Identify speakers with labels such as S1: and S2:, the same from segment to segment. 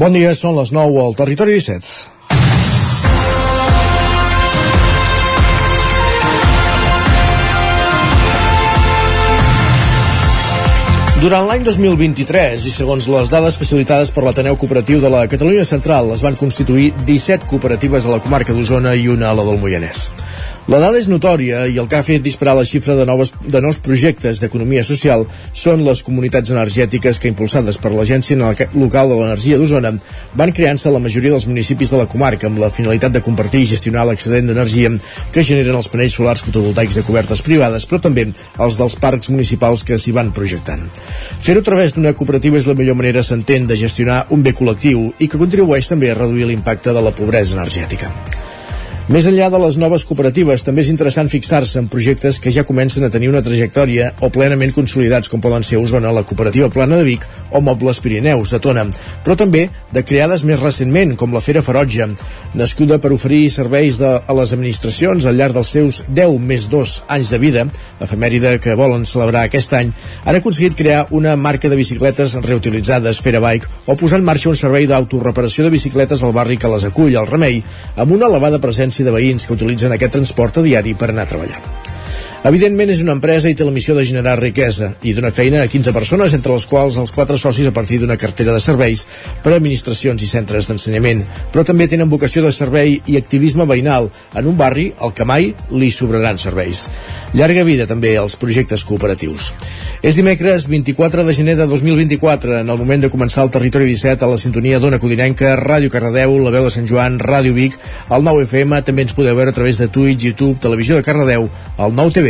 S1: Bon dia, són les 9 al Territori 17. Durant l'any 2023, i segons les dades facilitades per l'Ateneu Cooperatiu de la Catalunya Central, es van constituir 17 cooperatives a la comarca d'Osona i una a la del Moianès. La dada és notòria i el que ha fet disparar la xifra de, noves, de nous projectes d'economia social són les comunitats energètiques que, impulsades per l'Agència Local de l'Energia d'Osona, van creant-se la majoria dels municipis de la comarca amb la finalitat de compartir i gestionar l'excedent d'energia que generen els panells solars fotovoltaics de cobertes privades, però també els dels parcs municipals que s'hi van projectant. Fer-ho a través d'una cooperativa és la millor manera, s'entén, de gestionar un bé col·lectiu i que contribueix també a reduir l'impacte de la pobresa energètica. Més enllà de les noves cooperatives, també és interessant fixar-se en projectes que ja comencen a tenir una trajectòria o plenament consolidats, com poden ser Osona, la Cooperativa Plana de Vic o Mobles Pirineus, de Tona, però també de creades més recentment, com la Fera Ferotge, nascuda per oferir serveis de, a les administracions al llarg dels seus 10 més 2 anys de vida, efemèride que volen celebrar aquest any, han aconseguit crear una marca de bicicletes reutilitzades, Fera Bike, o posar en marxa un servei d'autoreparació de bicicletes al barri que les acull, al Remei, amb una elevada presència de veïns que utilitzen aquest transport a diari per anar a treballar. Evidentment és una empresa i té la missió de generar riquesa i donar feina a 15 persones, entre les quals els quatre socis a partir d'una cartera de serveis per a administracions i centres d'ensenyament. Però també tenen vocació de servei i activisme veïnal en un barri al que mai li sobraran serveis. Llarga vida també als projectes cooperatius. És dimecres 24 de gener de 2024, en el moment de començar el Territori 17 a la sintonia d'Ona Codinenca, Ràdio Cardedeu, La Veu de Sant Joan, Ràdio Vic, el 9 FM, també ens podeu veure a través de Twitch, YouTube, Televisió de Cardedeu, el 9 TV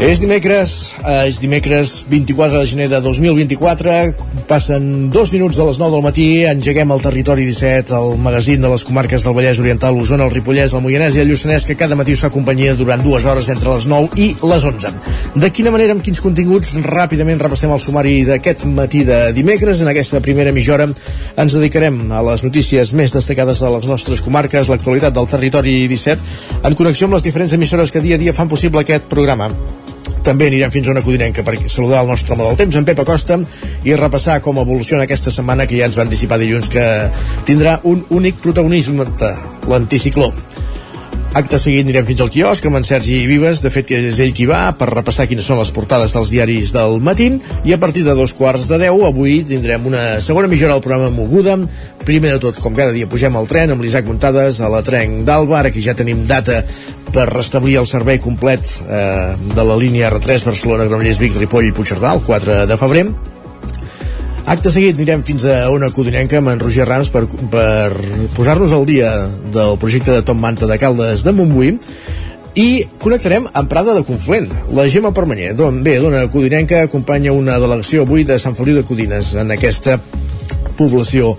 S1: És dimecres, eh, és dimecres 24 de gener de 2024, passen dos minuts de les 9 del matí, engeguem el territori 17, el magazín de les comarques del Vallès Oriental, l'Osona, el Ripollès, el Moianès i el Lluçanès, que cada matí us fa companyia durant dues hores entre les 9 i les 11. De quina manera, amb quins continguts, ràpidament repassem el sumari d'aquest matí de dimecres. En aquesta primera mitja hora ens dedicarem a les notícies més destacades de les nostres comarques, l'actualitat del territori 17, en connexió amb les diferents emissores que dia a dia fan possible aquest programa. També anirem fins a una codinenca per saludar el nostre home del temps, en Pep Acosta, i repassar com evoluciona aquesta setmana que ja ens van anticipar dilluns que tindrà un únic protagonisme, l'anticicló. Acte seguit anirem fins al quiosc amb en Sergi Vives, de fet que és ell qui va, per repassar quines són les portades dels diaris del matí, i a partir de dos quarts de deu, avui tindrem una segona millora al programa Moguda. Primer de tot, com cada dia, pugem al tren amb l'Isaac Muntades a la Trenc d'Alba, ara que ja tenim data per restablir el servei complet eh, de la línia R3 Barcelona, Granollers, Vic, Ripoll i Puigcerdà el 4 de febrer Acte seguit anirem fins a una codinenca amb en Roger Rams per, per posar-nos al dia del projecte de Tom Manta de Caldes de Montbui i connectarem amb Prada de Conflent. La Gemma Permanyer, don, bé, dona codinenca, acompanya una delegació avui de Sant Feliu de Codines en aquesta població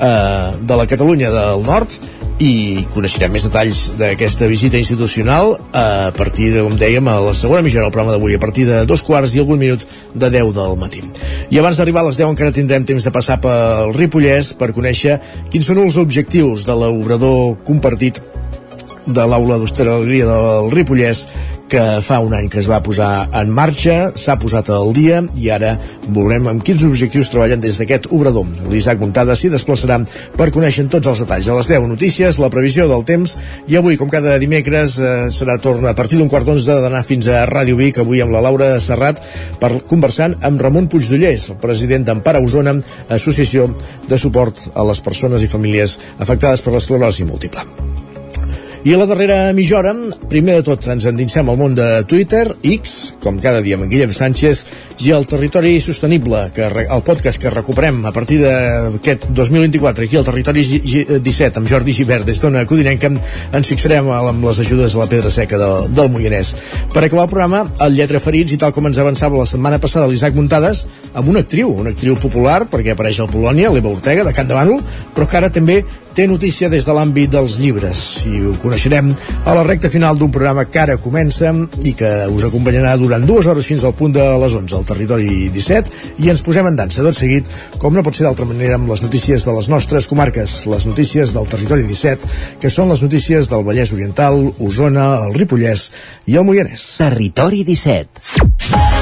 S1: eh, de la Catalunya del Nord i coneixerem més detalls d'aquesta visita institucional a partir de, com dèiem, a la segona mitja del programa d'avui, a partir de dos quarts i algun minut de 10 del matí. I abans d'arribar a les 10 encara tindrem temps de passar pel Ripollès per conèixer quins són els objectius de l'obrador compartit de l'aula d'hostaleria del Ripollès que fa un any que es va posar en marxa, s'ha posat al dia i ara veurem amb quins objectius treballen des d'aquest obrador. L'Isaac Montada s'hi desplaçarà per conèixer tots els detalls. A les 10 notícies, la previsió del temps i avui, com cada dimecres, eh, serà torna a partir d'un quart d'onze d'anar fins a Ràdio Vic, avui amb la Laura Serrat, per conversant amb Ramon Puigdollers, el president d'Empara Osona, associació de suport a les persones i famílies afectades per l'esclerosi múltiple. I a la darrera mitja hora, primer de tot, ens endinsem al món de Twitter, X, com cada dia amb en Guillem Sánchez, i el Territori Sostenible, que el podcast que recuperem a partir d'aquest 2024 aquí al Territori 17 amb Jordi Givert des d'Ona Codinenca ens fixarem amb les ajudes a la pedra seca del, del Moianès. Per acabar el programa, el Lletra Ferits i tal com ens avançava la setmana passada l'Isaac Muntades, amb una actriu, una actriu popular, perquè apareix al Polònia, l'Eva Ortega, de Can de Bànol, però que ara també té notícia des de l'àmbit dels llibres i ho coneixerem a la recta final d'un programa que ara comença i que us acompanyarà durant dues hores fins al punt de les 11 al territori 17 i ens posem en dansa tot seguit, com no pot ser d'altra manera amb les notícies de les nostres comarques, les notícies del territori 17, que són les notícies del Vallès Oriental, Osona, el Ripollès i el Moianès.
S2: Territori 17.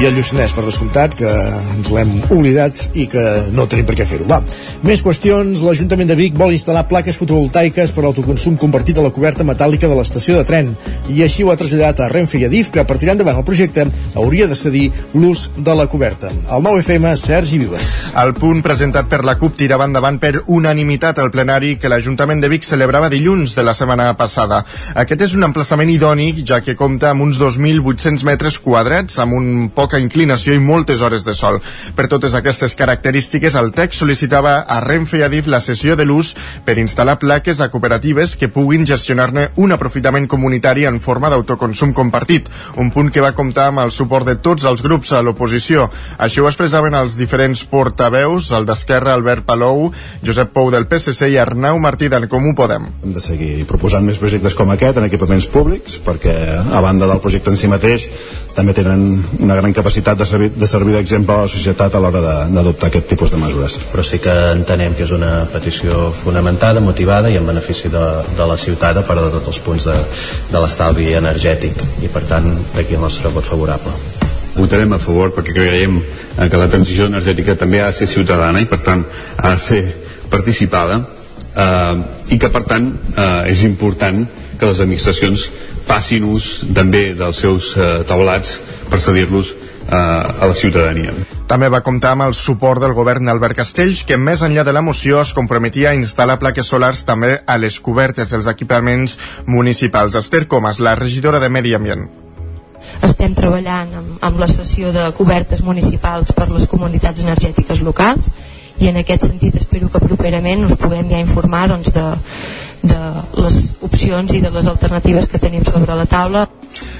S1: I el Lluçanès, per descomptat, que ens l'hem oblidat i que no tenim per què fer-ho. Va, més qüestions. L'Ajuntament de Vic vol instal·lar plaques fotovoltaiques per autoconsum compartit a la coberta metàl·lica de l'estació de tren i així ho ha traslladat a Renfe i Adif, que per tirar endavant el projecte hauria de cedir l'ús de la coberta. El 9FM, Sergi Vives.
S3: El punt presentat per la CUP tirava endavant per unanimitat al plenari que l'Ajuntament de Vic celebrava dilluns de la setmana passada. Aquest és un emplaçament idònic, ja que compta amb uns 2.800 metres quadrats, amb un poca inclinació i moltes hores de sol. Per totes aquestes característiques, el text sol·licitava a Renfe i Adif la cessió de l'ús per instal·lar plaques a cooperatives que puguin gestionar-ne un aprofitament comunitari en forma d'autoconsum compartit, un punt que va comptar amb el suport de tots els grups a l'oposició. Així ho expressaven els diferents portaveus, el d'Esquerra, Albert Palou, Josep Pou del PSC i Arnau Martí d'en Comú Podem.
S4: Hem de seguir proposant més projectes com aquest en equipaments públics, perquè a banda del projecte en si mateix també tenen una gran capacitat de servir de servir d'exemple a la societat a l'hora d'adoptar aquest tipus de mesures.
S5: Però sí que entenem que és una petició fonamentada, motivada i en benefici de, de la ciutat a part de tots els punts de, de l'estalvi energètic i per tant d'aquí el nostre vot favorable
S6: votarem a favor perquè creiem que la transició energètica també ha de ser ciutadana i per tant ha de ser participada eh, i que per tant eh, és important que les administracions facin ús també dels seus eh, taulats per cedir-los eh, a la ciutadania.
S3: També va comptar amb el suport del govern Albert Castells, que més enllà de la moció es comprometia a instal·lar plaques solars també a les cobertes dels equipaments municipals. Esther Comas, la regidora de Medi Ambient
S7: estem treballant amb, amb la sessió de cobertes municipals per les comunitats energètiques locals i en aquest sentit espero que properament us puguem ja informar doncs, de, de les opcions i de les alternatives que tenim sobre la taula.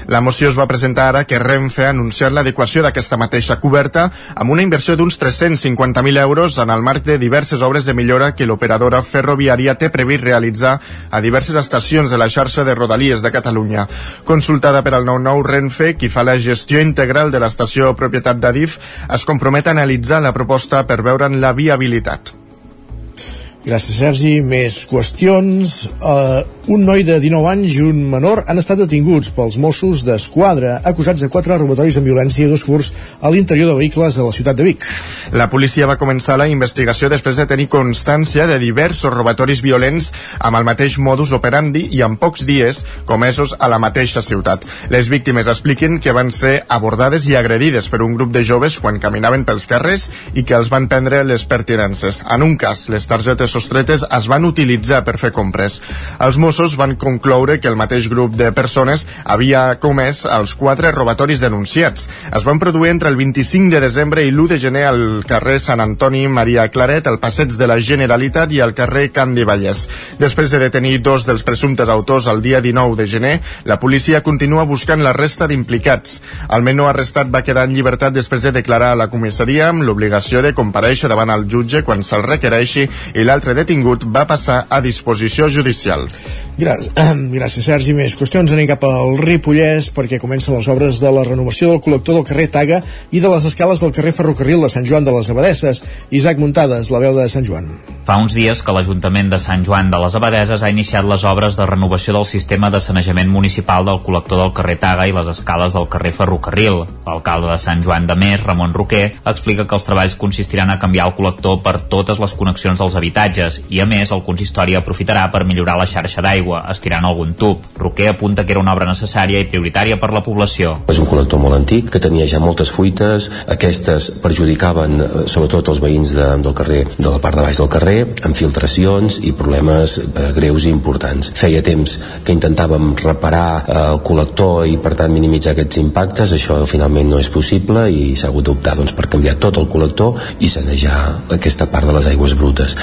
S3: La moció es va presentar ara que Renfe ha anunciat l'adequació d'aquesta mateixa coberta amb una inversió d'uns 350.000 euros en el marc de diverses obres de millora que l'operadora ferroviària té previst realitzar a diverses estacions de la xarxa de Rodalies de Catalunya. Consultada per al 9-9 Renfe, qui fa la gestió integral de l'estació propietat d'Adif, es compromet a analitzar la proposta per veure'n la viabilitat.
S1: Gràcies, Sergi. Més qüestions. Uh, un noi de 19 anys i un menor han estat detinguts pels Mossos d'Esquadra, acusats de quatre robatoris amb violència i dos furs a l'interior de vehicles a la ciutat de Vic.
S3: La policia va començar la investigació després de tenir constància de diversos robatoris violents amb el mateix modus operandi i en pocs dies comesos a la mateixa ciutat. Les víctimes expliquen que van ser abordades i agredides per un grup de joves quan caminaven pels carrers i que els van prendre les pertinences. En un cas, les targetes sostretes es van utilitzar per fer compres. Els Mossos van concloure que el mateix grup de persones havia comès els quatre robatoris denunciats. Es van produir entre el 25 de desembre i l'1 de gener al carrer Sant Antoni Maria Claret, al passeig de la Generalitat i al carrer Can de Vallès. Després de detenir dos dels presumptes autors el dia 19 de gener, la policia continua buscant la resta d'implicats. El menor arrestat va quedar en llibertat després de declarar a la comissaria amb l'obligació de compareixer davant el jutge quan se'l requereixi i l'altre l'altre detingut va passar a disposició judicial.
S1: Gràcies, gràcies Sergi. Més qüestions. Anem cap al Ripollès perquè comencen les obres de la renovació del col·lector del carrer Taga i de les escales del carrer Ferrocarril de Sant Joan de les Abadesses. Isaac Muntades, la veu de Sant Joan.
S8: Fa uns dies que l'Ajuntament de Sant Joan de les Abadeses ha iniciat les obres de renovació del sistema de sanejament municipal del col·lector del carrer Taga i les escales del carrer Ferrocarril. L'alcalde de Sant Joan de Més, Ramon Roquer, explica que els treballs consistiran a canviar el col·lector per totes les connexions dels habitatges i, a més, el consistori aprofitarà per millorar la xarxa d'aigua, estirant algun tub. Roquer apunta que era una obra necessària i prioritària per la població.
S9: És un col·lector molt antic que tenia ja moltes fuites. Aquestes perjudicaven eh, sobretot els veïns de, del carrer, de la part de baix del carrer, amb filtracions i problemes eh, greus i importants. Feia temps que intentàvem reparar eh, el col·lector i per tant minimitzar aquests impactes. Això finalment no és possible i s'ha hagut d'optar doncs, per canviar tot el col·lector i sanejar aquesta part de les aigües brutes.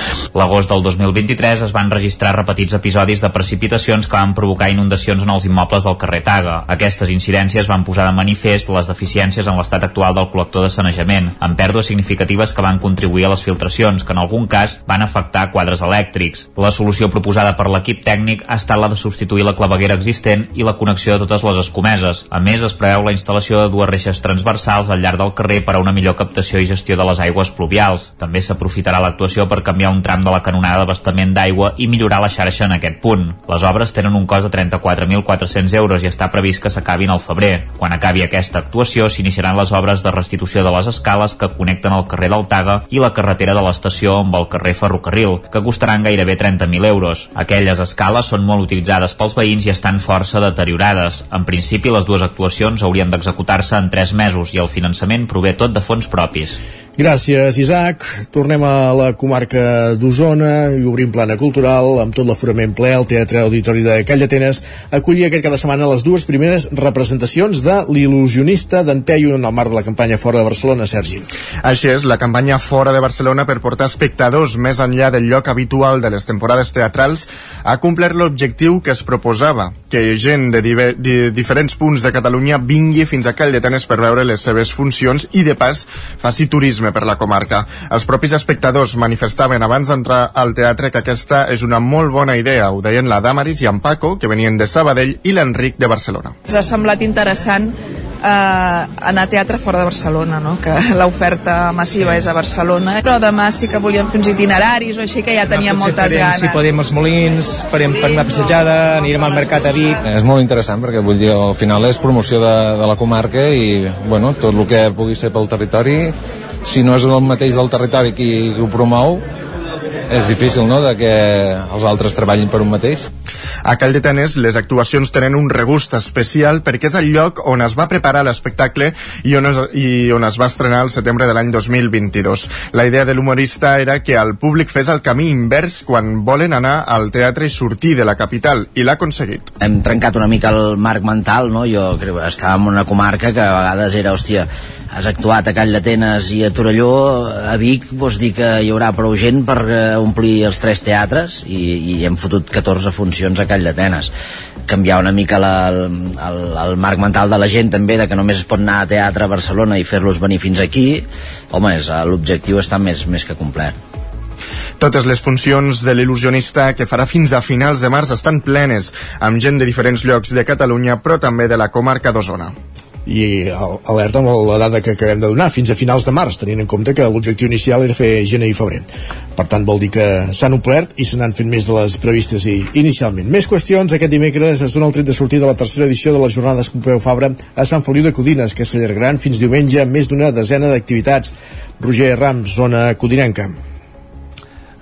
S8: L'agost del 2023 es van registrar repetits episodis de precipitacions que van provocar inundacions en els immobles del carrer Taga. Aquestes incidències van posar de manifest les deficiències en l'estat actual del col·lector de sanejament, amb pèrdues significatives que van contribuir a les filtracions, que en algun cas van afectar quadres elèctrics. La solució proposada per l'equip tècnic ha estat la de substituir la claveguera existent i la connexió de totes les escomeses. A més, es preveu la instal·lació de dues reixes transversals al llarg del carrer per a una millor captació i gestió de les aigües pluvials. També s'aprofitarà l'actuació per canviar un tram de la canonada d'abastament d'aigua i millorar la xarxa en aquest punt. Les obres tenen un cost de 34.400 euros i està previst que s'acabin al febrer. Quan acabi aquesta actuació, s'iniciaran les obres de restitució de les escales que connecten el carrer del Taga i la carretera de l'estació amb el carrer Ferrocarril, que costaran gairebé 30.000 euros. Aquelles escales són molt utilitzades pels veïns i estan força deteriorades. En principi, les dues actuacions haurien d'executar-se en 3 mesos i el finançament prové tot de fons propis.
S1: Gràcies, Isaac. Tornem a la comarca d'Osona i obrim plana cultural amb tot l'aforament ple al Teatre Auditori de Call d'Atenes acollir aquest cada setmana les dues primeres representacions de l'il·lusionista d'en Peyu en el marc de la campanya Fora de Barcelona, Sergi.
S3: Així és, la campanya Fora de Barcelona per portar espectadors més enllà del lloc habitual de les temporades teatrals ha complert l'objectiu que es proposava, que gent de, diver, de diferents punts de Catalunya vingui fins a Call d'Atenes per veure les seves funcions i, de pas, faci turisme turisme per la comarca. Els propis espectadors manifestaven abans d'entrar al teatre que aquesta és una molt bona idea. Ho deien la Damaris i en Paco, que venien de Sabadell, i l'Enric de Barcelona.
S10: Ens ha semblat interessant eh, anar a teatre fora de Barcelona, no? que l'oferta massiva és a Barcelona, però demà sí que volíem fer uns itineraris o així que ja teníem moltes
S11: farem,
S10: ganes.
S11: Si podem els molins, farem per una passejada, anirem al mercat a Vic.
S12: És molt interessant perquè vull dir, al final és promoció de, de la comarca i bueno, tot el que pugui ser pel territori si no és el mateix del territori qui, ho promou és difícil, no?, de que els altres treballin per un mateix.
S3: A Caldetanes les actuacions tenen un regust especial perquè és el lloc on es va preparar l'espectacle i, on es, i on es va estrenar el setembre de l'any 2022. La idea de l'humorista era que el públic fes el camí invers quan volen anar al teatre i sortir de la capital, i l'ha aconseguit.
S13: Hem trencat una mica el marc mental, no? Jo crec que estàvem en una comarca que a vegades era, hòstia, has actuat a Call d'Atenes i a Torelló, a Vic, vols dir que hi haurà prou gent per uh, omplir els tres teatres i, i hem fotut 14 funcions a Call d'Atenes. Canviar una mica la, el, el, el marc mental de la gent també, de que només es pot anar a teatre a Barcelona i fer-los venir fins aquí, home, l'objectiu està més, més que complet.
S3: Totes les funcions de l'il·lusionista que farà fins a finals de març estan plenes, amb gent de diferents llocs de Catalunya, però també de la comarca d'Osona
S1: i alerta amb la dada que acabem de donar fins a finals de març, tenint en compte que l'objectiu inicial era fer gener i febrer per tant vol dir que s'han omplert i se n'han fet més de les previstes i inicialment. Més qüestions, aquest dimecres es dona el tret de sortir de la tercera edició de les jornades Pompeu Fabra a Sant Feliu de Codines, que s'allargaran fins diumenge amb més d'una desena d'activitats. Roger Rams, zona codinenca.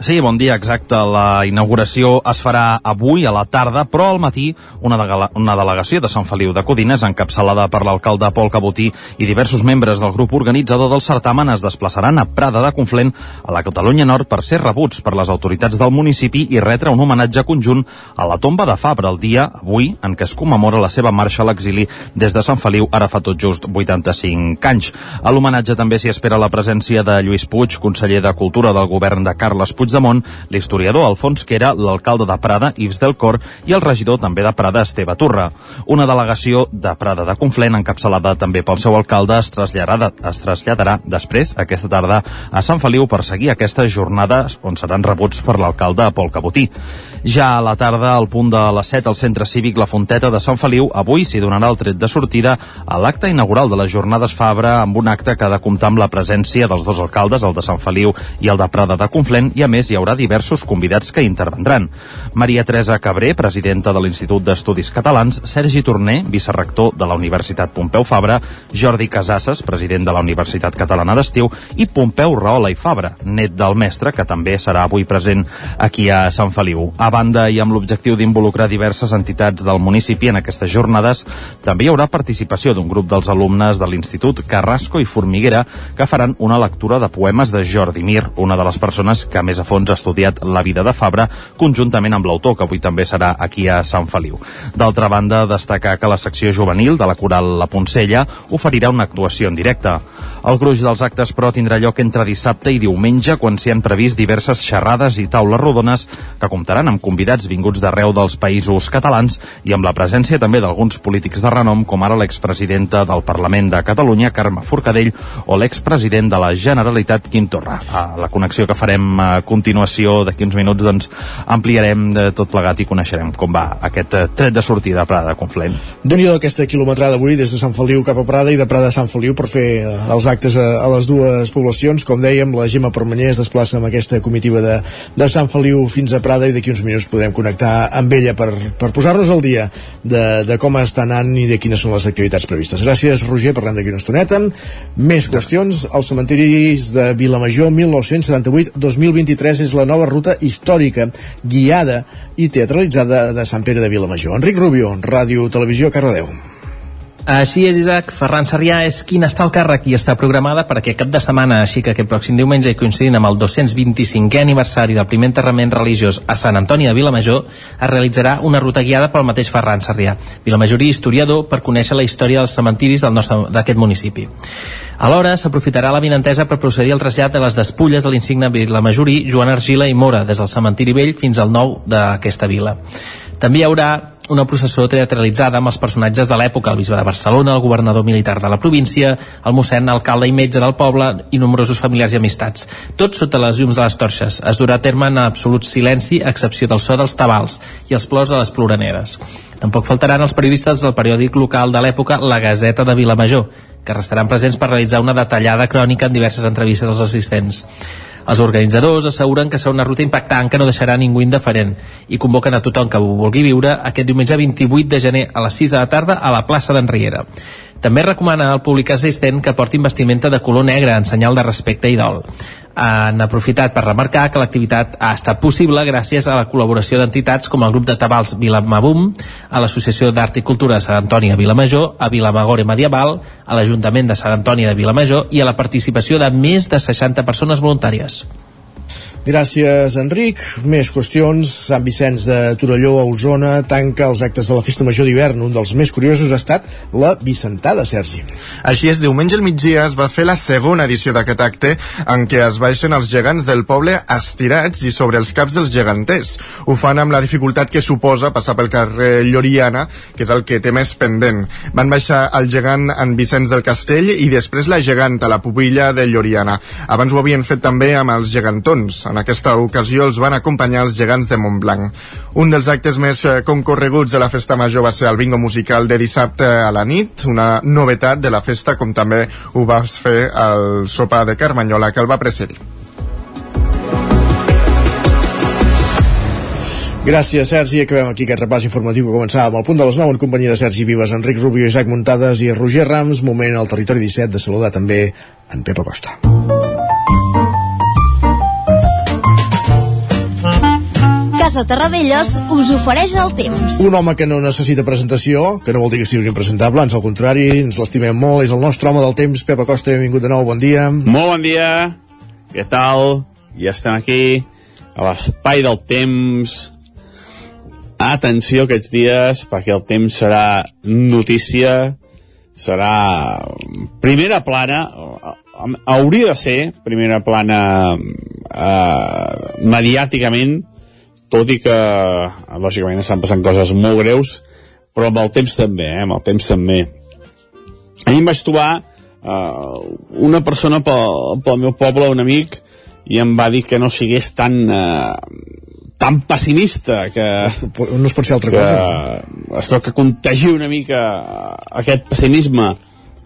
S14: Sí, bon dia, exacte. La inauguració es farà avui a la tarda, però al matí una, de una delegació de Sant Feliu de Codines, encapçalada per l'alcalde Pol Cabotí i diversos membres del grup organitzador del certamen es desplaçaran a Prada de Conflent, a la Catalunya Nord, per ser rebuts per les autoritats del municipi i retre un homenatge conjunt a la tomba de Fabra el dia, avui, en què es commemora la seva marxa a l'exili des de Sant Feliu, ara fa tot just 85 anys. A l'homenatge també s'hi espera la presència de Lluís Puig, conseller de Cultura del govern de Carles Puig Puigdemont, l'historiador Alfons Quera, l'alcalde de Prada, Yves del Cor, i el regidor també de Prada, Esteve Turra. Una delegació de Prada de Conflent, encapçalada també pel seu alcalde, es traslladarà, es traslladarà després, aquesta tarda, a Sant Feliu per seguir aquestes jornades on seran rebuts per l'alcalde Pol Cabotí. Ja a la tarda, al punt de les 7 al Centre Cívic La Fonteta de Sant Feliu, avui s'hi donarà el tret de sortida a l'acte inaugural de les Jornades Fabra amb un acte que ha de comptar amb la presència dels dos alcaldes, el de Sant Feliu i el de Prada de Conflent, i a més hi haurà diversos convidats que intervendran. Maria Teresa Cabré, presidenta de l'Institut d'Estudis Catalans, Sergi Torner, vicerrector de la Universitat Pompeu Fabra, Jordi Casasses, president de la Universitat Catalana d'Estiu, i Pompeu Rahola i Fabra, net del mestre, que també serà avui present aquí a Sant Feliu. A banda i amb l'objectiu d'involucrar diverses entitats del municipi en aquestes jornades, també hi haurà participació d'un grup dels alumnes de l'Institut Carrasco i Formiguera que faran una lectura de poemes de Jordi Mir, una de les persones que més ha fons ha estudiat la vida de Fabra conjuntament amb l'autor, que avui també serà aquí a Sant Feliu. D'altra banda, destacar que la secció juvenil de la coral La Poncella oferirà una actuació en directe. El gruix dels actes, però, tindrà lloc entre dissabte i diumenge, quan s'hi han previst diverses xerrades i taules rodones que comptaran amb convidats vinguts d'arreu dels països catalans i amb la presència també d'alguns polítics de renom, com ara l'expresidenta del Parlament de Catalunya, Carme Forcadell, o l'expresident de la Generalitat, Quim Torra. A la connexió que farem a continuació d'aquí uns minuts, doncs, ampliarem de tot plegat i coneixerem com va aquest eh, tret de sortida a Prada Conflent.
S1: déu nhi aquesta quilometrada avui des de Sant Feliu cap a Prada i de Prada a Sant Feliu per fer eh, els actes a, a les dues poblacions. Com dèiem, la Gemma Permanyer es desplaça amb aquesta comitiva de, de Sant Feliu fins a Prada i d'aquí uns minuts podem connectar amb ella per, per posar-nos al dia de, de com està anant i de quines són les activitats previstes. Gràcies, Roger, parlem d'aquí una estoneta. Més qüestions. Els cementiris de Vilamajor 1978-2023 és la nova ruta històrica guiada i teatralitzada de Sant Pere de Vilamajor. Enric Rubio, Ràdio Televisió, Cardedeu.
S15: Així és, Isaac. Ferran Sarrià és quin està al càrrec i està programada per aquest cap de setmana, així que aquest pròxim diumenge, coincidint amb el 225è aniversari del primer enterrament religiós a Sant Antoni de Vilamajor, es realitzarà una ruta guiada pel mateix Ferran Sarrià, vilamajorí historiador, per conèixer la història dels cementiris d'aquest municipi. Alhora, s'aprofitarà la vinentesa per procedir al trasllat de les despulles de l'insigne vilamajorí Joan Argila i Mora, des del cementiri vell fins al nou d'aquesta vila. També hi haurà una processó teatralitzada amb els personatges de l'època, el bisbe de Barcelona, el governador militar de la província, el mossèn, alcalde i metge del poble i nombrosos familiars i amistats. Tot sota les llums de les torxes. Es durà a terme en absolut silenci, a excepció del so dels tabals i els plors de les ploraneres. Tampoc faltaran els periodistes del periòdic local de l'època La Gazeta de Vilamajor, que restaran presents per realitzar una detallada crònica en diverses entrevistes als assistents. Els organitzadors asseguren que serà una ruta impactant que no deixarà ningú indiferent i convoquen a tothom que ho vulgui viure aquest diumenge 28 de gener a les 6 de la tarda a la plaça d'Enriera. També recomana al públic assistent que porti vestimenta de color negre en senyal de respecte i dol. Han aprofitat per remarcar que l'activitat ha estat possible gràcies a la col·laboració d'entitats com el grup de tabals Vilamabum, a l'Associació d'Art i Cultura de Sant Antoni a Vilamajor, a Vilamagore Medieval, a l'Ajuntament de Sant Antoni de Vilamajor i a la participació de més de 60 persones voluntàries.
S1: Gràcies, Enric. Més qüestions. Sant Vicenç de Torelló, a Osona, tanca els actes de la Festa Major d'hivern. Un dels més curiosos ha estat la Vicentada, Sergi.
S3: Així és, diumenge al migdia es va fer la segona edició d'aquest acte en què es baixen els gegants del poble estirats i sobre els caps dels geganters. Ho fan amb la dificultat que suposa passar pel carrer Lloriana, que és el que té més pendent. Van baixar el gegant en Vicenç del Castell i després la geganta, la pubilla de Lloriana. Abans ho havien fet també amb els gegantons. En aquesta ocasió els van acompanyar els gegants de Montblanc. Un dels actes més eh, concorreguts de la festa major va ser el bingo musical de dissabte a la nit, una novetat de la festa com també ho va fer el sopar de Carmanyola que el va precedir.
S1: Gràcies, Sergi. Acabem aquí aquest repàs informatiu que començava amb el punt de les 9 en companyia de Sergi Vives, Enric Rubio, Isaac Muntades i Roger Rams. Moment al territori 17 de saludar també en Pepa Costa.
S16: Casa Terradellos us ofereix el temps.
S1: Un home que no necessita presentació, que no vol dir que sigui impresentable, ans al contrari, ens l'estimem molt, és el nostre home del temps, Pepa Costa, benvingut de nou, bon dia.
S17: Molt bon dia, què tal? Ja estem aquí, a l'espai del temps. Atenció aquests dies, perquè el temps serà notícia, serà primera plana, hauria de ser primera plana eh, mediàticament, tot i que lògicament estan passant coses molt greus però amb el temps també, eh? amb el temps també ahir em vaig trobar uh, una persona pel, pel meu poble, un amic i em va dir que no sigués tan uh, tan pessimista que,
S1: no es pot ser altra
S17: que,
S1: cosa
S17: es veu que contagi una mica aquest pessimisme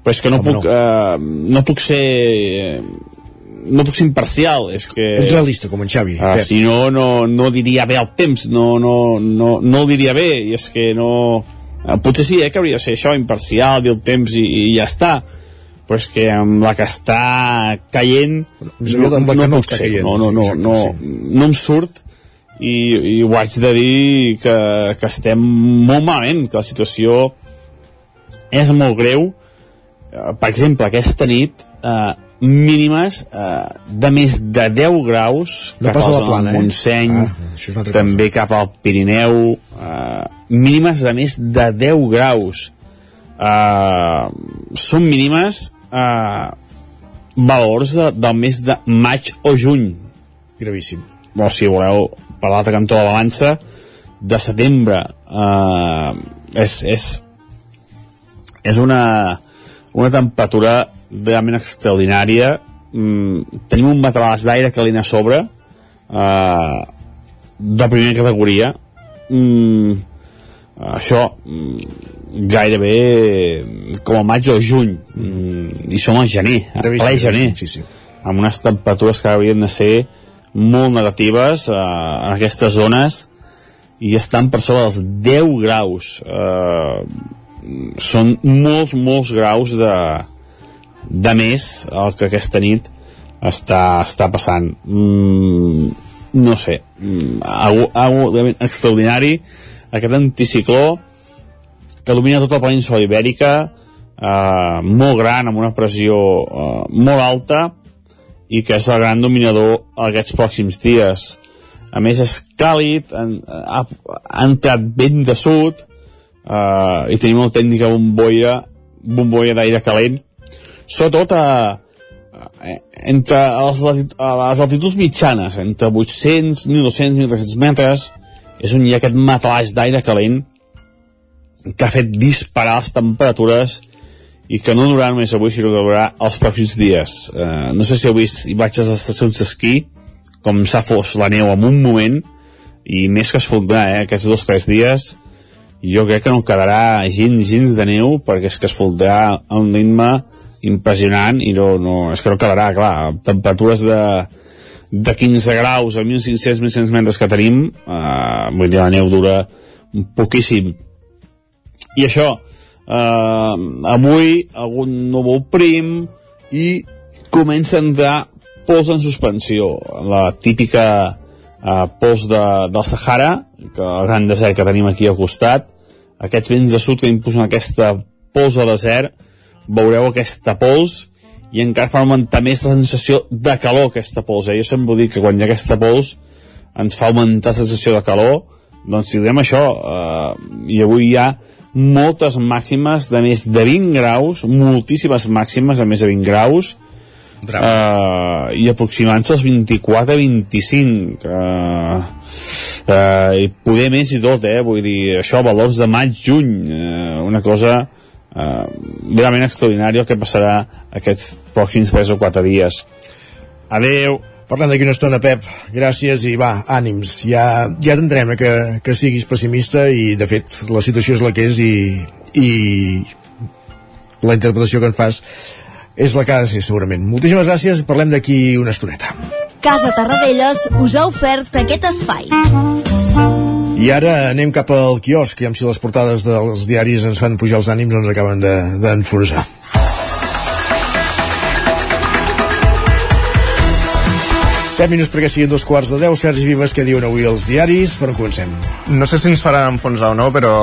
S17: però és que no,
S1: Home,
S17: puc,
S1: no.
S17: Uh, no puc ser no puc ser imparcial és que
S1: Ets realista, com en Xavi.
S17: Ah,
S1: Pep.
S17: si no, no, no diria bé el temps, no, no, no, no el diria bé, i és que no... eh, Potser sí, eh, que hauria de ser això, imparcial, dir el temps i, i ja està, però és que amb la que està caient
S1: que no
S17: puc
S1: està
S17: ser,
S1: caient.
S17: no, no, no, no, no em surt i, i ho haig de dir que, que estem molt malament, que la situació és molt greu. Eh, Per exemple, aquesta nit eh, mínimes eh, de més de 10 graus
S1: No
S17: cap al
S1: la plana, eh?
S17: Montseny,
S1: Ah, una altra
S17: també cap al Pirineu, eh, mínimes de més de 10 graus. Eh, són mínimes eh, valors de, del mes de maig o juny.
S1: Gravíssim.
S17: O si voleu, per l'altre cantó de la balança, de setembre. Eh, és, és, és una, una temperatura realment extraordinària. Mm, tenim un matalàs d'aire calent a sobre, eh, de primera categoria. Mm, això mm, gairebé com a maig o juny mm, i som al gener, a ple gener
S1: sí, sí.
S17: amb unes temperatures que haurien de ser molt negatives eh, en aquestes zones i estan per sobre dels 10 graus eh, són molts, molts graus de, de més el que aquesta nit està, està passant. Mm, no sé. Mm, realment extraordinari. Aquest anticicló que domina tota la península ibèrica eh, molt gran, amb una pressió eh, molt alta i que és el gran dominador aquests pròxims dies. A més és càlid han, ha, ha entrat vent de sud eh, i tenim una autèntica bombolla bombolla d'aire calent sobretot a, a, entre a les altituds mitjanes entre 800, 1.200, 1.300 metres és on hi ha aquest matalàs d'aire calent que ha fet disparar les temperatures i que no durarà només avui, sinó que durarà els pròxims dies. Eh, no sé si heu vist imatges de les estacions d'esquí, com s'ha fos la neu en un moment, i més que es fondrà, eh, aquests dos o tres dies, jo crec que no quedarà gens, gens de neu, perquè és que es fondrà a un ritme impressionant i no, no, és que no quedarà, clar, temperatures de, de 15 graus a 1.500-1.600 metres que tenim, eh, vull dir, la neu dura poquíssim. I això, eh, avui algun núvol prim i comença a entrar pols en suspensió, la típica eh, pols de, del Sahara, que el gran desert que tenim aquí al costat, aquests vents de sud que impulsen aquesta pols de desert, veureu aquesta pols i encara fa augmentar més la sensació de calor aquesta pols. Eh? Jo sempre dic que quan hi ha aquesta pols ens fa augmentar la sensació de calor, doncs si direm això, eh, i avui hi ha moltes màximes de més de 20 graus, moltíssimes màximes de més de 20 graus, uh, i aproximant-se als 24-25 uh, uh, i poder més i tot eh? vull dir, això valors de maig-juny uh, una cosa uh, realment extraordinària el que passarà aquests pròxims 3 o 4 dies adeu
S1: Parlem d'aquí una estona, Pep. Gràcies i va, ànims. Ja, ja t'entrem que, que siguis pessimista i, de fet, la situació és la que és i, i la interpretació que en fas és la que ha de ser, segurament. Moltíssimes gràcies. Parlem d'aquí una estoneta.
S16: Casa Tarradellas us ha ofert aquest espai.
S1: I ara anem cap al quiosc i amb si les portades dels diaris ens fan pujar els ànims o ens acaben d'enforjar. De, 7 minuts perquè siguin dos quarts de 10. Sergi Vives, què diuen avui els diaris? Per on comencem?
S3: No sé si ens faran enfonsar o no, però...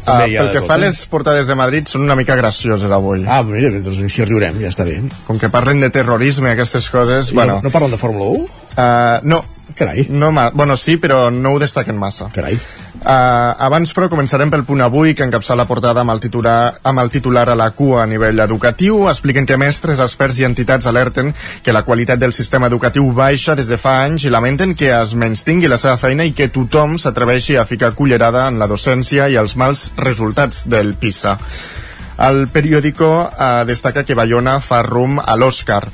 S3: Uh, pel que
S1: tot,
S3: fa a
S1: eh?
S3: les portades de Madrid són una mica gracioses avui.
S1: Ah, mira, doncs així riurem, ja està bé.
S3: Com que parlen de terrorisme i aquestes coses,
S1: I
S3: bueno...
S1: no, no parlen de Fórmula 1?
S3: Uh, no.
S1: Carai.
S3: No, bueno, sí, però no ho destaquen massa.
S1: Carai.
S3: Uh, abans, però, començarem pel punt avui, que encapçala la portada amb el, titular, amb el titular a la cua a nivell educatiu. Expliquen que mestres, experts i entitats alerten que la qualitat del sistema educatiu baixa des de fa anys i lamenten que es menystingui la seva feina i que tothom s'atreveixi a ficar cullerada en la docència i els mals resultats del PISA. El periòdico eh, destaca que Bayona fa rum a l'Oscar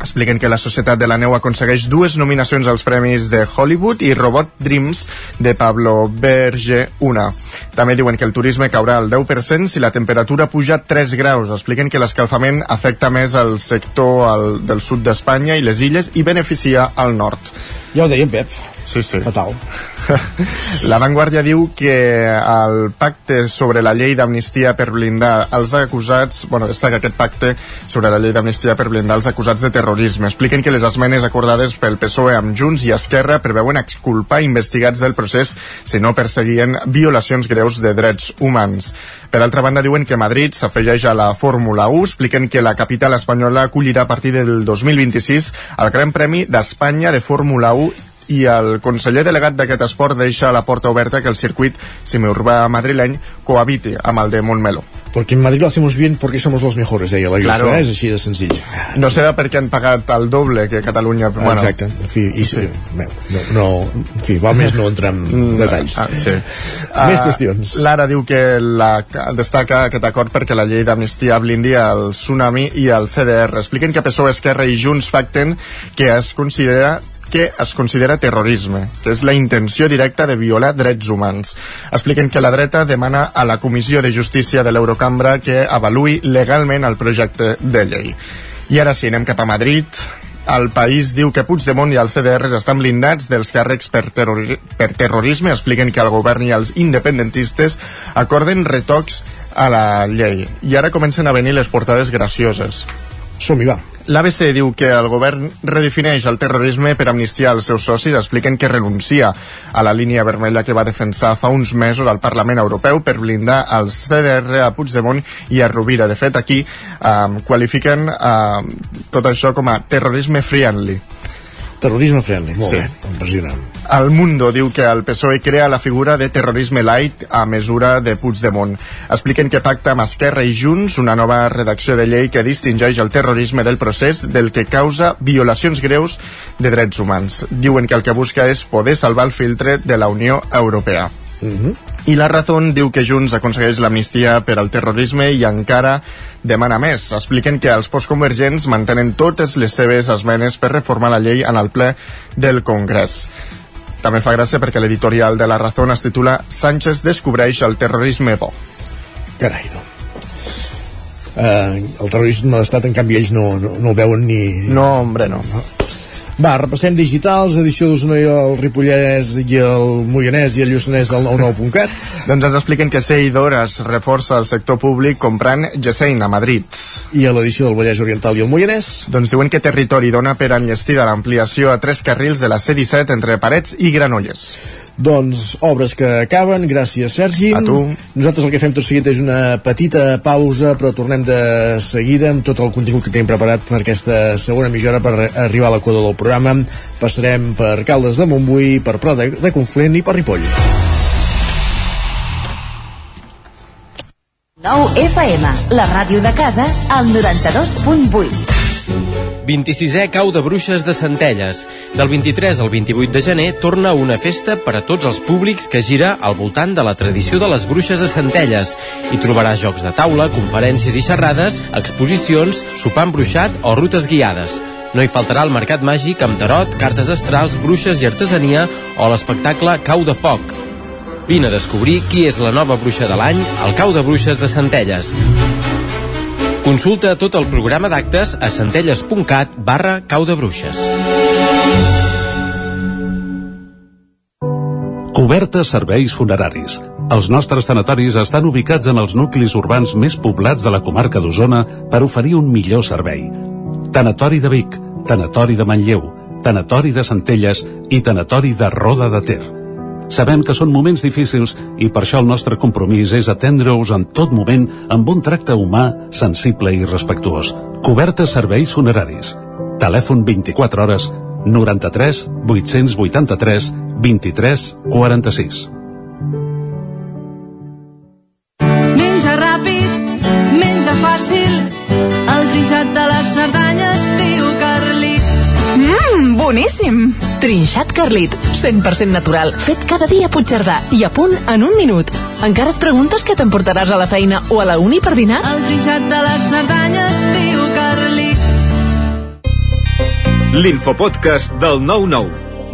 S3: expliquen que la Societat de la Neu aconsegueix dues nominacions als Premis de Hollywood i Robot Dreams de Pablo Berge una. També diuen que el turisme caurà al 10% si la temperatura puja 3 graus. Expliquen que l'escalfament afecta més el sector al, del sud d'Espanya i les illes i beneficia al nord.
S1: Ja ho dèiem, Pep.
S3: Sí, sí.
S1: Fatal.
S3: La Vanguardia diu que el pacte sobre la llei d'amnistia per blindar els acusats, bueno, destaca aquest pacte sobre la llei d'amnistia per blindar els acusats de terrorisme. Expliquen que les esmenes acordades pel PSOE amb Junts i Esquerra preveuen exculpar investigats del procés si no perseguien violacions greus de drets humans. Per altra banda, diuen que Madrid s'afegeix a la Fórmula 1, expliquen que la capital espanyola acollirà a partir del 2026 el Gran Premi d'Espanya de Fórmula 1 i el conseller delegat d'aquest esport deixa la porta oberta que el circuit semiurbà madrileny cohabiti amb el de Montmeló.
S1: Porque en Madrid lo hacemos bien porque somos los mejores, deia la
S3: Claro.
S1: claro. és així de senzill.
S3: No serà perquè han pagat el doble que Catalunya. Bueno,
S1: Exacte, en fi, i, sí. no, no, en fi, val més no entrar en detalls.
S3: Ah, sí.
S1: Més qüestions.
S3: Lara diu que la, destaca aquest acord perquè la llei d'amnistia blindi el Tsunami i el CDR. Expliquen que PSOE, Esquerra i Junts pacten que es considera que es considera terrorisme, que és la intenció directa de violar drets humans. Expliquen que la dreta demana a la Comissió de Justícia de l'Eurocambra que avaluï legalment el projecte de llei. I ara sí, anem cap a Madrid. El país diu que Puigdemont i el CDR estan blindats dels càrrecs per, terrori per terrorisme. Expliquen que el govern i els independentistes acorden retocs a la llei. I ara comencen a venir les portades gracioses.
S1: Som-hi, va.
S3: L'ABC diu que el govern redefineix el terrorisme per amnistiar els seus socis. Expliquen que renuncia a la línia vermella que va defensar fa uns mesos al Parlament Europeu per blindar els CDR a Puigdemont i a Rovira. De fet, aquí eh, qualifiquen eh, tot això com a terrorisme friendly.
S1: Terrorisme friendly, molt
S3: Sí.
S1: bé, impressionant.
S3: El Mundo diu que el PSOE crea la figura de terrorisme light a mesura de Puigdemont. Expliquen que pacta amb Esquerra i Junts una nova redacció de llei que distingeix el terrorisme del procés del que causa violacions greus de drets humans. Diuen que el que busca és poder salvar el filtre de la Unió Europea. I la Razón diu que Junts aconsegueix l'amnistia per al terrorisme i encara demana més. Expliquen que els postconvergents mantenen totes les seves esmenes per reformar la llei en el ple del Congrés. També fa gràcia perquè l'editorial de la Razón es titula Sánchez descobreix el terrorisme bo.
S1: Carai, no. Eh, el terrorisme d'estat, en canvi, ells no, no, no el veuen ni...
S3: No, hombre, no.
S1: Va, repassem digitals, edició d'Osona i el Ripollès i el Moianès i el Lluçanès del 99.cat.
S3: Doncs ens expliquen que Seidor es reforça el sector públic comprant Gesein a Madrid.
S1: I a l'edició del Vallès Oriental i el Moianès?
S3: Doncs diuen que Territori dona per enllestida l'ampliació a tres carrils de la C-17 entre Parets i Granollers.
S1: Doncs obres que acaben, gràcies Sergi.
S3: A tu.
S1: Nosaltres el que fem tot seguit és una petita pausa, però tornem de seguida amb tot el contingut que tenim preparat per aquesta segona mitja hora per arribar a la coda del programa. Passarem per Caldes de Montbui, per Prat de, de Conflent i per Ripoll.
S16: 9 FM, la ràdio de casa, al 92.8.
S18: 26è Cau de Bruixes de Centelles. Del 23 al 28 de gener torna una festa per a tots els públics que gira al voltant de la tradició de les bruixes de Centelles. Hi trobaràs jocs de taula, conferències i xerrades, exposicions, sopar embruixat o rutes guiades. No hi faltarà el mercat màgic amb tarot, cartes astrals, bruixes i artesania o l'espectacle Cau de Foc. Vine a descobrir qui és la nova bruixa de l'any al Cau de Bruixes de Centelles. Consulta tot el programa d'actes a centelles.cat barra cau de bruixes.
S19: Cobertes serveis funeraris. Els nostres tanatoris estan ubicats en els nuclis urbans més poblats de la comarca d'Osona per oferir un millor servei. Tanatori de Vic, Tanatori de Manlleu, Tanatori de Centelles i Tanatori de Roda de Ter. Sabem que són moments difícils i per això el nostre compromís és atendre-us en tot moment amb un tracte humà, sensible i respectuós. Cobertes serveis funeraris. Telèfon 24 hores 93 883 23 46.
S20: Menja ràpid, menja fàcil, el trinxat de les Cerdanyes
S21: boníssim! Trinxat Carlit, 100% natural, fet cada dia a Puigcerdà i a punt en un minut. Encara et preguntes què t'emportaràs a la feina o a la uni per dinar?
S20: El trinxat de les Cerdanyes diu Carlit.
S22: L'infopodcast del 9-9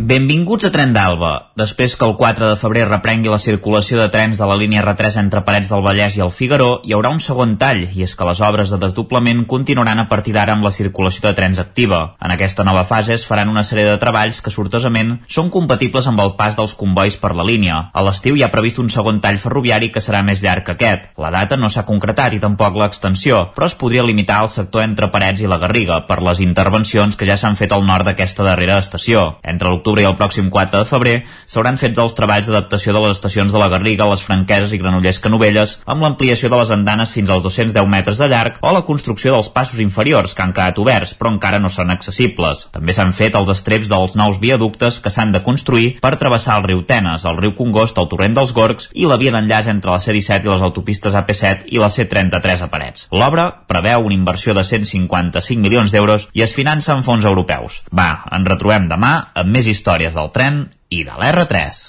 S8: Benvinguts a Tren d'Alba. Després que el 4 de febrer reprengui la circulació de trens de la línia R3 entre Parets del Vallès i el Figaró, hi haurà un segon tall, i és que les obres de desdoblament continuaran a partir d'ara amb la circulació de trens activa. En aquesta nova fase es faran una sèrie de treballs que sortosament són compatibles amb el pas dels convois per la línia. A l'estiu hi ha previst un segon tall ferroviari que serà més llarg que aquest. La data no s'ha concretat i tampoc l'extensió, però es podria limitar al sector entre Parets i la Garriga per les intervencions que ja s'han fet al nord d'aquesta darrera estació. Entre l'octubre i el pròxim 4 de febrer s'hauran fet els treballs d'adaptació de les estacions de la Garriga, les Franqueses i Granollers Canovelles amb l'ampliació de les andanes fins als 210 metres de llarg o la construcció dels passos inferiors que han quedat oberts però encara no són accessibles. També s'han fet els estreps dels nous viaductes que s'han de construir per travessar el riu Tenes, el riu Congost, el torrent dels Gorgs i la via d'enllaç entre la C-17 i les autopistes AP7 i la C-33 a Parets. L'obra preveu una inversió de 155 milions d'euros i es finança amb fons europeus. Va, ens retrobem demà amb més històries del tren i de l'R3.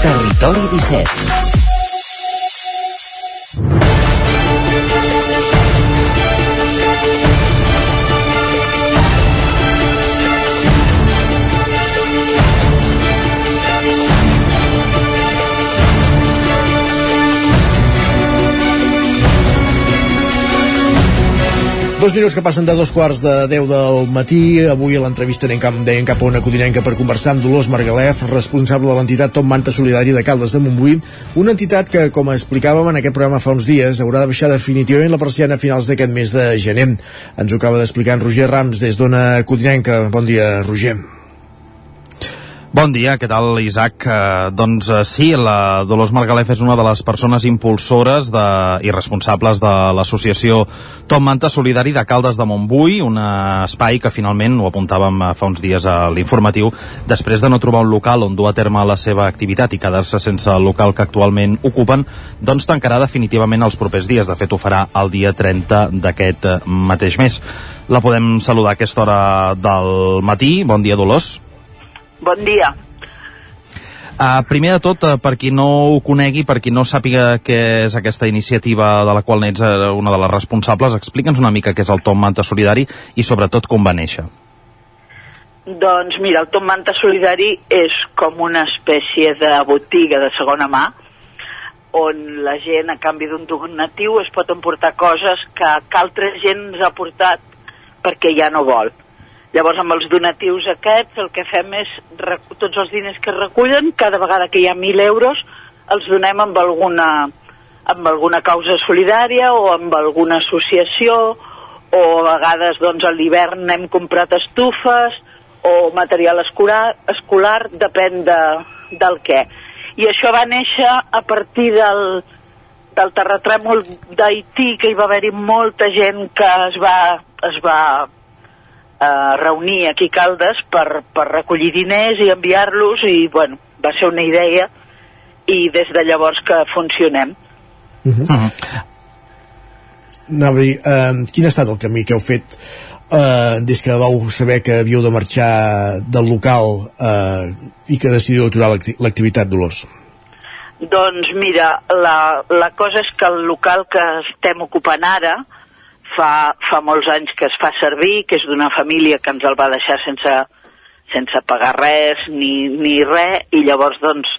S23: Territori 17
S1: Dos minuts que passen de dos quarts de 10 del matí. Avui a l'entrevista anem cap, deien cap a una codinenca per conversar amb Dolors Margalef, responsable de l'entitat Tom Manta Solidari de Caldes de Montbui, una entitat que, com explicàvem en aquest programa fa uns dies, haurà de baixar definitivament la persiana a finals d'aquest mes de gener. Ens ho acaba d'explicar en Roger Rams des d'una codinenca. Bon dia, Roger.
S14: Bon dia, què tal, Isaac? Eh, doncs eh, sí, la Dolors Margalef és una de les persones impulsores de, i responsables de l'associació Tom Manta Solidari de Caldes de Montbui, un espai que finalment, ho apuntàvem eh, fa uns dies a l'informatiu, després de no trobar un local on dur a terme la seva activitat i quedar-se sense el local que actualment ocupen, doncs tancarà definitivament els propers dies. De fet, ho farà el dia 30 d'aquest eh, mateix mes. La podem saludar a aquesta hora del matí. Bon dia, Dolors.
S24: Bon dia.
S14: Uh, primer de tot, uh, per qui no ho conegui, per qui no sàpiga què és aquesta iniciativa de la qual n'ets uh, una de les responsables, explica'ns una mica què és el Tom Manta Solidari i sobretot com va néixer.
S24: Doncs mira, el Tom Manta Solidari és com una espècie de botiga de segona mà on la gent a canvi d'un donatiu es pot emportar coses que, que altra gent ens ha portat perquè ja no vol. Llavors, amb els donatius aquests, el que fem és, tots els diners que recullen, cada vegada que hi ha 1.000 euros, els donem amb alguna, amb alguna causa solidària o amb alguna associació, o a vegades, doncs, a l'hivern hem comprat estufes, o material escolar, escolar depèn de, del què. I això va néixer a partir del, del terratrèmol d'Haití, que hi va haver-hi molta gent que es va, es va eh, reunir aquí Caldes per, per recollir diners i enviar-los i, bueno, va ser una idea i des de llavors que funcionem.
S1: Uh -huh. Anava a dir, eh, quin ha estat el camí que heu fet eh, des que vau saber que havíeu de marxar del local eh, i que decidiu aturar l'acti- l'activitat, Dolors?
S24: Doncs mira, la, la cosa és que el local que estem ocupant ara fa, fa molts anys que es fa servir, que és d'una família que ens el va deixar sense, sense pagar res ni, ni res, i llavors doncs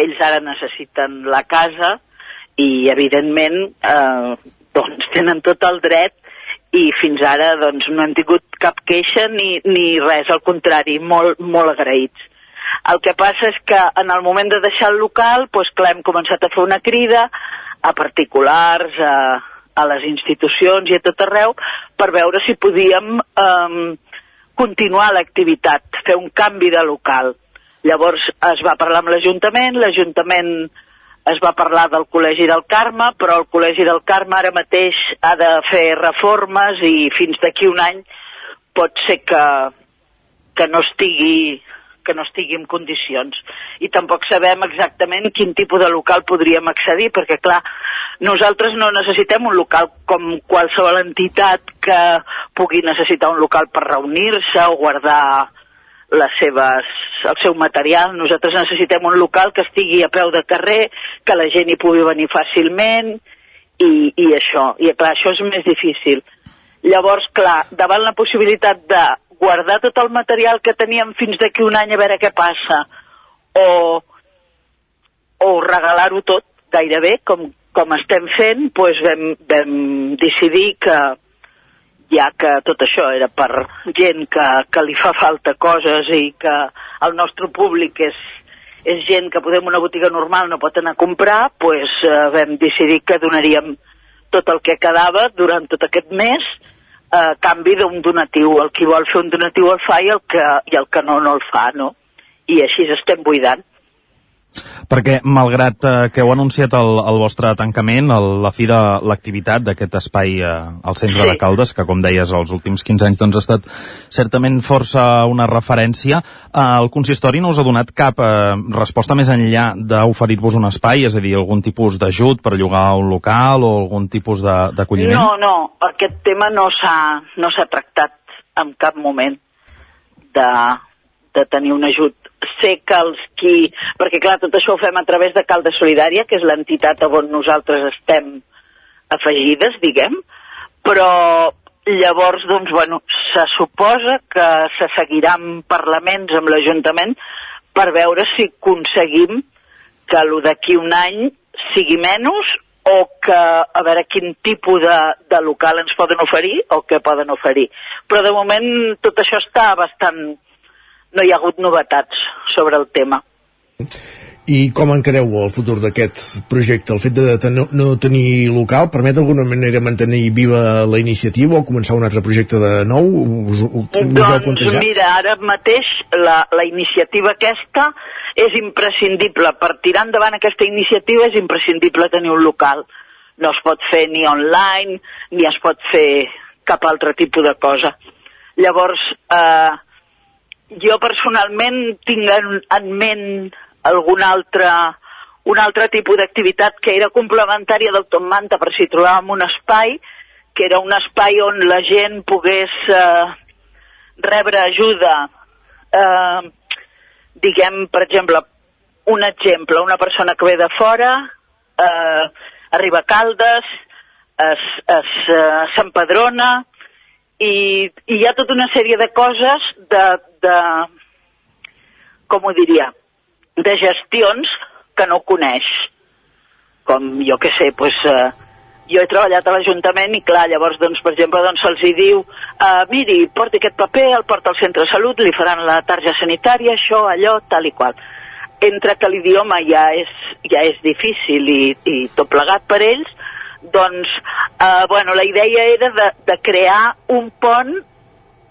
S24: ells ara necessiten la casa i evidentment eh, doncs tenen tot el dret i fins ara doncs no hem tingut cap queixa ni, ni res, al contrari, molt, molt agraïts. El que passa és que en el moment de deixar el local, doncs clar, hem començat a fer una crida a particulars, a, a les institucions i a tot arreu, per veure si podíem eh, continuar l'activitat, fer un canvi de local. Llavors es va parlar amb l'Ajuntament, l'Ajuntament es va parlar del Col·legi del Carme, però el Col·legi del Carme ara mateix ha de fer reformes i fins d'aquí un any pot ser que, que no estigui que no estigui en condicions. I tampoc sabem exactament quin tipus de local podríem accedir, perquè clar, nosaltres no necessitem un local com qualsevol entitat que pugui necessitar un local per reunir-se o guardar les seves, el seu material. Nosaltres necessitem un local que estigui a peu de carrer, que la gent hi pugui venir fàcilment i, i això. I clar, això és més difícil. Llavors, clar, davant la possibilitat de guardar tot el material que teníem fins d'aquí un any a veure què passa, o, o regalar-ho tot gairebé, com, com estem fent, doncs vam, vam decidir que, ja que tot això era per gent que, que li fa falta coses i que el nostre públic és, és gent que podem una botiga normal no pot anar a comprar, doncs eh, vam decidir que donaríem tot el que quedava durant tot aquest mes a canvi d'un donatiu. El qui vol fer un donatiu el fa i el que, i el que no, no el fa, no? I així estem buidant.
S14: Perquè, malgrat eh, que heu anunciat el, el vostre tancament, el, la fi de l'activitat d'aquest espai eh, al centre
S24: Sí.
S14: de Caldes, que com deies, els últims 15 anys doncs, ha estat certament força una referència, eh, el consistori no us ha donat cap eh, resposta més enllà d'oferir-vos un espai, és a dir, algun tipus d'ajut per llogar un local o algun tipus de- d'acolliment?
S24: No, no, aquest tema no s'ha no tractat en cap moment de, de tenir un ajut. Sé que els qui... Perquè, clar, tot això ho fem a través de Calda Solidària, que és l'entitat on nosaltres estem afegides, diguem, però llavors, doncs, bueno, se suposa que se seguiran parlaments amb l'Ajuntament per veure si aconseguim que el d'aquí un any sigui menys o que a veure quin tipus de, de local ens poden oferir o què poden oferir. Però de moment tot això està bastant... No hi ha hagut novetats sobre el tema.
S1: I com encareu el futur d'aquest projecte? El fet de no tenir local permet d'alguna manera mantenir viva la iniciativa o començar un altre projecte de nou? Us, us, us
S24: Doncs
S1: plantejat?
S24: mira, ara mateix la, la iniciativa aquesta és imprescindible. Per tirar endavant aquesta iniciativa és imprescindible tenir un local. No es pot fer ni online, ni es pot fer cap altre tipus de cosa. Llavors, eh, jo personalment tinc en, en ment algun altre, un altre tipus d'activitat que era complementària del Tom Manta per si trobàvem un espai, que era un espai on la gent pogués eh, rebre ajuda, eh, diguem, per exemple, un exemple, una persona que ve de fora, eh, arriba a Caldes, es, es, eh, s'empadrona, i, i hi ha tota una sèrie de coses de, de com ho diria, de gestions que no coneix. Com, jo que sé, pues, eh, jo he treballat a l'Ajuntament i clar, llavors, doncs, per exemple, doncs se'ls hi diu eh, miri, porti aquest paper, el porta al centre de salut, li faran la tarja sanitària, això, allò, tal i qual. Entre que l'idioma ja és, ja és difícil i, i tot plegat per ells, doncs, eh, bueno, la idea era de, de crear un pont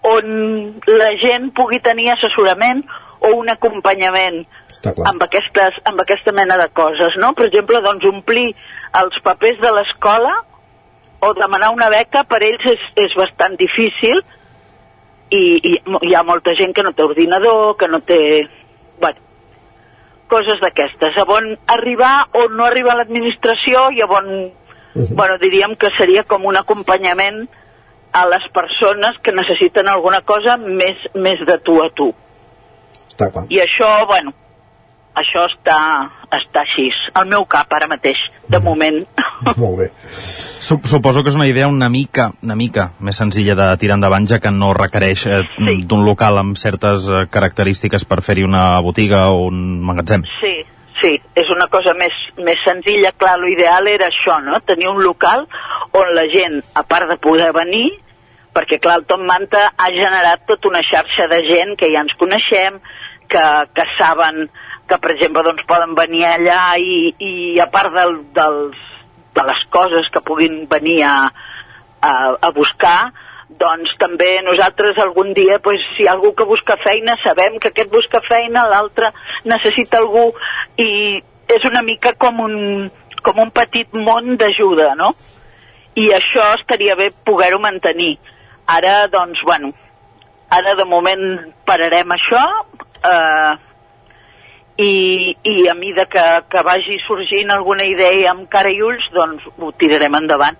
S24: on la gent pugui tenir assessorament o un acompanyament amb, aquestes, amb aquesta mena de coses, no? Per exemple, doncs omplir els papers de l'escola o demanar una beca per ells és, és bastant difícil i, i hi ha molta gent que no té ordinador, que no té... Bueno, coses d'aquestes. A on arribar o no arribar a l'administració i a on, uh -huh. bueno, diríem que seria com un acompanyament a les persones que necessiten alguna cosa més, més de tu a tu.
S1: Està clar.
S24: I això, bueno, això està, està així, al meu cap ara mateix, de moment.
S1: Molt bé.
S14: Sup- Suposo que és una idea una mica, una mica més senzilla de tirar endavant, ja que no requereix eh,
S24: Sí.
S14: d'un local amb certes eh, característiques per fer-hi una botiga o un magatzem.
S24: Sí, sí, és una cosa més, més senzilla. Clar, l'ideal era això, no? Tenir un local on la gent, a part de poder venir, perquè clar, el Tom Manta ha generat tota una xarxa de gent que ja ens coneixem, que, que saben que, per exemple, doncs poden venir allà i, i a part del, dels, de les coses que puguin venir a, a, a buscar, doncs també nosaltres algun dia, pues, si hi ha algú que busca feina, sabem que aquest busca feina, l'altre necessita algú, i és una mica com un, com un petit món d'ajuda, no? I això estaria bé poder-ho mantenir. Ara, doncs, bueno, ara de moment pararem això, eh, i, i a mida que, que vagi sorgint alguna idea amb cara i ulls, doncs ho tirarem endavant.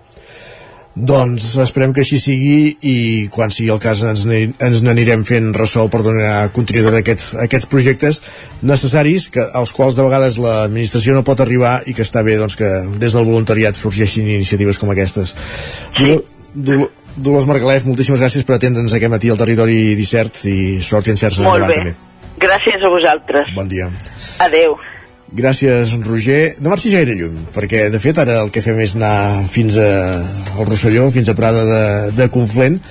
S1: Doncs esperem que així sigui i quan sigui el cas ens, ens n'anirem fent ressò per donar continuïtat a aquests, a aquests projectes necessaris que, als quals de vegades l'administració no pot arribar i que està bé doncs, que des del voluntariat sorgeixin iniciatives com aquestes. Sí. Dolors Margalef, moltíssimes gràcies per atendre'ns aquest matí al Territori 17 i sort i encerts
S24: Molt
S1: endavant
S24: bé.
S1: també.
S24: Gràcies a vosaltres.
S1: Bon dia.
S24: Adeu.
S1: Gràcies, Roger. No marxis gaire lluny, perquè, de fet, ara el que fem és anar fins a, al Rosselló, fins a Prada de, de Conflent,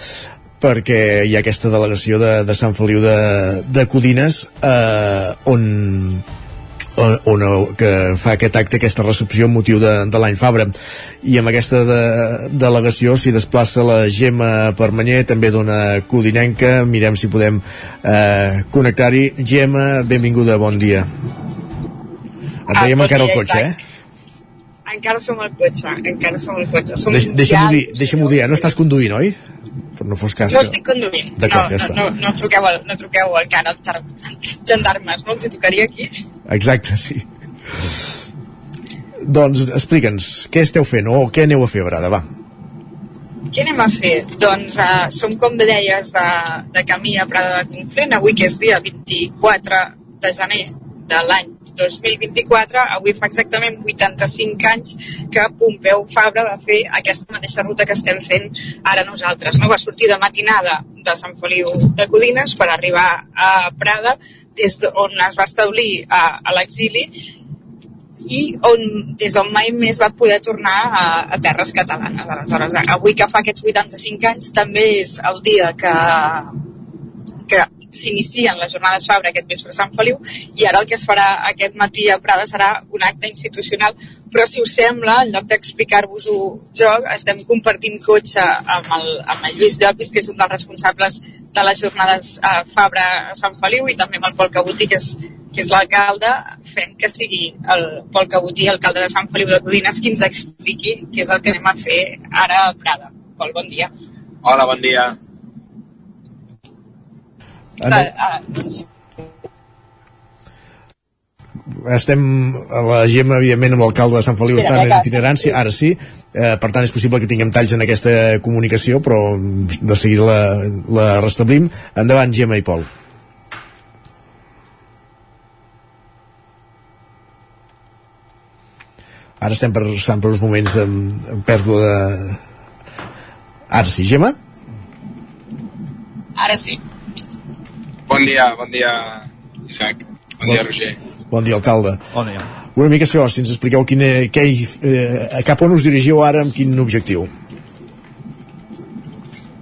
S1: perquè hi ha aquesta delegació de, de Sant Feliu de, de Codines, eh, on, on, on, que fa aquest acte, aquesta recepció amb motiu de, de l'any Fabra. I amb aquesta de, delegació s'hi desplaça la Gemma Permanyer, també dona codinenca. Mirem si podem eh, connectar-hi. Gemma, benvinguda, bon dia. Et
S25: Ah,
S1: veiem encara al cotxe, eh?
S25: Encara som al cotxe, encara som al cotxe. Som
S1: Deix, Deixa'm-ho
S25: ja-
S1: dir, deixa'm dir, eh? no estàs conduint, oi? Per no fos cas
S25: No
S1: que...
S25: estic conduint.
S1: D'acord,
S25: no,
S1: ja està.
S25: no, no, no, truqueu, al- no truqueu encara als gendarmes, no? Els hi tocaria aquí.
S1: Exacte, sí. Doncs explica'ns, què esteu fent o què aneu a fer a Brada, va?
S25: Què anem a fer? Doncs uh, som, com deies, de, de camí a Prada de Conflent, avui que és dia 24 de gener de l'any 2024, avui fa exactament 85 anys que Pompeu Fabra va fer aquesta mateixa ruta que estem fent ara nosaltres. No? Va sortir de matinada de Sant Feliu de Codines per arribar a Prada, des d'on es va establir a, a l'exili i on, des d'on mai més va poder tornar a, a terres catalanes. Aleshores, avui que fa aquests 85 anys, també és el dia que s'inicien les jornades Fabra aquest vespre a Sant Feliu i ara el que es farà aquest matí a Prada serà un acte institucional però si us sembla, en lloc d'explicar-vos-ho jo, estem compartint cotxe amb el, amb el Lluís Llopis, que és un dels responsables de les jornades a Fabra a Sant Feliu i també amb el Pol Cabutí, que és, que és l'alcalde, fent que sigui el Pol Cabutí, alcalde de Sant Feliu de Codines, qui ens expliqui què és el que anem a fer ara a Prada. Pol, bon dia.
S26: Hola, bon dia.
S1: Aneu, estem a la Gemma, evidentment, amb l'alcalde de Sant Feliu estan en itinerància, ara sí, eh, per tant és possible que tinguem talls en aquesta comunicació, però de seguida la, la restablim. Endavant, Gemma i Pol. Ara estem passant per uns moments amb, amb pèrdua de... Ara sí, Gemma?
S25: Ara sí.
S26: Bon dia, bon dia, Isaac. Bon, dia, Roger.
S1: Bon dia, alcalde.
S14: Bon dia.
S1: Una mica això, si ens expliqueu quin, què, hi- eh, cap on us dirigiu ara amb quin objectiu.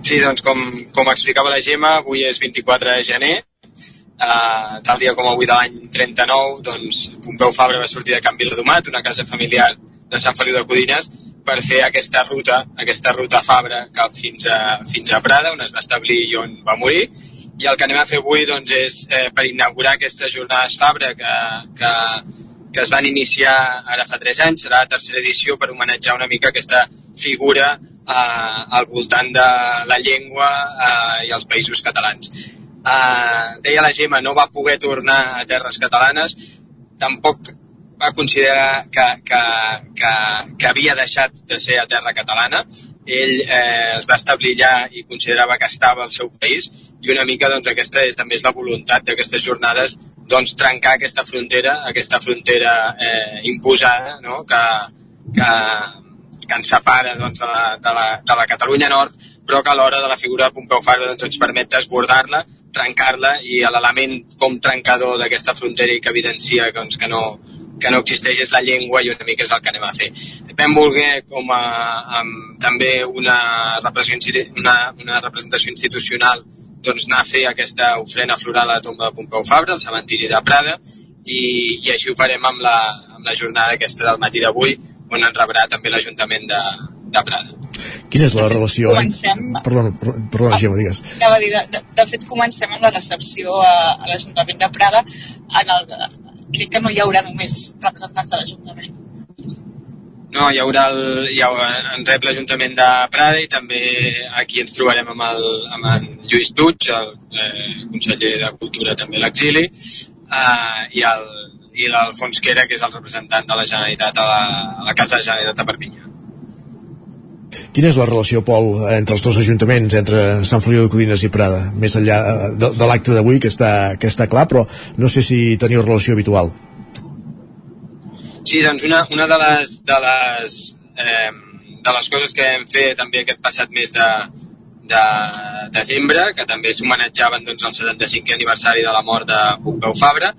S26: Sí, doncs com, com explicava la Gemma, avui és 24 de gener, uh, tal dia com avui de l'any 39, doncs Pompeu Fabra va sortir de Can Viladomat, una casa familiar de Sant Feliu de Codines, per fer aquesta ruta, aquesta ruta Fabra cap fins a, fins a Prada, on es va establir i on va morir, i el que anem a fer avui doncs, és eh, per inaugurar aquestes jornades Fabra que, que, que es van iniciar ara fa 3 anys, serà la tercera edició per homenatjar una mica aquesta figura eh, al voltant de la llengua eh, i els països catalans. Eh, deia la Gemma, no va poder tornar a terres catalanes, tampoc va considerar que, que, que, que havia deixat de ser a terra catalana. Ell eh, es va establir allà i considerava que estava al seu país i una mica doncs, aquesta és també és la voluntat d'aquestes jornades doncs, trencar aquesta frontera, aquesta frontera eh, imposada no? que, que, que ens separa doncs, de, la, de, la, de la Catalunya Nord, però que a l'hora de la figura de Pompeu Fabra doncs, ens permet desbordar-la, trencar-la i l'element com trencador d'aquesta frontera i que evidencia doncs, que, no, que no existeix és la llengua i una mica és el que anem a fer. Vam voler com a, amb, també una representació, una, una representació institucional doncs, anar a fer aquesta ofrena floral a la tomba de Pompeu Fabra, al cementiri de Prada, i, i així ho farem amb la, amb la jornada aquesta del matí d'avui, on ens rebrà també l'Ajuntament de, de Prada.
S1: Quina és la relació?
S25: Comencem...
S1: Perdona, perdona,
S25: Ah.
S1: Gemma, digues.
S25: Dir, de, de, de fet, comencem amb la recepció a, a l'Ajuntament de Prada. En el, crec que no hi haurà només representants de l'Ajuntament.
S26: No, hi haurà el, hi haurà, en rep l'Ajuntament de Prada i també aquí ens trobarem amb, el, amb en Lluís Puig, el eh, conseller de Cultura també a l'exili, eh, i el i l'Alfons Quera, que és el representant de la Generalitat a la, a la Casa de Generalitat de Perpinyà.
S1: Quina és la relació, Pol, entre els dos ajuntaments, entre Sant Feliu de Codines i Prada? Més enllà eh, de, de l'acte d'avui, que, està, que està clar, però no sé si teniu relació habitual.
S26: Sí, doncs una, una de les, de les, eh, de les coses que vam fer també aquest passat mes de, de desembre, que també s'homenatjaven doncs, el 75è aniversari de la mort de Pompeu Fabra,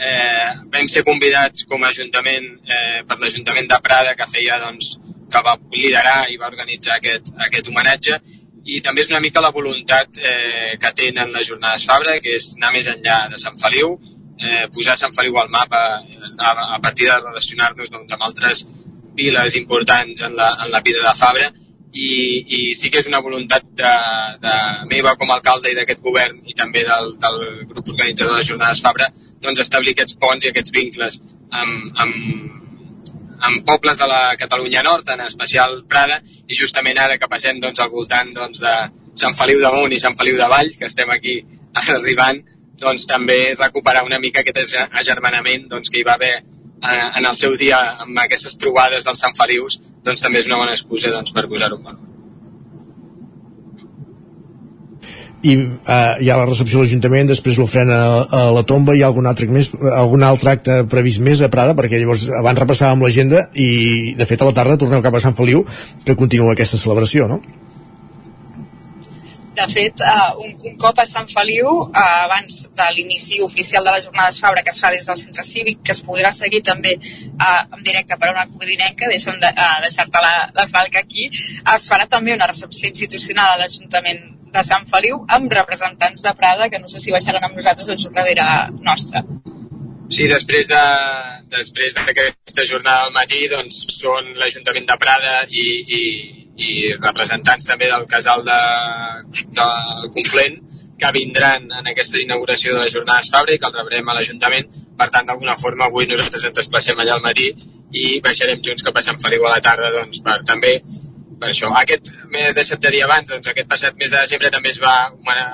S26: eh, vam ser convidats com a Ajuntament eh, per l'Ajuntament de Prada que feia doncs, que va liderar i va organitzar aquest, aquest homenatge i també és una mica la voluntat eh, que tenen les jornades Fabra, que és anar més enllà de Sant Feliu, eh, posar Sant Feliu al mapa a, a partir de relacionar-nos doncs, amb altres viles importants en la, en la vida de Fabra. I, i sí que és una voluntat de, de meva com a alcalde i d'aquest govern i també del, del grup organitzador de les jornades Fabra doncs establir aquests ponts i aquests vincles amb, amb, amb pobles de la Catalunya Nord, en especial Prada, i justament ara que passem doncs, al voltant doncs, de Sant Feliu de Munt i Sant Feliu de Valls, que estem aquí arribant, doncs també recuperar una mica aquest agermanament doncs, que hi va haver eh, en el seu dia amb aquestes trobades dels Sant Felius, doncs també és una bona excusa doncs, per posar-ho en valor.
S1: I eh, hi ha la recepció de l'Ajuntament, després l'ofrena a, a la tomba, hi ha algun altre, més, algun altre acte previst més a Prada, perquè llavors abans repassàvem l'agenda i de fet a la tarda torneu cap a Sant Feliu, que continua aquesta celebració, no?
S25: De fet, uh, un, un cop a Sant Feliu, uh, abans de l'inici oficial de les jornades Fabra, que es fa des del centre cívic, que es podrà seguir també uh, en directe per una codinenca, deixa'm de, uh, deixar-te la, la falca aquí, es farà també una recepció institucional a l'Ajuntament de Sant Feliu amb representants de Prada, que no sé si baixaran amb nosaltres o són darrere nostra.
S26: Sí, després de després d'aquesta jornada al matí doncs, són l'Ajuntament de Prada i, i, i representants també del casal de, de Conflent que vindran en aquesta inauguració de les jornades Fabra i que el rebrem a l'Ajuntament. Per tant, d'alguna forma, avui nosaltres ens desplacem allà al matí i baixarem junts cap a Sant Feliu a la tarda doncs, per també per això. Aquest, m'he deixat de dir abans, doncs aquest passat mes de desembre també es va,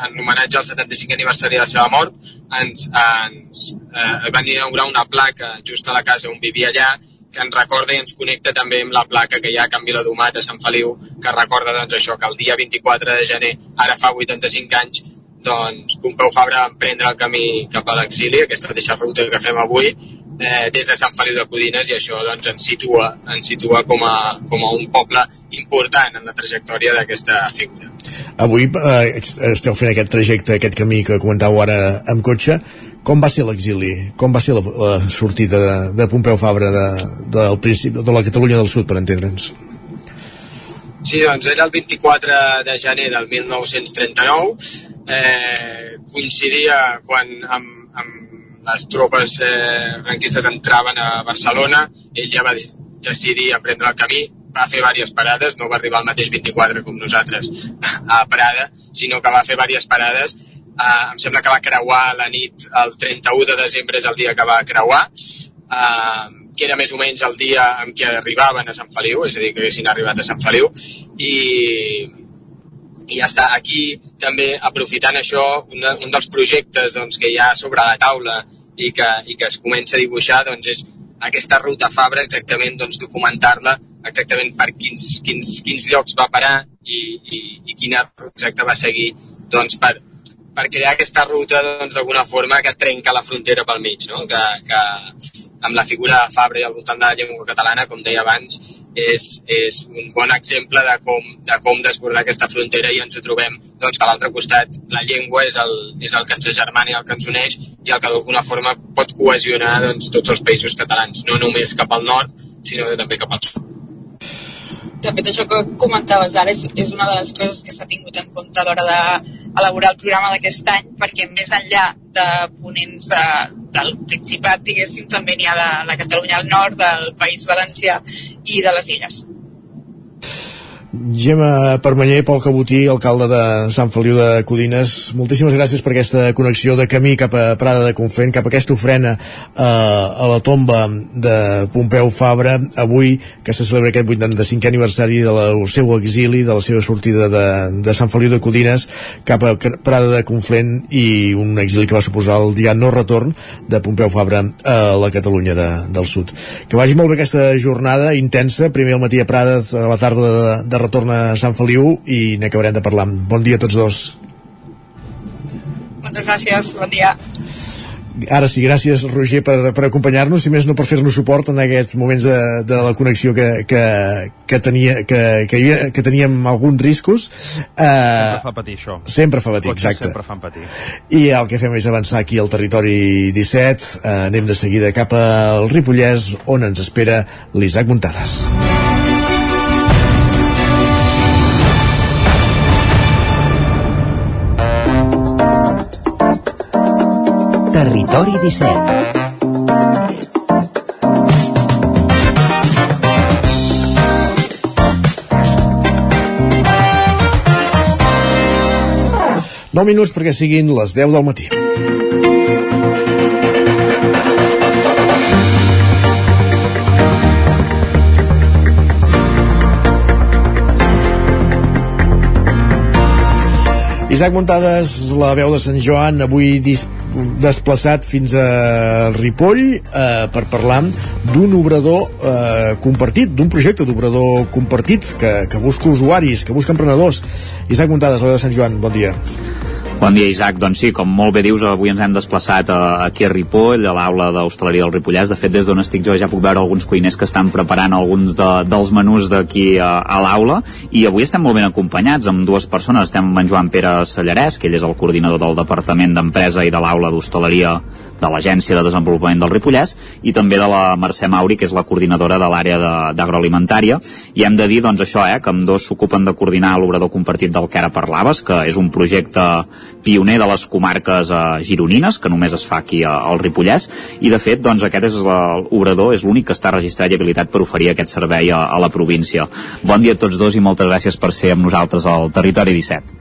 S26: en homenatge al 75 aniversari de la seva mort, ens, ens eh, van inaugurar una placa just a la casa on vivia allà, que ens recorda i ens connecta també amb la placa que hi ha a Can Viladomat, a Sant Feliu, que recorda doncs, això, que el dia 24 de gener, ara fa 85 anys, doncs Pompeu Fabra va emprendre el camí cap a l'exili, aquesta mateixa ruta que fem avui, eh, des de Sant Feliu de Codines i això doncs, ens situa, ens situa com, a, com a un poble important en la trajectòria d'aquesta figura.
S1: Avui eh, esteu fent aquest trajecte, aquest camí que comentàveu ara amb cotxe. Com va ser l'exili? Com va ser la, la sortida de, de Pompeu Fabra de, del principi, de la Catalunya del Sud, per entendre'ns?
S26: Sí, doncs era el 24 de gener del 1939, eh, coincidia quan amb, amb les tropes eh, franquistes entraven a Barcelona, ell ja va decidir emprendre el camí, va fer diverses parades, no va arribar al mateix 24 com nosaltres a Prada, sinó que va fer diverses parades. Eh, em sembla que va creuar la nit, el 31 de desembre és el dia que va creuar, eh, que era més o menys el dia en què arribaven a Sant Feliu, és a dir, que haguessin arribat a Sant Feliu, i, i ja està. Aquí també, aprofitant això, un, un dels projectes doncs, que hi ha sobre la taula i que, i que es comença a dibuixar doncs, és aquesta ruta Fabra, exactament doncs, documentar-la, exactament per quins, quins, quins llocs va parar i, i, i quina ruta exacta va seguir doncs, per, per crear aquesta ruta doncs, d'alguna forma que trenca la frontera pel mig, no? que, que amb la figura de Fabra i al voltant de la llengua catalana, com deia abans, és, és un bon exemple de com, de com desbordar aquesta frontera i ens ho trobem doncs, a l'altre costat la llengua és el, és el que ens agermana i el que ens uneix i el que d'alguna forma pot cohesionar doncs, tots els països catalans, no només cap al nord, sinó també cap al sud
S25: de fet això que comentaves ara és, és una de les coses que s'ha tingut en compte a l'hora d'elaborar el programa d'aquest any perquè més enllà de ponents de, del Principat, diguéssim, també n'hi ha de la Catalunya al nord, del País Valencià i de les Illes.
S1: Gemma Permanyer, Pol Cabotí, alcalde de Sant Feliu de Codines, moltíssimes gràcies per aquesta connexió de camí cap a Prada de Conflent, cap a aquesta ofrena eh, a la tomba de Pompeu Fabra, avui que se celebra aquest 85è aniversari del seu exili, de la seva sortida de, de Sant Feliu de Codines cap a Prada de Conflent i un exili que va suposar el dia no retorn de Pompeu Fabra a la Catalunya de, del Sud. Que vagi molt bé aquesta jornada intensa, primer al matí a Prada, a la tarda de, de retorn a Sant Feliu i n'acabarem de parlar. Bon dia a tots dos.
S25: Moltes gràcies, bon dia.
S1: Ara sí, gràcies Roger per, per acompanyar-nos, si més no per fer-nos suport en aquests moments de, de la connexió que, que, que, tenia, que, que, havia, que teníem alguns riscos.
S14: Uh, sempre fa patir això.
S1: Sempre fa patir, exacte.
S14: Sempre fan patir.
S1: I el que fem és avançar aquí al territori 17. Uh, anem de seguida cap al Ripollès, on ens espera l'Isaac Muntades.
S23: Territori 17
S1: 9 minuts perquè siguin les 10 del matí. Isaac Muntades, la veu de Sant Joan, avui desplaçat fins a Ripoll eh, per parlar d'un obrador eh, compartit, d'un projecte d'obrador compartit que, que busca usuaris, que busca emprenedors. Isaac Muntades, la de Sant Joan, bon dia.
S8: Bon dia, Isaac. Doncs sí, com molt bé dius, avui ens hem desplaçat a, aquí a Ripoll, a l'aula d'hostaleria del Ripollès. De fet, des d'on estic jo ja puc veure alguns cuiners que estan preparant alguns de, dels menús d'aquí a, a l'aula. I avui estem molt ben acompanyats amb dues persones. Estem amb en Joan Pere Sallarès, que ell és el coordinador del Departament d'Empresa i de l'aula d'hostaleria de l'Agència de Desenvolupament del Ripollès i també de la Mercè Mauri, que és la coordinadora de l'àrea d'agroalimentària. I hem de dir, doncs, això, eh, que amb dos s'ocupen de coordinar l'obrador compartit del que ara parlaves, que és un projecte pioner de les comarques eh, gironines, que només es fa aquí a, al Ripollès, i de fet, doncs, aquest és l'obrador, és l'únic que està registrat i habilitat per oferir aquest servei a, a la província. Bon dia a tots dos i moltes gràcies per ser amb nosaltres al Territori 17.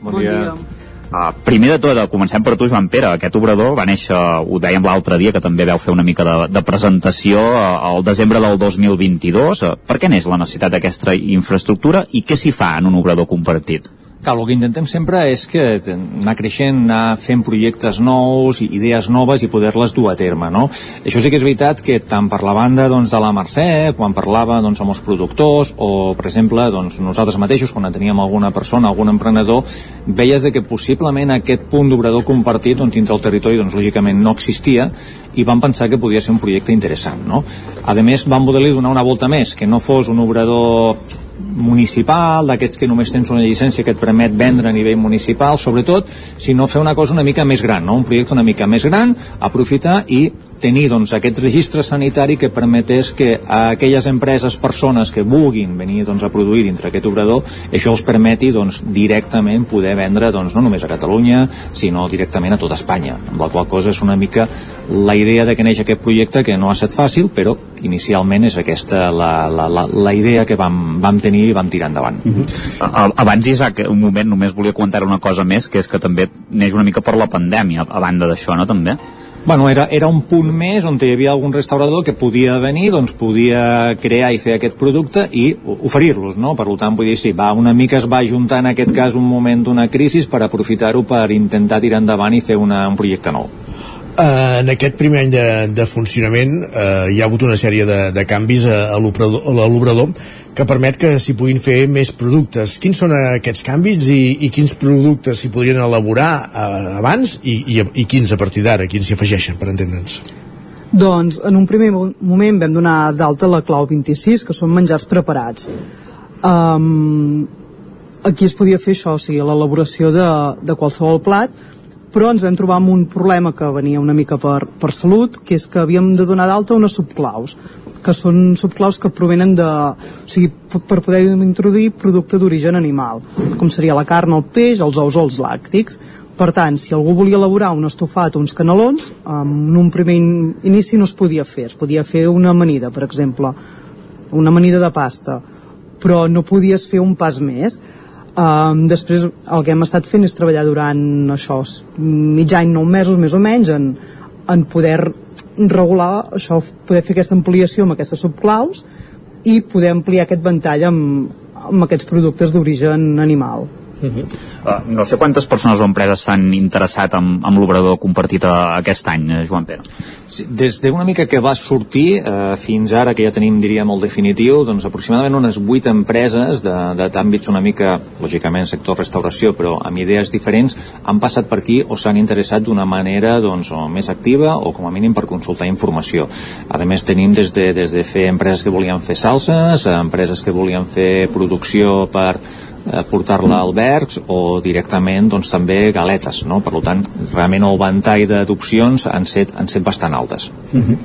S27: Bon, bon dia. dia.
S8: Uh, primer de tot, comencem per tu, Joan Pere. Aquest obrador va néixer, ho dèiem l'altre dia, que també veu fer una mica de, de presentació uh, al desembre del 2022. Uh, per què neix la necessitat d'aquesta infraestructura i què s'hi fa en un obrador compartit?
S27: Clar, el que intentem sempre és que anar creixent, anar fent projectes nous, idees noves i poder-les dur a terme, no? Això sí que és veritat que tant per la banda doncs, de la Mercè, quan parlava doncs, amb els productors, o per exemple doncs, nosaltres mateixos, quan teníem alguna persona, algun emprenedor, veies de que possiblement aquest punt d'obrador compartit doncs, dintre el territori doncs, lògicament no existia i vam pensar que podia ser un projecte interessant. No? A més, vam voler-li donar una volta més, que no fos un obrador municipal, d'aquests que només tens una llicència que et permet vendre a nivell municipal, sobretot, sinó fer una cosa una mica més gran, no? un projecte una mica més gran, aprofitar i tenir doncs, aquest registre sanitari que permetés que a aquelles empreses, persones que vulguin venir doncs, a produir dintre aquest obrador, això els permeti doncs, directament poder vendre doncs, no només a Catalunya, sinó directament a tota Espanya, amb la qual cosa és una mica la idea de que neix aquest projecte que no ha estat fàcil, però inicialment és aquesta la, la, la, la idea que vam, vam tenir i vam tirar endavant. Uh
S8: -huh. Abans, Isaac, un moment, només volia comentar una cosa més, que és que també neix una mica per la pandèmia, a banda d'això, no, també?
S27: Bueno, era, era un punt més on hi havia algun restaurador que podia venir, doncs podia crear i fer aquest producte i oferir-los, no? Per tant, vull dir, sí, va, una mica es va juntar en aquest cas un moment d'una crisi per aprofitar-ho per intentar tirar endavant i fer una, un projecte nou.
S1: Uh, en aquest primer any de, de funcionament uh, hi ha hagut una sèrie de, de canvis a, a l'obrador que permet que s'hi puguin fer més productes. Quins són aquests canvis i, i quins productes s'hi podrien elaborar eh, abans i, i, i quins a partir d'ara, quins s'hi afegeixen, per entendre'ns?
S28: Doncs en un primer moment vam donar d'alta la clau 26, que són menjars preparats. Um, aquí es podia fer això, o sigui, l'elaboració de, de qualsevol plat, però ens vam trobar amb un problema que venia una mica per, per salut, que és que havíem de donar d'alta unes subclaus que són subclaus que provenen de... O sigui, per poder introduir producte d'origen animal, com seria la carn, el peix, els ous o els làctics. Per tant, si algú volia elaborar un estofat o uns canelons, en un primer inici no es podia fer. Es podia fer una amanida, per exemple, una amanida de pasta, però no podies fer un pas més. Um, després el que hem estat fent és treballar durant això, mig any, nou mesos més o menys, en, en poder regular això, poder fer aquesta ampliació amb aquestes subclaus i poder ampliar aquest ventall amb, amb aquests productes d'origen animal.
S8: Uh -huh. uh, no sé quantes persones o empreses s'han interessat en, en l'obrador compartit a, aquest any, eh, Joan Pere.
S27: Sí, des d'una mica que va sortir eh, fins ara, que ja tenim, diria, molt definitiu, doncs aproximadament unes 8 empreses d'àmbits una mica, lògicament, sector restauració, però amb idees diferents, han passat per aquí o s'han interessat d'una manera doncs, o més activa o com a mínim per consultar informació. A més, tenim des de, des de fer empreses que volien fer salses, empreses que volien fer producció per eh, portar-la al Bergs o directament doncs, també galetes no? per tant realment el ventall d'opcions han, set, han set bastant altes
S1: uh -huh.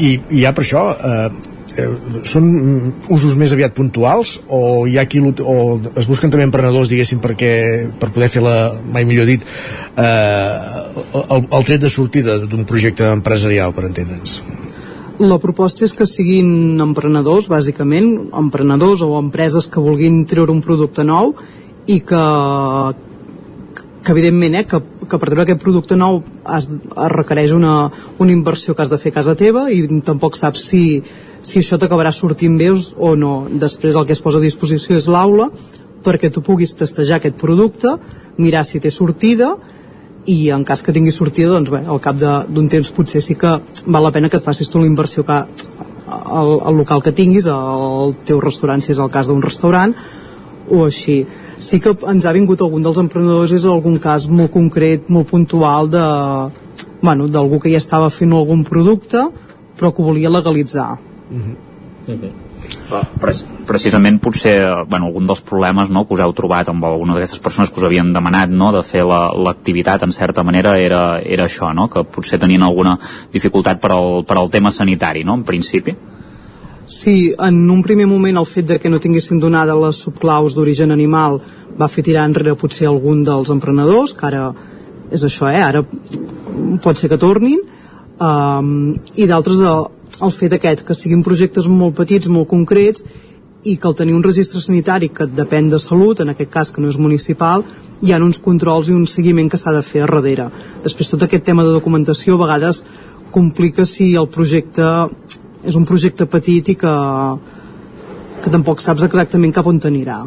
S1: I, i ja per això eh, eh, són usos més aviat puntuals o hi ha qui o es busquen també emprenedors diguéssim perquè per poder fer la mai millor dit eh, el, el tret de sortida d'un projecte empresarial per entendre'ns
S28: la proposta és que siguin emprenedors, bàsicament, emprenedors o empreses que vulguin treure un producte nou i que, que evidentment, eh, que, que per treure aquest producte nou es, es requereix una, una inversió que has de fer a casa teva i tampoc saps si, si això t'acabarà sortint bé o no. Després el que es posa a disposició és l'aula perquè tu puguis testejar aquest producte, mirar si té sortida i en cas que tingui sortida doncs bé, al cap d'un temps potser sí que val la pena que et facis tu la inversió que el, el local que tinguis el teu restaurant si és el cas d'un restaurant o així. Sí que ens ha vingut algun dels emprenedors és algun cas molt concret, molt puntual de bueno, d'algú que ja estava fent algun producte però que ho volia legalitzar. Mm -hmm.
S8: Mm -hmm precisament potser bueno, algun dels problemes no, que us heu trobat amb alguna d'aquestes persones que us havien demanat no, de fer l'activitat la, en certa manera era, era això, no? que potser tenien alguna dificultat per al, per al tema sanitari, no? en principi.
S28: Sí, en un primer moment el fet de que no tinguessin donada les subclaus d'origen animal va fer tirar enrere potser algun dels emprenedors, que ara és això, eh? ara pot ser que tornin, um, i d'altres fet aquest, que siguin projectes molt petits, molt concrets, i que al tenir un registre sanitari que depèn de salut, en aquest cas que no és municipal, hi ha uns controls i un seguiment que s'ha de fer a darrere. Després tot aquest tema de documentació a vegades complica si el projecte és un projecte petit i que, que tampoc saps exactament cap on t'anirà.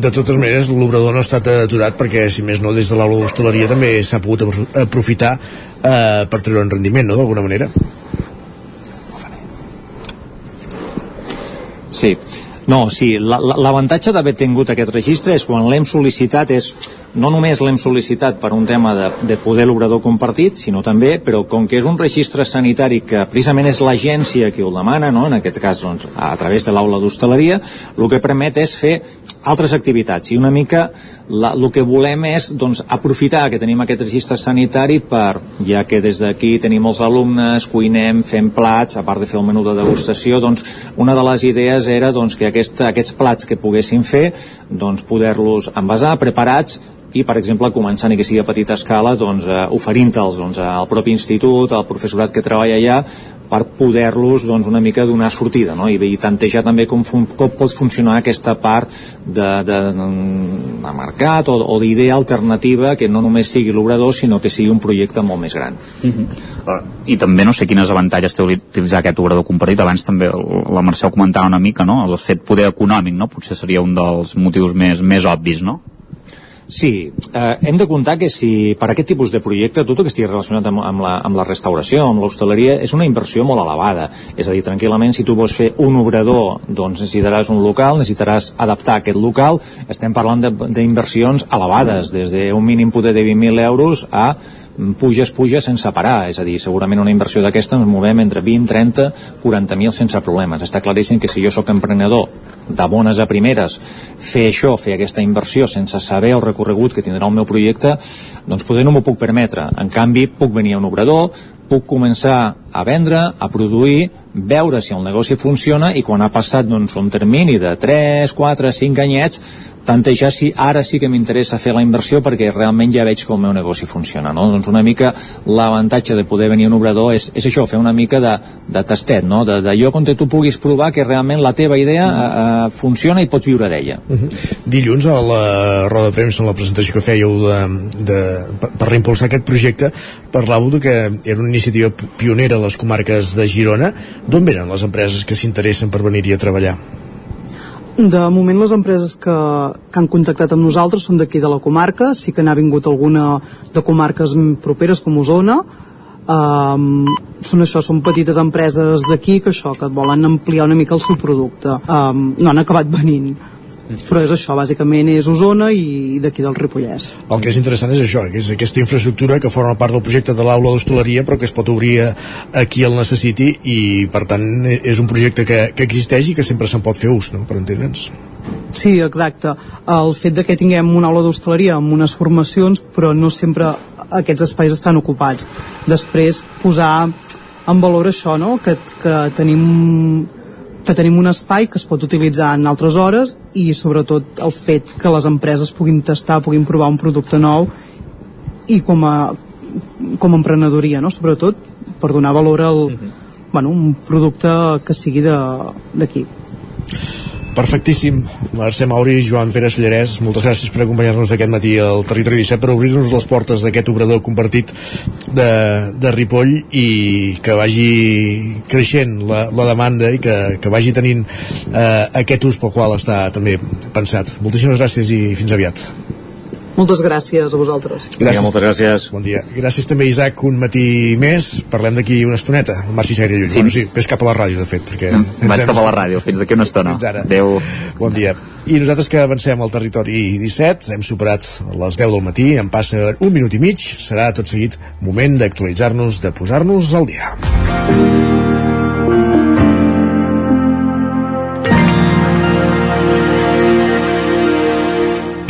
S1: De totes maneres, l'obrador no ha estat aturat perquè, si més no, des de l'aula d'hostaleria també s'ha pogut aprofitar eh, per treure un rendiment, no?, d'alguna manera.
S27: Sí, no, sí, l'avantatge d'haver tingut aquest registre és quan l'hem sol·licitat és no només l'hem sol·licitat per un tema de, de poder l'obrador compartit, sinó també, però com que és un registre sanitari que precisament és l'agència que ho demana, no? en aquest cas doncs, a través de l'aula d'hostaleria, el que permet és fer altres activitats i una mica la, el que volem és doncs, aprofitar que tenim aquest registre sanitari per, ja que des d'aquí tenim els alumnes, cuinem, fem plats, a part de fer el menú de degustació, doncs una de les idees era doncs, que aquest, aquests plats que poguessin fer, doncs poder-los envasar, preparats, i, per exemple, començant, i que sigui a petita escala, doncs, eh, oferint-te'ls doncs, al propi institut, al professorat que treballa allà, per poder-los doncs, una mica donar sortida no? I, i tantejar també com, fun com pot funcionar aquesta part de, de, de mercat o, o d'idea alternativa que no només sigui l'obrador sinó que sigui un projecte molt més gran
S8: mm -hmm. i també no sé quines avantatges té utilitzar aquest obrador compartit abans també la Mercè ho comentava una mica no? el fet poder econòmic no? potser seria un dels motius més, més obvis no?
S27: Sí, eh, hem de comptar que si per aquest tipus de projecte tot el que estigui relacionat amb, amb, la, amb la restauració, amb l'hostaleria, és una inversió molt elevada. És a dir, tranquil·lament, si tu vols fer un obrador, doncs necessitaràs un local, necessitaràs adaptar aquest local. Estem parlant d'inversions elevades, des d'un mínim poder de 20.000 euros a puges, puja sense parar, és a dir, segurament una inversió d'aquesta ens movem entre 20, 30, 40.000 sense problemes. Està claríssim que si jo sóc emprenedor de bones a primeres fer això, fer aquesta inversió sense saber el recorregut que tindrà el meu projecte doncs poder no m'ho puc permetre en canvi puc venir a un obrador puc començar a vendre, a produir veure si el negoci funciona i quan ha passat doncs, un termini de 3, 4, 5 anyets tantejar si ara sí que m'interessa fer la inversió perquè realment ja veig que el meu negoci funciona no? doncs una mica l'avantatge de poder venir un obrador és, és això, fer una mica de, de tastet, no? lloc on tu puguis provar que realment la teva idea uh, uh, funciona i pots viure d'ella
S1: uh -huh. Dilluns a la roda de premsa en la presentació que fèieu de, de, per, per reimpulsar aquest projecte parlàveu de que era una iniciativa pionera a les comarques de Girona d'on venen les empreses que s'interessen per venir-hi a treballar?
S28: De moment les empreses que, que han contactat amb nosaltres són d'aquí de la comarca, sí que n'ha vingut alguna de comarques properes com Osona, um, són això, són petites empreses d'aquí que això, que volen ampliar una mica el seu producte. Um, no han acabat venint però és això, bàsicament és Osona i d'aquí del Ripollès.
S1: El que és interessant és això, que és aquesta infraestructura que forma part del projecte de l'aula d'hostaleria però que es pot obrir a qui el necessiti i per tant és un projecte que, que existeix i que sempre se'n pot fer ús, no?, per entendre'ns.
S28: Sí, exacte. El fet de que tinguem una aula d'hostaleria amb unes formacions, però no sempre aquests espais estan ocupats. Després, posar en valor això, no?, que, que tenim que tenim un espai que es pot utilitzar en altres hores i sobretot el fet que les empreses puguin tastar, puguin provar un producte nou i com a, com a emprenedoria, no? sobretot per donar valor al, uh -huh. bueno, un producte que sigui d'aquí.
S1: Perfectíssim. Mercè Mauri, Joan Pere Sallarès, moltes gràcies per acompanyar-nos aquest matí al Territori 17 per obrir-nos les portes d'aquest obrador compartit de, de Ripoll i que vagi creixent la, la demanda i que, que vagi tenint eh, aquest ús pel qual està també pensat. Moltíssimes gràcies i fins aviat.
S28: Moltes gràcies a vosaltres.
S1: Gràcies. Moltes gràcies. Bon dia. Gràcies també, Isaac, un matí més. Parlem d'aquí una estoneta. No marxis gaire lluny. Sí. Bueno, sí, ves cap a la ràdio, de fet. Perquè
S8: no, vaig cap a la ràdio, fins d'aquí una estona.
S1: Fins ara.
S8: Adéu.
S1: Bon dia. I nosaltres que avancem al territori 17, hem superat les 10 del matí, en passa un minut i mig, serà tot seguit moment d'actualitzar-nos, de posar-nos al dia.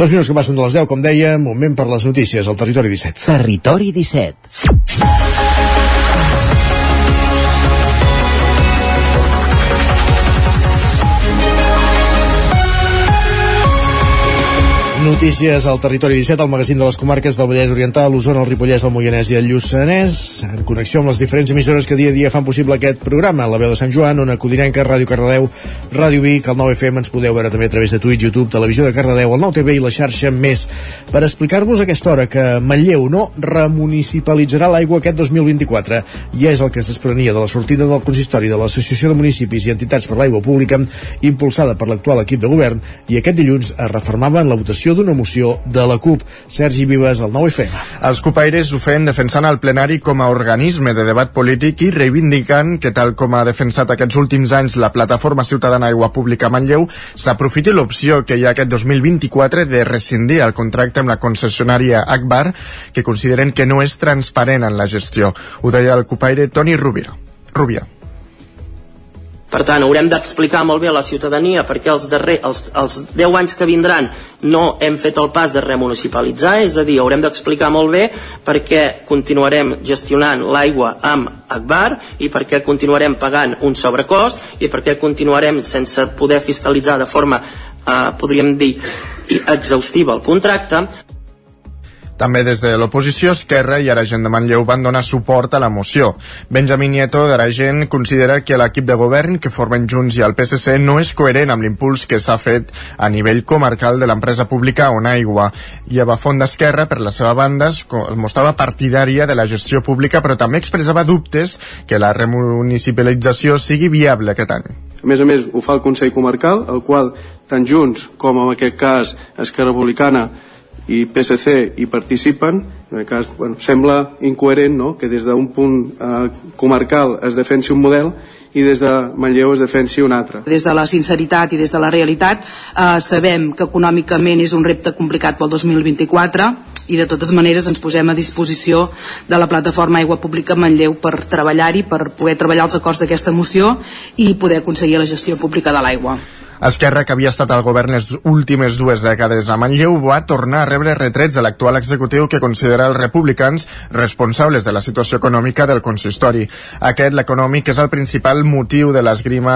S1: Dos minuts que passen de les 10, com deia, moment per les notícies al Territori 17.
S23: Territori 17.
S1: Notícies al territori 17, al magazín de les comarques del Vallès Oriental, l'Osona, el Ripollès, el Moianès i el Lluçanès, en connexió amb les diferents emissores que dia a dia fan possible aquest programa. La veu de Sant Joan, Ona Codinenca, Ràdio Cardedeu, Ràdio Vic, el 9FM, ens podeu veure també a través de Twitch, YouTube, Televisió de Cardedeu, el 9TV i la xarxa més. Per explicar-vos aquesta hora que Manlleu no remunicipalitzarà l'aigua aquest 2024 i és el que es desprenia de la sortida del consistori de l'Associació de Municipis i Entitats per l'Aigua Pública impulsada per l'actual equip de govern i aquest dilluns es reformava en la votació aprovació d'una moció de la CUP. Sergi Vives, el 9FM.
S29: Els cupaires ho feien defensant el plenari com a organisme de debat polític i reivindicant que, tal com ha defensat aquests últims anys la plataforma ciutadana Aigua Pública Manlleu, s'aprofiti l'opció que hi ha aquest 2024 de rescindir el contracte amb la concessionària Akbar, que consideren que no és transparent en la gestió. Ho deia el cupaire Toni Rubia. Rubia.
S30: Per tant, haurem d'explicar molt bé a la ciutadania perquè els, darrer, els, els 10 anys que vindran no hem fet el pas de remunicipalitzar, és a dir, haurem d'explicar molt bé perquè continuarem gestionant l'aigua amb Akbar i perquè continuarem pagant un sobrecost i perquè continuarem sense poder fiscalitzar de forma, eh, podríem dir, exhaustiva el contracte
S3: També des de l'oposició, Esquerra i ara gent de Manlleu van donar suport a la moció. Benjamin Nieto d'Aragent considera que l'equip de govern que formen Junts i el PSC no és coherent amb l'impuls que s'ha fet a nivell comarcal de l'empresa pública On Aigua. I Eva Font d'Esquerra, per la seva banda, es mostrava partidària de la gestió pública, però també expressava dubtes que la remunicipalització sigui viable aquest any.
S31: A més a més, ho fa el Consell Comarcal, el qual tant Junts com en aquest cas Esquerra Republicana i PSC hi participen en aquest cas bueno, sembla incoherent no? que des d'un punt eh, comarcal es defensi un model i des de Manlleu es defensi un altre.
S32: Des de la sinceritat i des de la realitat eh, sabem que econòmicament és un repte complicat pel 2024 i de totes maneres ens posem a disposició de la plataforma Aigua Pública Manlleu per treballar-hi, per poder treballar els acords d'aquesta moció i poder aconseguir la gestió pública de l'aigua.
S3: Esquerra, que havia estat al govern les últimes dues dècades a Manlleu, va tornar a rebre retrets de l'actual executiu que considera els republicans responsables de la situació econòmica del consistori. Aquest, l'econòmic, és el principal motiu de l'esgrima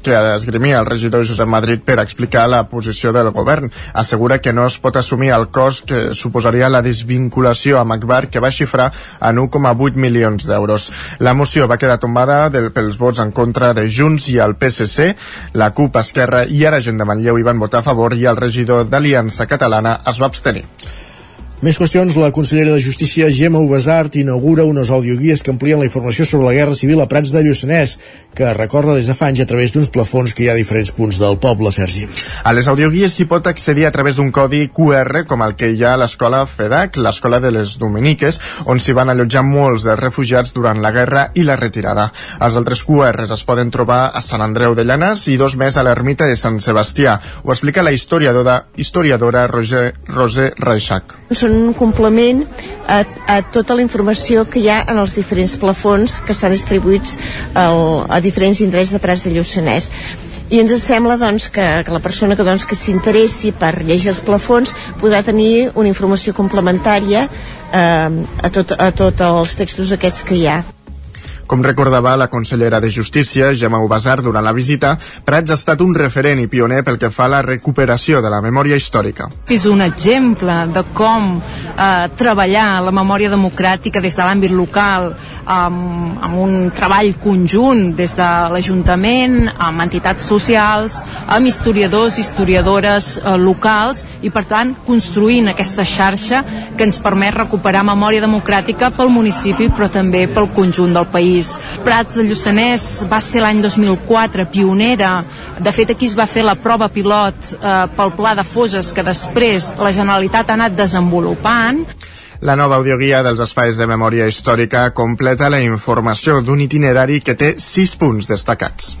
S3: que esgrimia el regidor Josep Madrid per explicar la posició del govern. Assegura que no es pot assumir el cost que suposaria la desvinculació amb Akbar, que va xifrar en 1,8 milions d'euros. La moció va quedar tombada del, pels vots en contra de Junts i el PSC. La CUP, Esquerra Esquerra i ara gent de Manlleu hi van votar a favor i el regidor d'Aliança Catalana es va abstenir.
S1: Més qüestions, la consellera de Justícia, Gemma Ubesart, inaugura unes audioguies que amplien la informació sobre la Guerra Civil a Prats de Lluçanès, que recorre des de fa anys a través d'uns plafons que hi ha a diferents punts del poble, Sergi.
S3: A les audioguies s'hi pot accedir a través d'un codi QR, com el que hi ha a l'escola FEDAC, l'escola de les Dominiques, on s'hi van allotjar molts dels refugiats durant la guerra i la retirada. Els altres QRs es poden trobar a Sant Andreu de Llanes i dos més a l'ermita de Sant Sebastià. Ho explica la historiadora, historiadora Roger, Roser Reixac.
S33: Són un complement a, a tota la informació que hi ha en els diferents plafons que estan distribuïts al, a diferents indrets de Prats de Lluçanès i ens sembla doncs, que, que la persona que, doncs, que s'interessi per llegir els plafons podrà tenir una informació complementària eh, a, tot, a tots els textos aquests que hi ha.
S3: Com recordava la consellera de Justícia, Gemma Ubasar, durant la visita, Prats ha estat un referent i pioner pel que fa a la recuperació de la memòria històrica.
S32: És un exemple de com eh, treballar la memòria democràtica des de l'àmbit local, amb, amb un treball conjunt des de l'Ajuntament, amb entitats socials, amb historiadors i historiadores eh, locals i per tant construint aquesta xarxa que ens permet recuperar memòria democràtica pel municipi però també pel conjunt del país. Prats de Lluçanès va ser l'any 2004 pionera. De fet, aquí es va fer la prova pilot eh, pel pla de foses que després la Generalitat ha anat desenvolupant.
S3: La nova audioguia dels espais de memòria històrica completa la informació d'un itinerari que té sis punts destacats.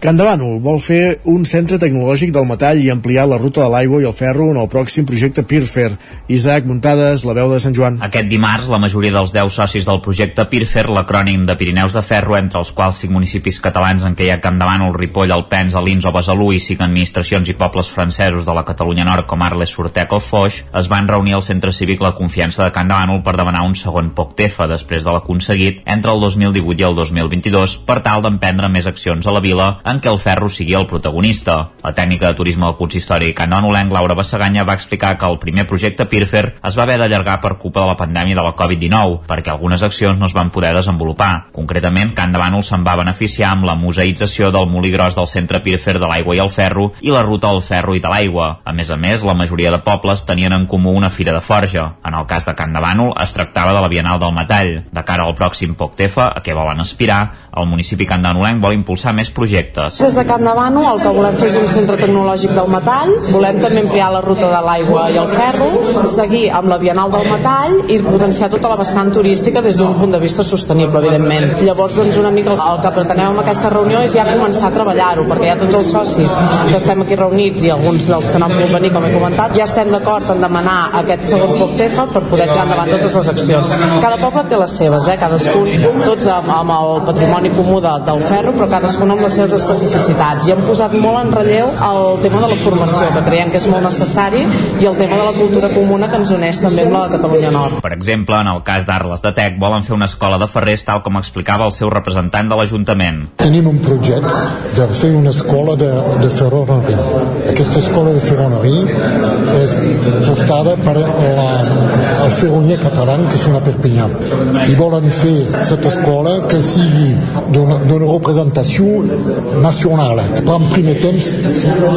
S1: Can de Bànol vol fer un centre tecnològic del metall i ampliar la ruta de l'aigua i el ferro en el pròxim projecte Pirfer. Isaac Muntades, la veu de Sant Joan.
S8: Aquest dimarts, la majoria dels 10 socis del projecte Pirfer, l'acrònim de Pirineus de Ferro, entre els quals 5 municipis catalans en què hi ha Can de Bànol, Ripoll, Alpens, Alins o Besalú i 5 administracions i pobles francesos de la Catalunya Nord com Arles, Sortec o Foix, es van reunir al centre cívic La Confiança de Can de Bànol per demanar un segon POCTEFA després de l'aconseguit entre el 2018 i el 2022 per tal d'emprendre més accions a la vila en què el ferro sigui el protagonista. La tècnica de turisme del consistori Canonolenc, Laura Bassaganya, va explicar que el primer projecte Pirfer es va haver d'allargar per culpa de la pandèmia de la Covid-19, perquè algunes accions no es van poder desenvolupar. Concretament, Can de Bànol se'n va beneficiar amb la museïtzació del molí gros del centre Pirfer de l'aigua i el ferro i la ruta del ferro i de l'aigua. A més a més, la majoria de pobles tenien en comú una fira de forja. En el cas de Can de Bànol, es tractava de la Bienal del Metall. De cara al pròxim POCTEFA, a què volen aspirar, el municipi candanolenc vol impulsar més projectes.
S34: Des de Can Bànol el que volem fer és un centre tecnològic del metall, volem també ampliar la ruta de l'aigua i el ferro, seguir amb la Bienal del Metall i potenciar tota la vessant turística des d'un punt de vista sostenible, evidentment. Llavors, doncs, una mica el que pretenem amb aquesta reunió és ja començar a treballar-ho, perquè ja tots els socis que estem aquí reunits i alguns dels que no han pogut venir, com he comentat, ja estem d'acord en demanar aquest segon POCTEFA per poder tirar endavant totes les accions. Cada poble té les seves, eh? cadascun, tots amb, amb el patrimoni comú de, del ferro, però cadascun amb les seves
S32: especificitats i hem posat molt en relleu el tema de la formació, que creiem que és molt necessari, i el tema de la cultura comuna que ens uneix també amb la de Catalunya Nord.
S8: Per exemple, en el cas d'Arles de Tec, volen fer una escola de ferrers tal com explicava el seu representant de l'Ajuntament.
S35: Tenim un projecte de fer una escola de, de ferroneria. Aquesta escola de ferroneria és portada per la, el ferroner català que són a Perpinyà. I volen fer aquesta escola que sigui d'una representació nacional. Per en primer temps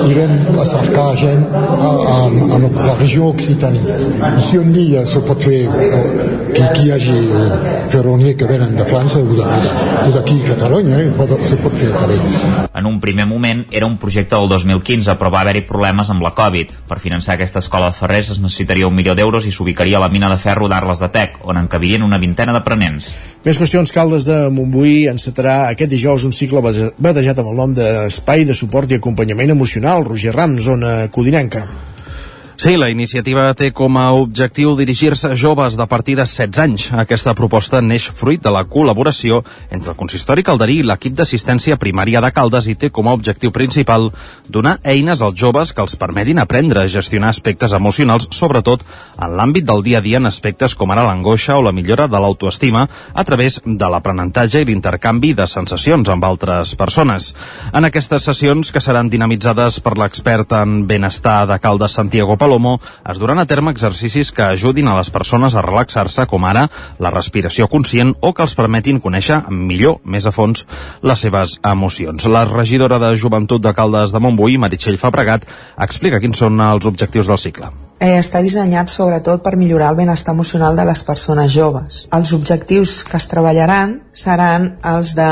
S35: irem a cercar gent a, a, a la regió Occitània. I si un dia se pot fer eh, que, que hi hagi eh, que venen de França o d'aquí a Catalunya, eh, pot, se pot fer ells.
S8: En un primer moment era un projecte del 2015, però va haver-hi problemes amb la Covid. Per finançar aquesta escola de ferrers es necessitaria un milió d'euros i s'ubicaria a la mina de ferro d'Arles de Tec, on encabirien una vintena d'aprenents.
S1: Més qüestions, Caldes de Montbuí encetarà aquest dijous un cicle batejat amb el nom d'Espai de Suport i Acompanyament Emocional, Roger Ram, zona codinenca.
S14: Sí, la iniciativa té com a objectiu dirigir-se a joves de partir de 16 anys. Aquesta proposta neix fruit de la col·laboració entre el Consistori Calderí i l'equip d'assistència primària de Caldes i té com a objectiu principal donar eines als joves que els permetin aprendre a gestionar aspectes emocionals, sobretot en l'àmbit del dia a dia en aspectes com ara l'angoixa o la millora de l'autoestima a través de l'aprenentatge i l'intercanvi de sensacions amb altres persones. En aquestes sessions, que seran dinamitzades per l'expert en benestar de Caldes Santiago Palomo es duran a terme exercicis que ajudin a les persones a relaxar-se, com ara la respiració conscient o que els permetin conèixer millor, més a fons, les seves emocions. La regidora de Joventut de Caldes de Montbui, Meritxell Fabregat, explica quins són els objectius del cicle.
S36: Eh, està dissenyat sobretot per millorar el benestar emocional de les persones joves. Els objectius que es treballaran seran els de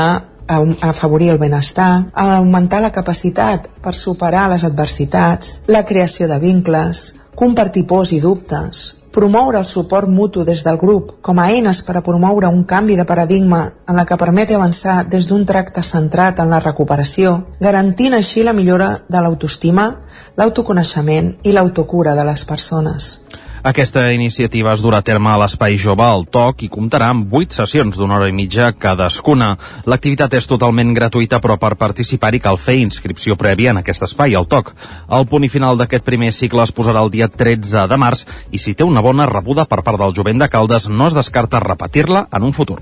S36: afavorir el benestar, augmentar la capacitat per superar les adversitats, la creació de vincles, compartir pors i dubtes, promoure el suport mutu des del grup com a eines per a promoure un canvi de paradigma en la que permeti avançar des d'un tracte centrat en la recuperació, garantint així la millora de l'autoestima, l'autoconeixement i l'autocura de les persones.
S14: Aquesta iniciativa es durà a terme a l'Espai Jove al TOC i comptarà amb 8 sessions d'una hora i mitja cadascuna. L'activitat és totalment gratuïta, però per participar-hi cal fer inscripció prèvia en aquest espai, al TOC. El punt i final d'aquest primer cicle es posarà el dia 13 de març i si té una bona rebuda per part del jovent de Caldes no es descarta repetir-la en un futur.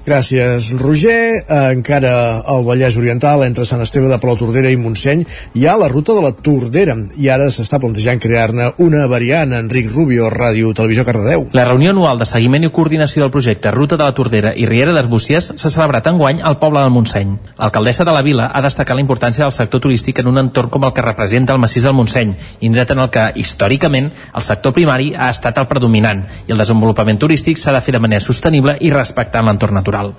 S1: Gràcies, Roger. Eh, encara al Vallès Oriental, entre Sant Esteve de Tordera i Montseny, hi ha la ruta de la Tordera i ara s'està plantejant crear-ne una variant. Enric Rubio, Ràdio Televisió Cardedeu.
S15: La reunió anual de seguiment i coordinació del projecte Ruta de la Tordera i Riera d'Arbúcies s'ha celebrat enguany al poble del Montseny. L'alcaldessa de la vila ha destacat la importància del sector turístic en un entorn com el que representa el massís del Montseny, indret en el que, històricament, el sector primari ha estat el predominant i el desenvolupament turístic s'ha de fer de manera sostenible i respectant l'entorn natural natural.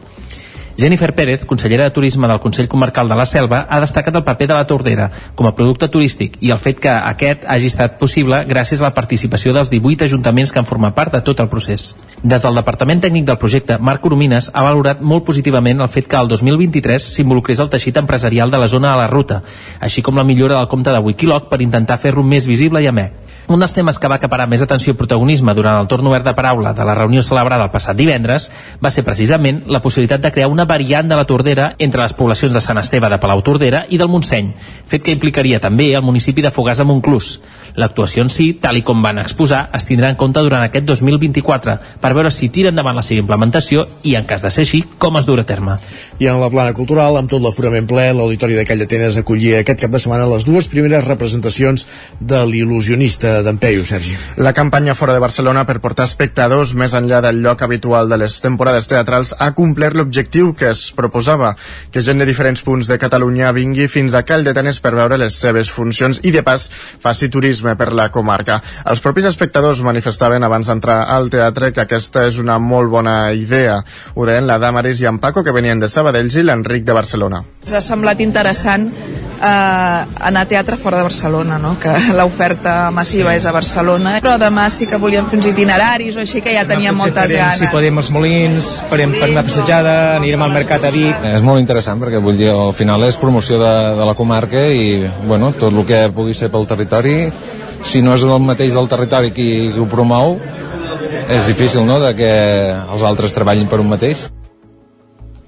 S15: Jennifer Pérez, consellera de Turisme del Consell Comarcal de la Selva, ha destacat el paper de la Tordera com a producte turístic i el fet que aquest hagi estat possible gràcies a la participació dels 18 ajuntaments que han format part de tot el procés. Des del Departament Tècnic del projecte, Marc Coromines ha valorat molt positivament el fet que el 2023 s'involucrés el teixit empresarial de la zona a la ruta, així com la millora del compte de Wikiloc per intentar fer-lo més visible i amè. Un dels temes que va acaparar més atenció i protagonisme durant el torn obert de paraula de la reunió celebrada el passat divendres va ser precisament la possibilitat de crear una variant de la Tordera entre les poblacions de Sant Esteve de Palau Tordera i del Montseny, fet que implicaria també el municipi de Fogars de Montclús. L'actuació en si, tal i com van exposar, es tindrà en compte durant aquest 2024 per veure si tira endavant la seva implementació i, en cas de ser així, com es durà a terme.
S1: I en la plana cultural, amb tot l'aforament ple, l'Auditori de Call d'Atenes acollia aquest cap de setmana les dues primeres representacions de l'il·lusionista d'en Peyu, Sergi.
S3: La campanya fora de Barcelona per portar espectadors més enllà del lloc habitual de les temporades teatrals ha complert l'objectiu que es proposava, que gent de diferents punts de Catalunya vingui fins a Call d'Atenes per veure les seves funcions i de pas faci turisme per la comarca. Els propis espectadors manifestaven abans d'entrar al teatre que aquesta és una molt bona idea. Ho deien la Damaris i en Paco que venien de Sabadells i l'Enric de Barcelona.
S37: Ens ha semblat interessant eh, anar a teatre fora de Barcelona, no? que l'oferta massiva és a Barcelona, però demà sí que volíem fer uns itineraris o així que ja teníem moltes ganes.
S38: Si podem els molins, farem per una passejada, anirem al mercat a Vic.
S39: És molt interessant perquè vull dir, al final és promoció de, de la comarca i bueno, tot el que pugui ser pel territori, si no és el mateix del territori qui, qui ho promou, és difícil no, de que els altres treballin per un mateix.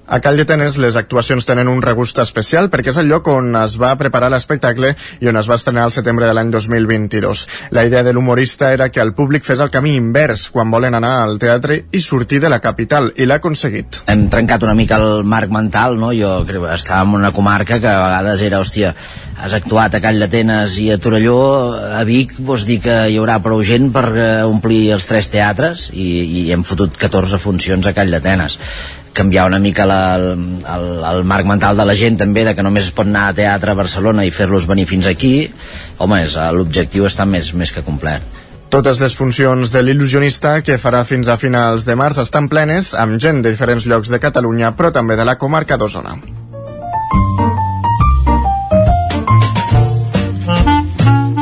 S3: A Call d'Atenes les actuacions tenen un regust especial perquè és el lloc on es va preparar l'espectacle i on es va estrenar al setembre de l'any 2022. La idea de l'humorista era que el públic fes el camí invers quan volen anar al teatre i sortir de la capital, i l'ha aconseguit.
S13: Hem trencat una mica el marc mental, no? Jo crec que estàvem en una comarca que a vegades era, hòstia, has actuat a Call d'Atenes i a Torelló, a Vic, vols dir que hi haurà prou gent per eh, omplir els tres teatres i, i hem fotut 14 funcions a Call d'Atenes canviar una mica la, el, el, marc mental de la gent també, de que només es pot anar a teatre a Barcelona i fer-los venir fins aquí home, l'objectiu està més, més que complet
S3: totes les funcions de l'il·lusionista, que farà fins a finals de març, estan plenes, amb gent de diferents llocs de Catalunya, però també de la comarca d'Osona.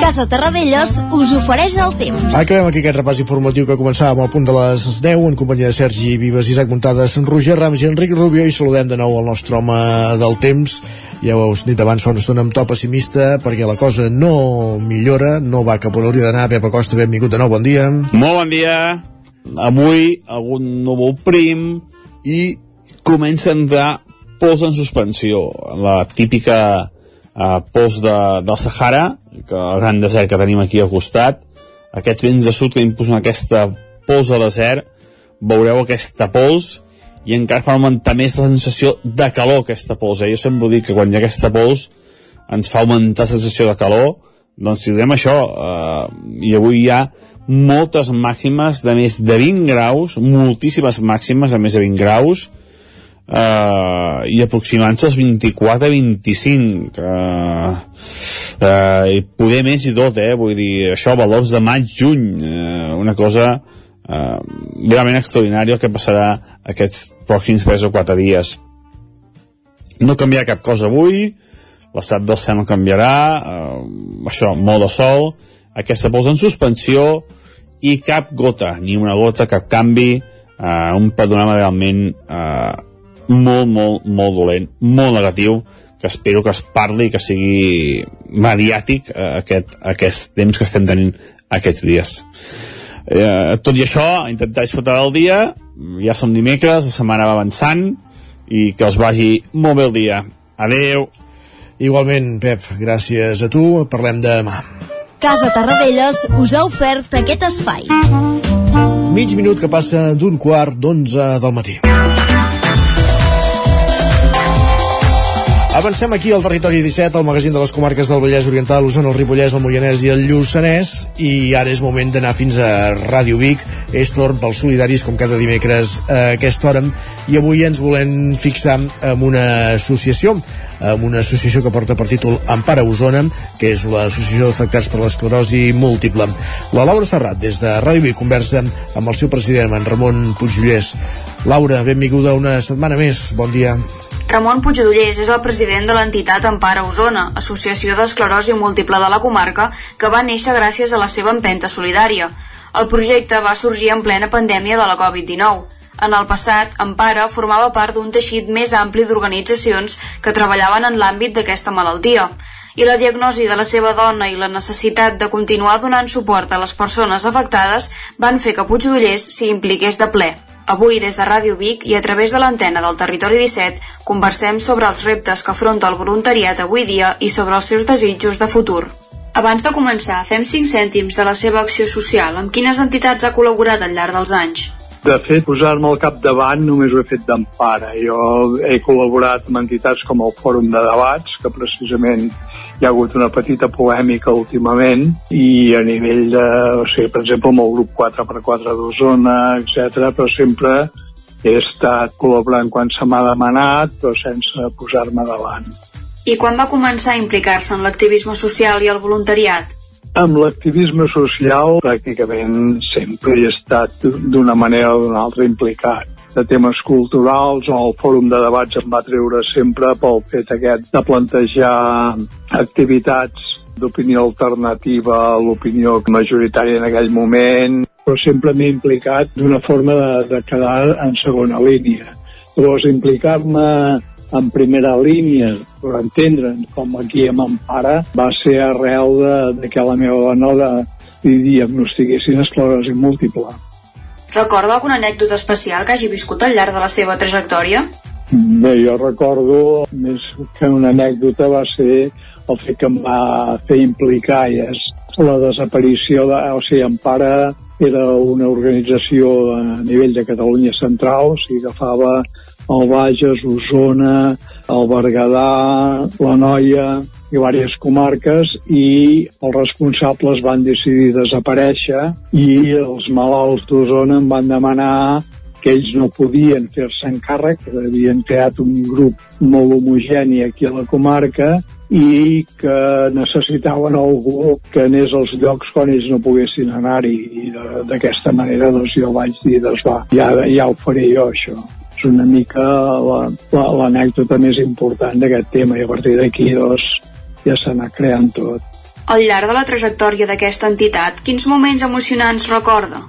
S21: Casa Terradellos us ofereix el temps.
S1: Acabem aquí aquest repàs informatiu que començava amb el punt de les 10 en companyia de Sergi Vives, Isaac Montades, Roger Rams i Enric Rubio i saludem de nou el nostre home del temps. Ja ho heu dit abans fa una estona amb to pessimista perquè la cosa no millora no va cap on hauria d'anar. Pep Acosta, benvingut de nou, bon dia.
S17: Molt bon dia. Avui algun núvol prim i comença a entrar pols en suspensió. La típica eh, pols de, del Sahara que el gran desert que tenim aquí al costat aquests vents de sud que imposen aquesta pols al desert veureu aquesta pols i encara fa augmentar més la sensació de calor aquesta pols eh? jo sempre dic que quan hi ha aquesta pols ens fa augmentar la sensació de calor doncs si diem això eh, i avui hi ha moltes màximes de més de 20 graus moltíssimes màximes a més de 20 graus eh, i aproximant-se als 24-25 eh, eh, i poder més i tot eh? vull dir, això valors de maig juny eh, una cosa eh, realment extraordinària el que passarà aquests pròxims 3 o 4 dies no canviarà cap cosa avui l'estat del cel no canviarà eh, això, molt de sol aquesta posa en suspensió i cap gota, ni una gota, cap canvi eh, un panorama realment eh, molt, molt, molt dolent, molt negatiu, que espero que es parli i que sigui mediàtic eh, aquest, aquest temps que estem tenint aquests dies. Eh, tot i això, intentar disfrutar del dia, ja som dimecres, la setmana va avançant, i que els vagi molt bé el dia. Adeu!
S1: Igualment, Pep, gràcies a tu. Parlem demà.
S21: Casa Tarradellas us ha ofert aquest espai.
S1: Mig minut que passa d'un quart d'onze del matí. Avancem aquí al territori 17, al magazín de les comarques del Vallès Oriental, l'Osona, el Ripollès, el Moianès i el Lluçanès, i ara és moment d'anar fins a Ràdio Vic, és torn pels solidaris, com cada dimecres a aquesta hora, i avui ens volem fixar en una associació, amb una associació que porta per títol Empara Osona, que és l'associació d'afectats per l'esclerosi múltiple. La Laura Serrat, des de Ràdio Vic, conversa amb el seu president, en Ramon Puigdollers. Laura, benvinguda una setmana més, bon dia.
S40: Ramon Puigdollers és el president de l'entitat Empara Osona, associació d'esclerosi múltiple de la comarca, que va néixer gràcies a la seva empenta solidària. El projecte va sorgir en plena pandèmia de la Covid-19. En el passat, Empara formava part d'un teixit més ampli d'organitzacions que treballaven en l'àmbit d'aquesta malaltia. I la diagnosi de la seva dona i la necessitat de continuar donant suport a les persones afectades van fer que Puigdollers s'hi impliqués de ple. Avui, des de Ràdio Vic i a través de l'antena del Territori 17, conversem sobre els reptes que afronta el voluntariat avui dia i sobre els seus desitjos de futur. Abans de començar, fem 5 cèntims de la seva acció social. Amb quines entitats ha col·laborat al llarg dels anys?
S33: De fet, posar-me al capdavant només ho he fet d'empara. Jo he col·laborat amb entitats com el Fòrum de Debats, que precisament hi ha hagut una petita polèmica últimament, i a nivell de, o sigui, per exemple, amb el grup 4x4 d'Osona, etc, però sempre he estat col·laborant quan se m'ha demanat, però sense posar-me davant.
S40: I quan va començar a implicar-se en l'activisme social i el voluntariat?
S33: Amb l'activisme social pràcticament sempre he estat d'una manera o d'una altra implicat. De temes culturals o el fòrum de debats em va treure sempre pel fet aquest de plantejar activitats d'opinió alternativa a l'opinió majoritària en aquell moment, però sempre m'he implicat d'una forma de, de quedar en segona línia. Llavors, implicar-me en primera línia, per entendre'n, com aquí a Mampara, va ser arrel de, de que la meva dona li diagnostiquessin esclerosi múltiple.
S40: Recorda alguna anècdota especial que hagi viscut al llarg de la seva trajectòria?
S33: Bé, jo recordo més que una anècdota va ser el fet que em va fer implicar i és la desaparició de... O sigui, Empara era una organització a nivell de Catalunya Central, o sigui, agafava el Bages, Osona, el Berguedà, la Noia i diverses comarques i els responsables van decidir desaparèixer i els malalts d'Osona em van demanar que ells no podien fer-se encàrrec, que havien creat un grup molt homogeni aquí a la comarca i que necessitaven algú que anés als llocs quan ells no poguessin anar-hi. I d'aquesta manera doncs jo vaig dir doncs va, ja, ja ho faré jo això és una mica l'anècdota la, la, més important d'aquest tema i a partir d'aquí doncs ja s'ha anat creant tot.
S40: Al llarg de la trajectòria d'aquesta entitat, quins moments emocionants recorda?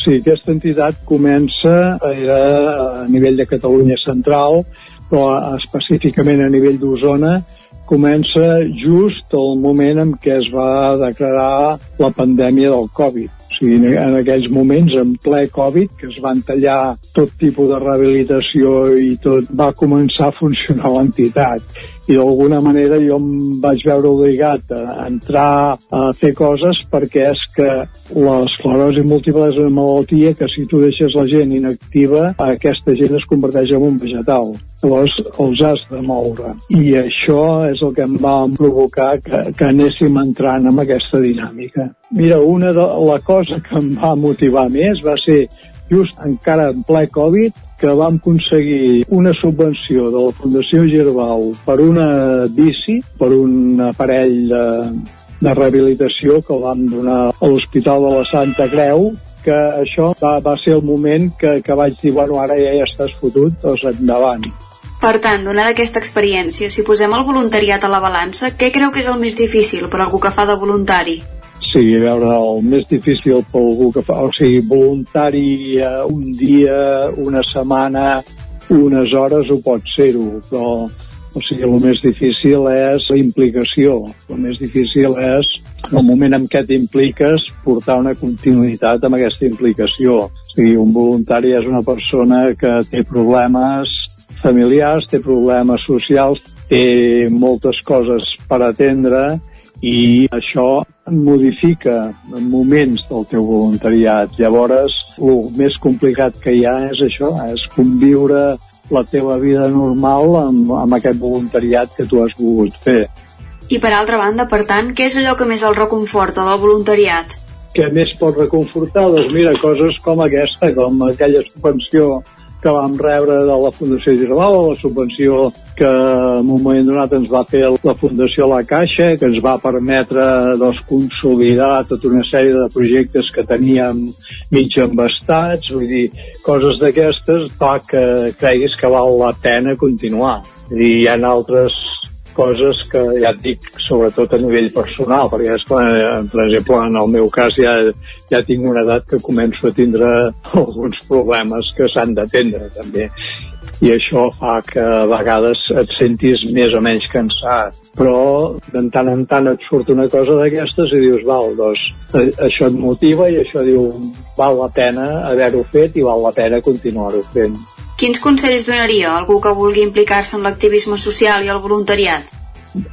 S33: Sí, aquesta entitat comença era a nivell de Catalunya Central, però específicament a nivell d'Osona, comença just el moment en què es va declarar la pandèmia del Covid sigui, en aquells moments, en ple Covid, que es van tallar tot tipus de rehabilitació i tot, va començar a funcionar l'entitat. I d'alguna manera jo em vaig veure obligat a entrar a fer coses perquè és que l'esclerosi múltiple és una malaltia que si tu deixes la gent inactiva, aquesta gent es converteix en un vegetal llavors els has de moure. I això és el que em va provocar que, que anéssim entrant en aquesta dinàmica. Mira, una de la cosa que em va motivar més va ser just encara en ple Covid que vam aconseguir una subvenció de la Fundació Girbau per una bici, per un aparell de, de rehabilitació que vam donar a l'Hospital de la Santa Creu que això va, va ser el moment que, que vaig dir, bueno, ara ja, ja estàs fotut, doncs endavant.
S40: Per tant, donada aquesta experiència, si posem el voluntariat a la balança, què creu que és el més difícil per algú que fa de voluntari?
S33: Sí, a veure, el més difícil per algú que fa... O sigui, voluntari eh, un dia, una setmana, unes hores ho pot ser-ho, però o sigui, el més difícil és la implicació. El més difícil és el moment en què t'impliques portar una continuïtat amb aquesta implicació. O sigui, un voluntari és una persona que té problemes familiars, té problemes socials, té moltes coses per atendre i això modifica moments del teu voluntariat. Llavors, el més complicat que hi ha és això, és conviure la teva vida normal amb, amb aquest voluntariat que tu has volgut fer.
S40: I per altra banda, per tant, què és allò que més el reconforta del voluntariat?
S33: Què més pot reconfortar? Doncs mira, coses com aquesta, com aquella subvenció que vam rebre de la Fundació Girbau, la subvenció que en un moment donat ens va fer la Fundació La Caixa, que ens va permetre doncs, consolidar tota una sèrie de projectes que teníem mig embastats, vull dir, coses d'aquestes fa que creguis que val la pena continuar. I hi ha altres coses que ja et dic, sobretot a nivell personal, perquè és clar, eh, per exemple, en el meu cas ja, ja tinc una edat que començo a tindre alguns problemes que s'han d'atendre també i això fa que a vegades et sentis més o menys cansat però de tant en tant et surt una cosa d'aquestes i dius val, doncs eh, això et motiva i això diu val la pena haver-ho fet i val la pena continuar-ho fent
S40: Quins consells donaria a algú que vulgui implicar-se en l'activisme social i el voluntariat?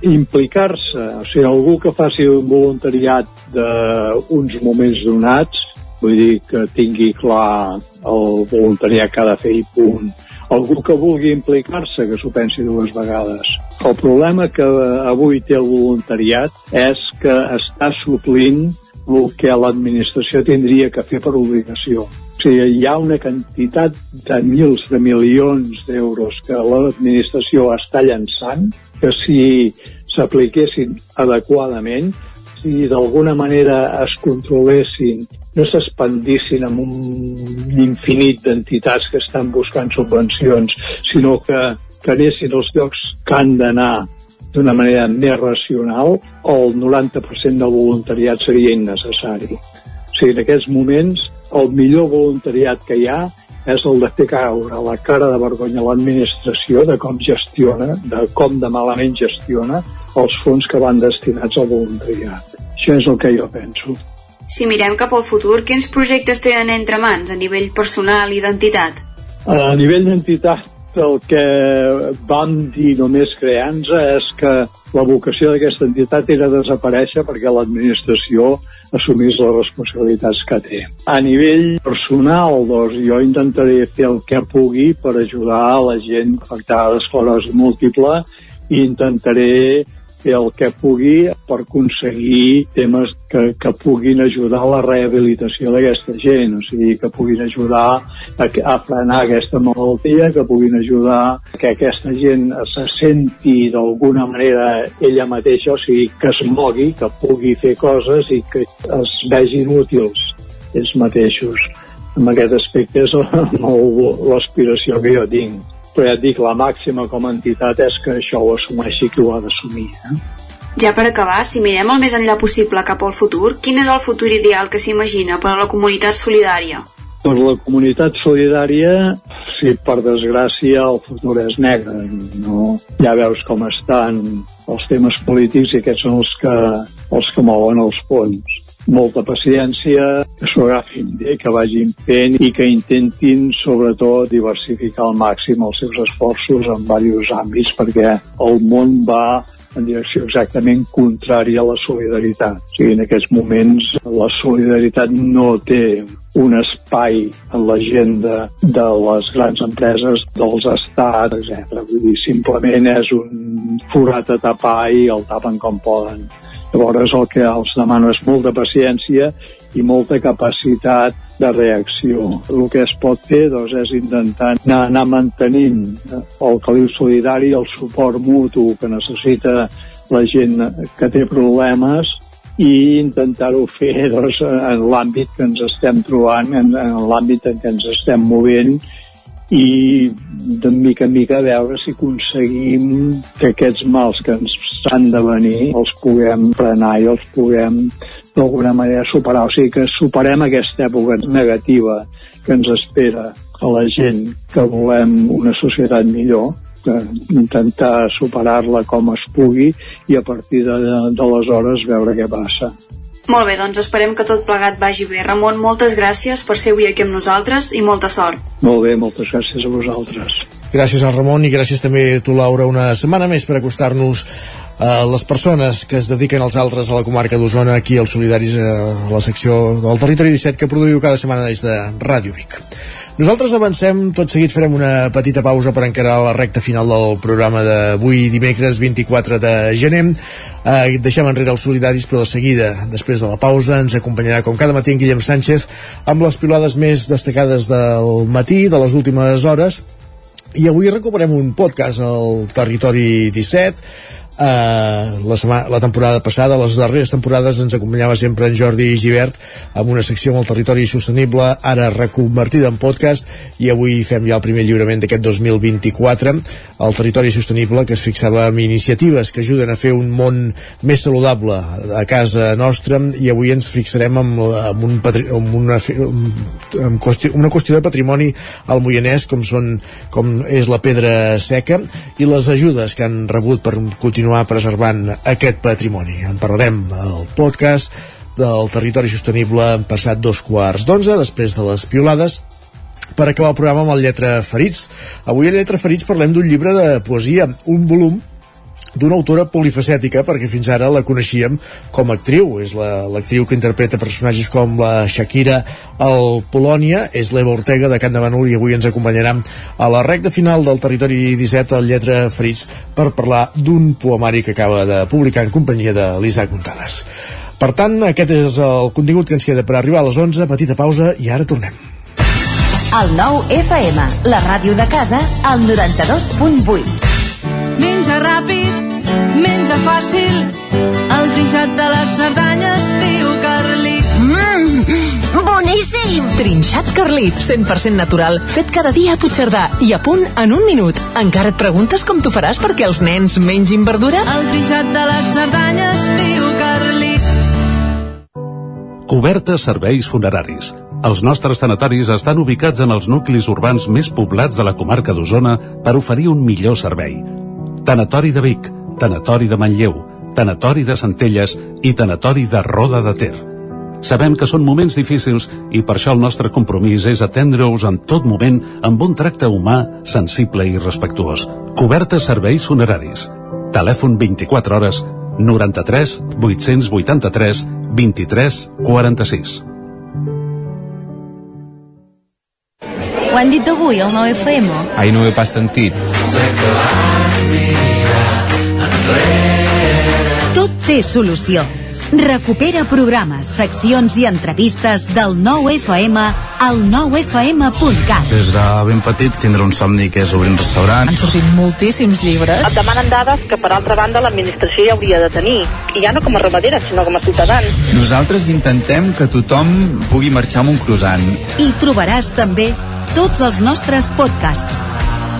S33: Implicar-se, o sigui, algú que faci un voluntariat d'uns moments donats, vull dir que tingui clar el voluntariat que ha de fer i punt. Algú que vulgui implicar-se, que s'ho pensi dues vegades. El problema que avui té el voluntariat és que està suplint el que l'administració tindria que fer per obligació. O sigui, hi ha una quantitat de mils de milions d'euros que l'administració està llançant, que si s'apliquessin adequadament, si d'alguna manera es controlessin, no s'expandissin amb un infinit d'entitats que estan buscant subvencions, sinó que, que anessin als llocs que han d'anar d'una manera més racional, el 90% del voluntariat seria innecessari. O sigui, en aquests moments el millor voluntariat que hi ha és el de fer caure la cara de vergonya a l'administració de com gestiona, de com de malament gestiona els fons que van destinats al voluntariat. Això és el que jo penso.
S40: Si mirem cap al futur, quins projectes tenen entre mans a nivell personal i d'entitat?
S33: A nivell d'entitat, el que vam dir només creant és que la vocació d'aquesta entitat era desaparèixer perquè l'administració assumís les responsabilitats que té. A nivell personal, doncs, jo intentaré fer el que pugui per ajudar a la gent afectada d'esclerosi múltiple i intentaré fer el que pugui per aconseguir temes que, que puguin ajudar a la rehabilitació d'aquesta gent, o sigui, que puguin ajudar a, a frenar aquesta malaltia, que puguin ajudar que aquesta gent se senti d'alguna manera ella mateixa, o sigui, que es mogui, que pugui fer coses i que es vegin útils ells mateixos. En aquest aspecte és l'aspiració que jo tinc però ja et dic, la màxima com a entitat és que això ho assumeixi qui ho ha d'assumir. Eh?
S40: Ja per acabar, si mirem el més enllà possible cap al futur, quin és el futur ideal que s'imagina per a la comunitat solidària?
S33: Doncs la comunitat solidària, si per desgràcia el futur és negre, no? ja veus com estan els temes polítics i aquests són els que, els que mouen els fons molta paciència, que s'ho agafin bé, que vagin fent i que intentin sobretot diversificar al màxim els seus esforços en diversos àmbits perquè el món va en direcció exactament contrària a la solidaritat. O sigui, en aquests moments la solidaritat no té un espai en l'agenda de les grans empreses, dels estats, etc. Vull dir, simplement és un forat a tapar i el tapen com poden. Llavors el que els demano és molta paciència i molta capacitat de reacció. El que es pot fer doncs, és intentar anar, anar mantenint el caliu solidari, el suport mutu que necessita la gent que té problemes i intentar-ho fer doncs, en l'àmbit que ens estem trobant, en, en l'àmbit en què ens estem movent i de mica en mica veure si aconseguim que aquests mals que ens han de venir els puguem frenar i els puguem d'alguna manera superar. O sigui que superem aquesta època negativa que ens espera a la gent que volem una societat millor intentar superar-la com es pugui i a partir d'aleshores veure què passa.
S40: Molt bé, doncs esperem que tot plegat vagi bé. Ramon, moltes gràcies per ser avui aquí amb nosaltres i molta sort.
S33: Molt bé, moltes gràcies a vosaltres.
S1: Gràcies al Ramon i gràcies també a tu, Laura, una setmana més per acostar-nos a les persones que es dediquen als altres a la comarca d'Osona, aquí als Solidaris, a la secció del Territori 17 que produïu cada setmana des de Ràdio Vic. Nosaltres avancem, tot seguit farem una petita pausa per encarar la recta final del programa d'avui dimecres 24 de gener. Eh, deixem enrere els solidaris, però de seguida, després de la pausa, ens acompanyarà com cada matí en Guillem Sánchez amb les pilades més destacades del matí, de les últimes hores, i avui recuperem un podcast al Territori 17 Uh, la, setmana, la temporada passada, les darreres temporades ens acompanyava sempre en Jordi Givert amb una secció amb el territori sostenible ara reconvertida en podcast i avui fem ja el primer lliurament d'aquest 2024 el territori sostenible que es fixava amb iniciatives que ajuden a fer un món més saludable a casa nostra i avui ens fixarem amb, amb, un amb, una, amb qüestió, una qüestió de patrimoni al Moianès com, són, com és la pedra seca i les ajudes que han rebut per continuar continuar preservant aquest patrimoni. En parlarem al podcast del territori sostenible en passat dos quarts d'onze, després de les piolades, per acabar el programa amb el Lletra Ferits. Avui a Lletra Ferits parlem d'un llibre de poesia, un volum d'una autora polifacètica perquè fins ara la coneixíem com a actriu és l'actriu la, que interpreta personatges com la Shakira al Polònia és l'Eva Ortega de Can de Manol i avui ens acompanyarà a la recta final del Territori 17 al Lletra Ferits per parlar d'un poemari que acaba de publicar en companyia de l'Isaac Montades per tant, aquest és el contingut que ens queda per arribar a les 11, petita pausa i ara tornem.
S41: El nou FM, la ràdio de casa, al 92.8.
S42: Menja ràpid, menja fàcil, el trinxat de les Cerdanyes diu Carlit.
S41: Mmm, boníssim!
S43: Trinxat Carlit, 100% natural, fet cada dia a Puigcerdà i a punt en un minut. Encara et preguntes com t'ho faràs perquè els nens mengin verdura?
S42: El trinxat de les Cerdanyes diu Carlit.
S44: Cobertes serveis funeraris. Els nostres tanatoris estan ubicats en els nuclis urbans més poblats de la comarca d'Osona per oferir un millor servei. Tanatori de Vic, Tanatori de Manlleu, Tanatori de Centelles i Tanatori de Roda de Ter. Sabem que són moments difícils i per això el nostre compromís és atendre-us en tot moment amb un tracte humà, sensible i respectuós. Cobertes serveis funeraris. Telèfon 24 hores 93 883 23 46.
S45: Ho han dit avui al 9FM?
S46: Ai, no ho he pas sentit.
S41: Tot té solució. Recupera programes, seccions i entrevistes del 9FM al 9FM.cat.
S47: Des de ben petit tindre un somni que és obrir un restaurant.
S45: Han sortit moltíssims llibres.
S48: Et demanen dades que, per altra banda, l'administració ja hauria de tenir. I ja no com a ramadera, sinó com a ciutadans.
S47: Nosaltres intentem que tothom pugui marxar amb un croissant.
S41: I trobaràs també tots els nostres podcasts.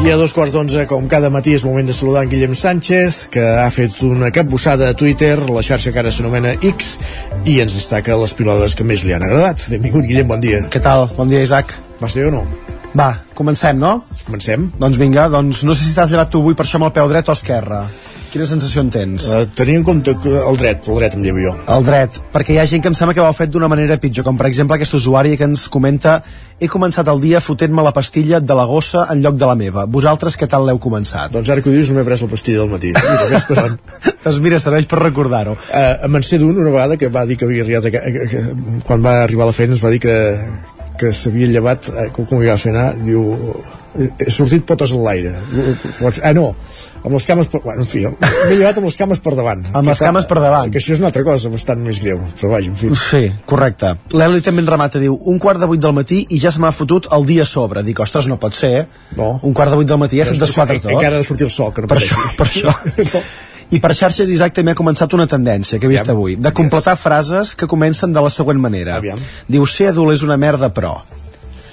S1: I a dos quarts d'onze, com cada matí, és moment de saludar en Guillem Sánchez, que ha fet una capbussada a Twitter, la xarxa que ara s'anomena X, i ens destaca les pilades que més li han agradat. Benvingut, Guillem, bon dia.
S49: Què tal? Bon dia, Isaac.
S1: Vas bé o no?
S49: Va, comencem, no?
S1: Comencem.
S49: Doncs vinga, doncs no sé si t'has llevat tu avui per això amb el peu dret o esquerre. Quina sensació en tens?
S1: Uh, tenint en compte el dret, el dret em llevo jo.
S49: El dret, perquè hi ha gent que em sembla que ho ha fet d'una manera pitjor, com per exemple aquest usuari que ens comenta he començat el dia fotent-me la pastilla de la gossa en lloc de la meva. Vosaltres què tal l'heu començat?
S1: Doncs ara que ho dius no m'he pres la pastilla del matí. Mira,
S49: doncs mira, serveix per recordar-ho.
S1: Uh, me'n sé d'un una vegada que va dir que havia arribat a, quan va arribar a la feina ens va dir que, que s'havia llevat, eh, com, com hi va fer anar, diu he sortit potes en l'aire ah no, amb les cames per... bueno, en fi, m'he llevat amb les cames per davant
S49: amb les cames per davant
S1: que això és una altra cosa bastant més greu però vaja, en fi
S49: sí, correcte l'Eli també en remata, diu, un quart de vuit del matí i ja se m'ha fotut el dia a sobre dic, ostres, no pot ser, eh?
S1: no.
S49: un quart de vuit del matí ja se't desquadra tot
S1: encara ha de sortir el sol, que no
S49: per això, per això. no. I per xarxes, Isaac, també ha començat una tendència que he vist Aviam. avui, de completar yes. frases que comencen de la següent manera.
S1: Aviam.
S49: Diu, ser adult és una merda, però...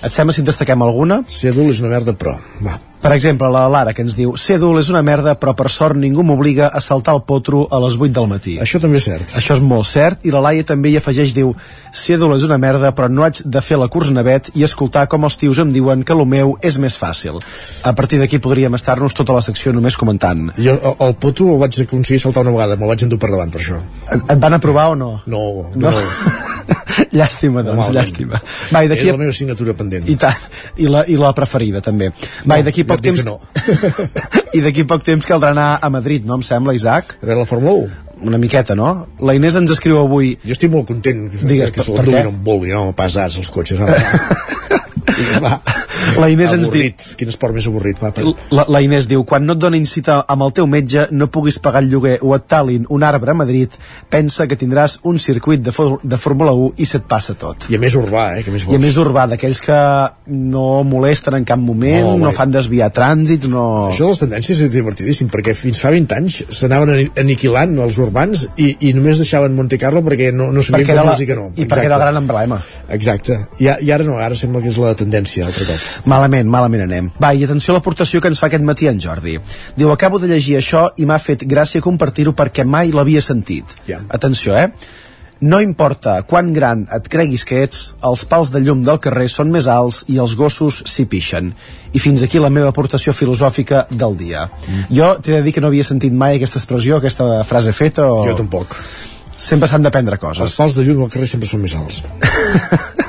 S49: Et sembla si en destaquem alguna?
S1: Ser adult és una merda, però... Va.
S49: Per exemple, la Lara, que ens diu ser adult és una merda, però per sort ningú m'obliga a saltar el potro a les 8 del matí.
S1: Això també és cert.
S49: Això és molt cert, i la Laia també hi afegeix, diu ser adult és una merda, però no haig de fer la curs navet i escoltar com els tios em diuen que el meu és més fàcil. A partir d'aquí podríem estar-nos tota la secció només comentant.
S1: Jo el, el potro el vaig aconseguir saltar una vegada, me'l vaig endur per davant per això.
S49: Et, et van aprovar o no?
S1: No, no. no.
S49: llàstima, doncs, Malament. llàstima. Va, i
S1: és la meva assignatura pendent.
S49: I tant, i la, i la preferida també. Va, no, i d'aquí poc temps...
S1: No.
S49: I d'aquí poc temps caldrà anar a Madrid, no em sembla, Isaac?
S1: A veure la Fórmula 1?
S49: Una miqueta, no? La Inés ens escriu avui...
S1: Jo estic molt content que,
S49: Digues,
S1: que se l'enduguin on vulgui, no? Pas arts, els cotxes. No?
S49: va. La Inés
S1: avorrit.
S49: ens
S1: diu... Quin esport més avorrit, va. Per...
S49: La, la Inés diu, quan no et donin cita amb el teu metge, no puguis pagar el lloguer o et talin un arbre a Madrid, pensa que tindràs un circuit de, de Fórmula 1 i se't passa tot.
S1: I a més urbà, eh? Que més vols.
S49: I a més urbà, d'aquells que no molesten en cap moment, no, no fan desviar trànsit, no...
S1: Això de les tendències és divertidíssim, perquè fins fa 20 anys s'anaven aniquilant els urbans i, i només deixaven Monte Carlo perquè no, no sabien com dir que no.
S49: I Exacte. perquè era el gran emblema.
S1: Exacte. I, I ara no, ara sembla que és la tendència, altre cop.
S49: Malament, malament anem. Va, i atenció a l'aportació que ens fa aquest matí en Jordi. Diu, acabo de llegir això i m'ha fet gràcia compartir-ho perquè mai l'havia sentit.
S1: Ja.
S49: Atenció, eh? No importa quan gran et creguis que ets, els pals de llum del carrer són més alts i els gossos s'hi pixen. I fins aquí la meva aportació filosòfica del dia. Mm. Jo t'he de dir que no havia sentit mai aquesta expressió, aquesta frase feta o...
S1: Jo tampoc.
S49: Sempre s'han d'aprendre coses.
S1: Els pals de llum al carrer sempre són més alts.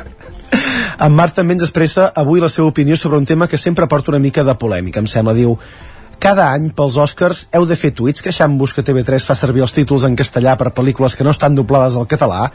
S49: En Marc també ens expressa avui la seva opinió sobre un tema que sempre porta una mica de polèmica, em sembla. Diu, cada any, pels Oscars, heu de fer tuits queixant-vos que TV3 fa servir els títols en castellà per pel·lícules que no estan doblades al català.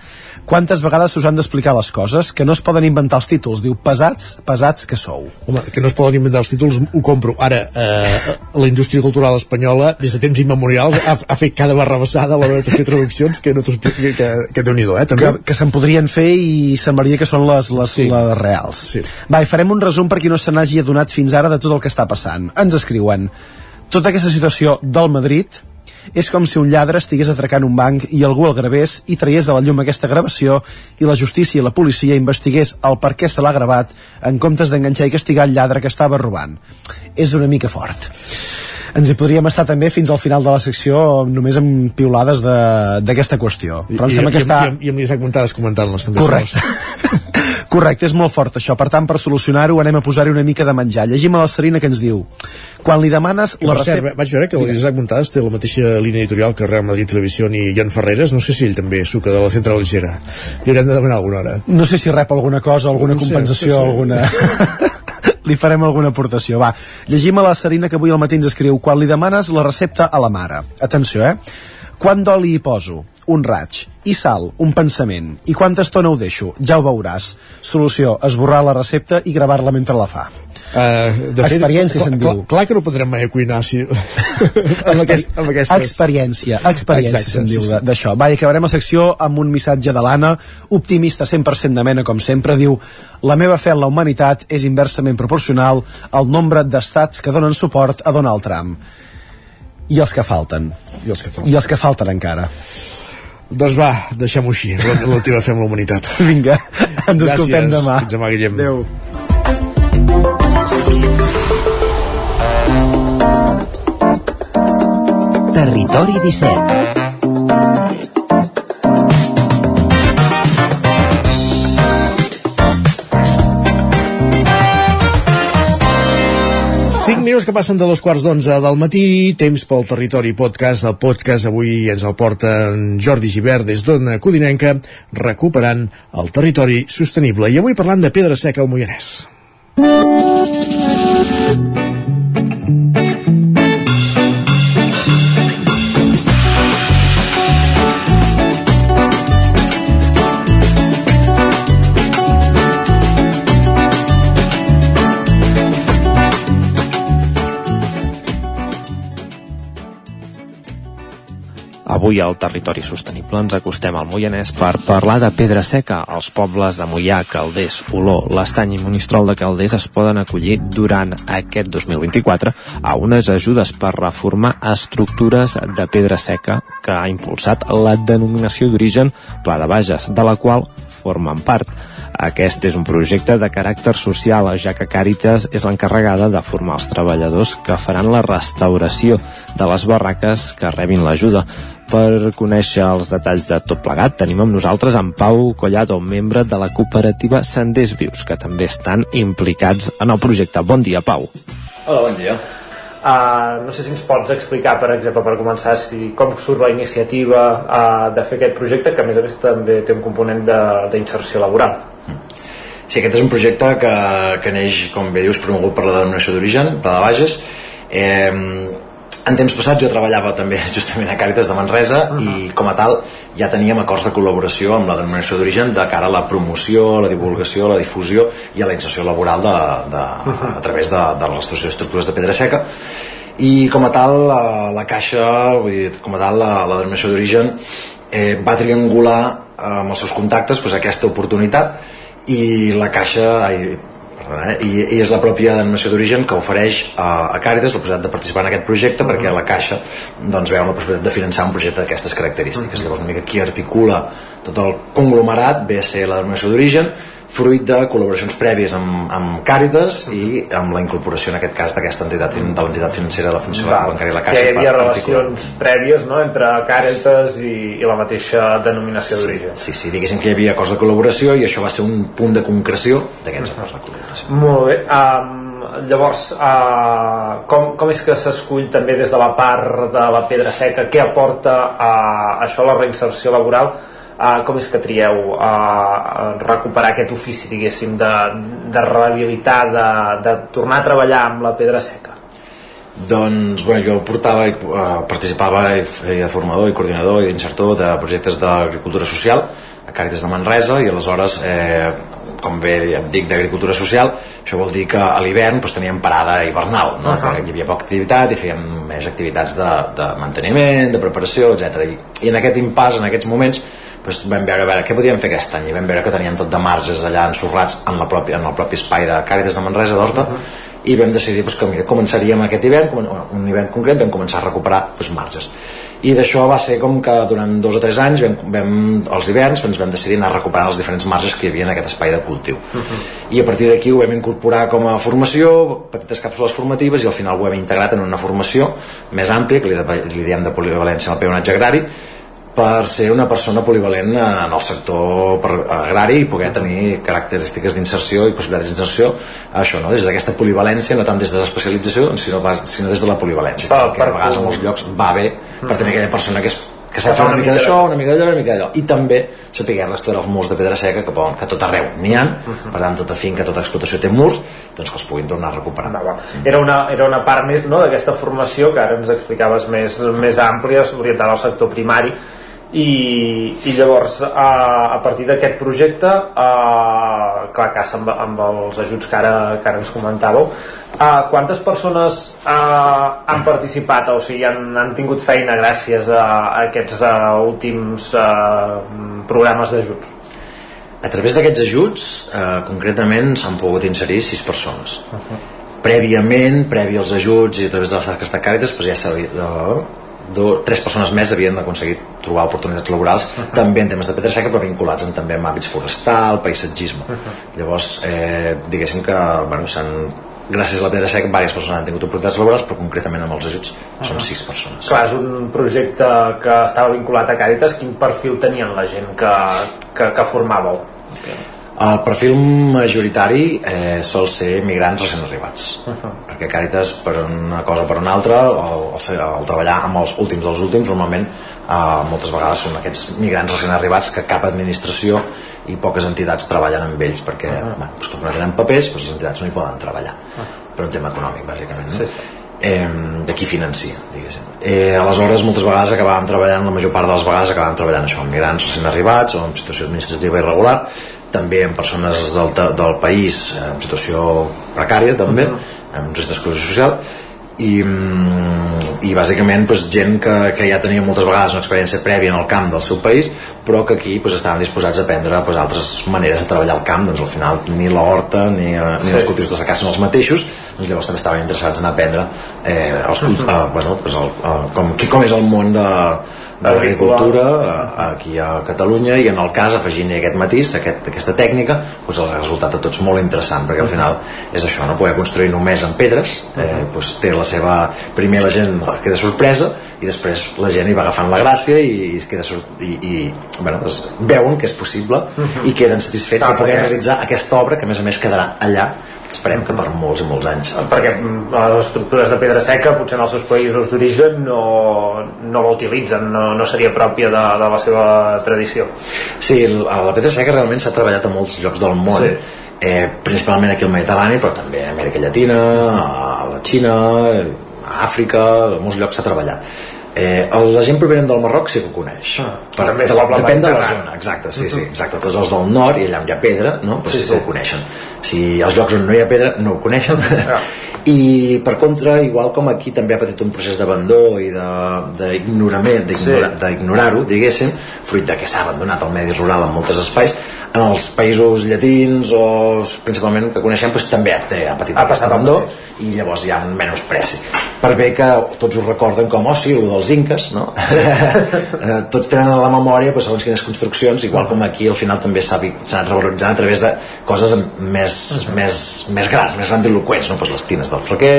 S49: Quantes vegades us han d'explicar les coses? Que no es poden inventar els títols. Diu, pesats, pesats que sou.
S1: Home, que no es poden inventar els títols, ho compro. Ara, eh, la indústria cultural espanyola, des de temps immemorials, ha, ha fet cada barrabassada a l'hora de fer traduccions que no t'ho explico, que, que déu-n'hi-do, eh, també.
S49: que, que se'n podrien fer i semblaria que són les, les, sí. les reals.
S1: Sí.
S49: Va, i farem un resum per qui no se n'hagi adonat fins ara de tot el que està passant. Ens escriuen tota aquesta situació del Madrid és com si un lladre estigués atracant un banc i algú el gravés i traiés de la llum aquesta gravació i la justícia i la policia investigués el per què se l'ha gravat en comptes d'enganxar i castigar el lladre que estava robant. És una mica fort ens hi podríem estar també fins al final de la secció només amb piulades de- d'aquesta qüestió però em
S1: I,
S49: sembla
S1: i,
S49: que està...
S1: i, i, i amb l'Isaac Montades comentant-les també.
S49: Correcte. Correcte, és molt fort això. Per tant, per solucionar-ho anem a posar-hi una mica de menjar. Llegim a la Serina que ens diu quan li demanes
S1: Que,
S49: la
S1: cert,
S49: recepta...
S1: vaig veure que l'Isaac Montades té la mateixa línia editorial que Real Madrid Televisió i Jan Ferreres, no sé si ell també suca de la central ligera. Li haurem de demanar alguna hora.
S49: No sé si rep alguna cosa, alguna
S1: No
S49: compensació,
S1: sé.
S49: alguna... li farem alguna aportació. Va, llegim a la Serina que avui al matí ens escriu quan li demanes la recepta a la mare. Atenció, eh? Quant d'oli hi poso? Un raig. I sal? Un pensament. I quanta estona ho deixo? Ja ho veuràs. Solució, esborrar la recepta i gravar-la mentre la fa.
S1: Uh, de fet,
S49: Experiència,
S1: clar,
S49: se'n
S1: clar,
S49: diu.
S1: clar que no podrem mai cuinar si... amb, aquest, amb aquestes...
S49: Experiència, experiència se'n diu
S1: sí.
S49: d'això. Va, i acabarem la secció amb un missatge de l'Anna, optimista 100% de mena, com sempre, diu la meva fe en la humanitat és inversament proporcional al nombre d'estats que donen suport a Donald Trump. I els que falten.
S1: I els que falten.
S49: I els que falten encara.
S1: Doncs va, deixem-ho així, la, la teva fe amb la humanitat.
S49: Vinga, ens escoltem demà.
S1: Fins demà, Guillem.
S49: Adéu.
S23: Territori 17
S1: 5 minuts que passen de dos quarts d'onze del matí, temps pel territori podcast. El podcast avui ens el porta en Jordi Givert des d'Ona Codinenca, recuperant el territori sostenible. I avui parlant de Pedra Seca al Moianès.
S15: Avui al Territori Sostenible ens acostem al Moianès per parlar de Pedra Seca. Els pobles de Moià, Calders, Oló, l'Estany i Monistrol de Calders es poden acollir durant aquest 2024 a unes ajudes per reformar estructures de pedra seca que ha impulsat la denominació d'origen Pla de Bages, de la qual formen part. Aquest és un projecte de caràcter social, ja que Càritas és l'encarregada de formar els treballadors que faran la restauració de les barraques que rebin l'ajuda. Per conèixer els detalls de tot plegat, tenim amb nosaltres en Pau Collado, membre de la cooperativa Senders Vius, que també estan implicats en el projecte. Bon dia, Pau.
S50: Hola, bon dia. Uh, no sé si ens pots explicar, per exemple, per començar, si, com surt la iniciativa uh, de fer aquest projecte, que a més a més també té un component de- d'inserció laboral. Sí, aquest és un projecte que, que neix, com bé dius, promogut per la denominació d'origen, Pla de Bages. Eh, en temps passats jo treballava també justament a Càritas de Manresa uh -huh. i com a tal ja teníem acords de col·laboració amb la denominació d'origen de cara a la promoció, la divulgació, la difusió i a la inserció laboral de, de, uh -huh. a través de, de la restauració d'estructures de pedra seca i com a tal la, la caixa vull dir, com a tal la, la denominació d'origen eh, va triangular eh, amb els seus contactes pues, aquesta oportunitat i la caixa ai, eh, i, i és la pròpia denominació d'origen que ofereix a, a Càritas la possibilitat de participar en aquest projecte perquè la caixa doncs, veu la possibilitat de finançar un projecte d'aquestes característiques. Llavors una mica qui articula tot el conglomerat ve a ser la denominació d'origen fruit de col·laboracions prèvies amb, amb Càritas i amb la incorporació en aquest cas d'aquesta entitat de l'entitat financera de la Fundació
S46: Val.
S50: Bancària La
S46: que
S50: Caixa
S46: hi havia
S50: per particular.
S46: relacions prèvies no, entre Càritas i, i la mateixa denominació d'origen
S50: Sí, sí, diguéssim que hi havia acords de col·laboració i això va ser un punt de concreció d'aquests acords de col·laboració.
S46: Molt bé. Um, llavors, uh, com, com és que s'escull també des de la part de la pedra seca? Què aporta a això a la reinserció laboral? Uh, com és que trieu uh, recuperar aquest ofici, diguéssim, de, de rehabilitar, de, de tornar a treballar amb la pedra seca?
S50: Doncs, bueno, jo portava, i, eh, participava i feia de formador i coordinador i d'insertor de projectes d'agricultura social a Càritas de Manresa i aleshores, eh, com bé et dic, d'agricultura social, això vol dir que a l'hivern doncs, teníem parada hivernal, no?
S46: Ahà.
S50: Perquè hi havia poca activitat i fèiem més activitats de, de manteniment, de preparació, etc. I, I en aquest impàs, en aquests moments, doncs vam veure, a veure què podíem fer aquest any? I vam veure que tenien tot de marges allà ensorrats en, la pròpia, en el propi espai de Càritas de Manresa d'Horta i vam decidir doncs, que mira, començaríem aquest hivern un hivern concret vam començar a recuperar doncs, marges. I d'això va ser com que durant dos o tres anys vam, vam, els hiverns ens vam decidir anar recuperant els diferents marges que hi havia en aquest espai de cultiu. I a partir d'aquí ho vam incorporar com a formació, petites càpsules formatives i al final ho hem integrat en una formació més àmplia, que li, de, li diem de polivalència en el peonatge agrari per ser una persona polivalent en el sector per- agrari i poder tenir característiques d'inserció i possibilitats d'inserció. Això, no? des d'aquesta polivalència, no tant des de l'especialització sinó, sinó des de la polivalència
S46: Per-
S50: a
S46: per-
S50: vegades en molts llocs va bé per tenir aquella persona que és que
S46: Que fa
S50: fer una
S46: una
S50: mica d'això,
S46: de-
S50: una mica d'allò, una mica d'allò. I també saber restaurar els murs de pedra seca que, poden, que a tot arreu n'hi ha per tant tota finca, tota explotació té murs doncs que els puguin tornar a recuperar.
S46: Era una, era una part més no, d'aquesta formació que ara ens explicaves més, més àmplia, orientada al sector primari i, i llavors a, a partir d'aquest projecte a, clar, casa amb, amb els ajuts que ara, que ara ens comentàveu a, quantes persones a, han participat? O sigui han, han tingut feina gràcies a, a aquests a, últims a, programes d'ajuts?
S50: A través d'aquests ajuts, eh, concretament, s'han pogut inserir sis persones. Prèviament, previ als ajuts i a través de les tasques de Càritas, doncs ja s'havia... Do, tres persones més havien aconseguit trobar oportunitats laborals també en temes de pedra seca però vinculats amb, també amb hàbits forestal, paisatgisme. Llavors eh, diguéssim que bueno, s'han gràcies a la pedra seca diverses persones han tingut oportunitats laborals però concretament amb els ajuts són sis persones.
S46: Clar, és un projecte que estava vinculat a Càritas. Quin perfil tenien la gent que, que, que formàveu?
S50: El perfil majoritari eh, sol ser migrants recent arribats. Perquè Càritas per una cosa o per una altra el, el, el treballar amb els últims dels últims normalment eh, moltes vegades són aquests migrants recent arribats que cap administració i poques entitats treballen amb ells perquè bueno, doncs com no tenen papers doncs les entitats no hi poden treballar. Per un tema econòmic bàsicament no? eh, de qui financia diguéssim. Eh, aleshores moltes vegades acabàvem treballant la major part de les vegades acabàvem treballant això amb migrants recent arribats o en situació administrativa irregular també amb persones del, del país eh, en situació precària també amb risc d'exclusió social i, mm, i bàsicament doncs, gent que, que ja tenia moltes vegades una experiència prèvia en el camp del seu país però que aquí doncs, estaven disposats a aprendre doncs, altres maneres de treballar al camp. Doncs al final ni la horta ni, eh, ni
S46: Sí.
S50: els cultius de secà són els mateixos doncs llavors també estaven interessats en aprendre eh, els, eh, bueno, doncs el, eh, com, com és el món de, de l'agricultura eh, aquí a Catalunya i en el cas afegint aquest matís, aquest, aquesta tècnica doncs el resultat a tots molt interessant perquè al final és això, no? Poder construir només amb pedres eh, doncs té la seva primer la gent queda sorpresa i després la gent hi va agafant la gràcia i, es queda sor- i, i bueno, doncs veuen que és possible i queden satisfets
S46: Ah,
S50: de poder realitzar aquesta obra que a més a més quedarà allà esperem que per molts i molts anys.
S46: Perquè mm, les estructures de pedra seca potser en els seus països d'origen no, no la utilitzen, no, no seria pròpia de, de la seva tradició.
S50: Sí, la pedra seca realment s'ha treballat a molts llocs del món.
S46: Sí.
S50: eh, principalment aquí al Mediterrani però també a Amèrica Llatina a la Xina a Àfrica a molts llocs s'ha treballat eh, el- la gent provenent del Marroc sí que ho coneix.
S46: Ah,
S50: per,
S46: també
S50: de la, depèn de la zona exacte, sí, sí, exacte. Tots els del nord i allà on hi ha pedra no? pues
S46: Sí,
S50: sí, sí, que ho coneixen. Si els llocs on no hi ha pedra no ho coneixen i per contra, igual com aquí també ha patit un procés d'abandó i d'ignorament d'ignorar-ho, diguéssim fruit de que s'ha abandonat el medi rural en molts espais en els països llatins o principalment que coneixem doncs, també té, ha patit
S46: Ha
S50: aquest abandó i llavors hi ha un menys preci per bé que tots ho recorden com oh sí, el dels inques no? Eh, tots tenen a la memòria doncs, segons quines construccions igual com aquí al final també s'ha anat revaloritzant a través de coses més, més, més grans, més grandiloquents no? pues les tines del flequer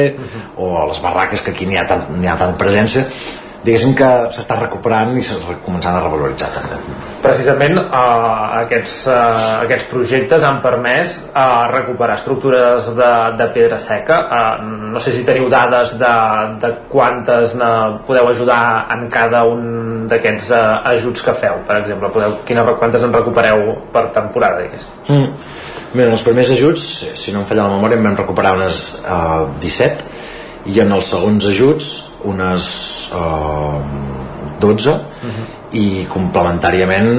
S50: o les barraques que aquí n'hi ha, tant, ha tanta presència diguéssim que s'està recuperant i s'està començant a revaloritzar també
S46: precisament uh, aquests, uh, aquests projectes han permès uh, recuperar estructures de, de pedra seca uh, no sé si teniu dades de, de quantes ne podeu ajudar en cada un d'aquests uh, ajuts que feu per exemple, podeu, quines, quantes en recupereu per temporada digués?
S50: Mm. Bé, en els primers ajuts, si no em falla la memòria, en vam recuperar unes uh, 17 i en els segons ajuts unes uh, 12 i complementàriament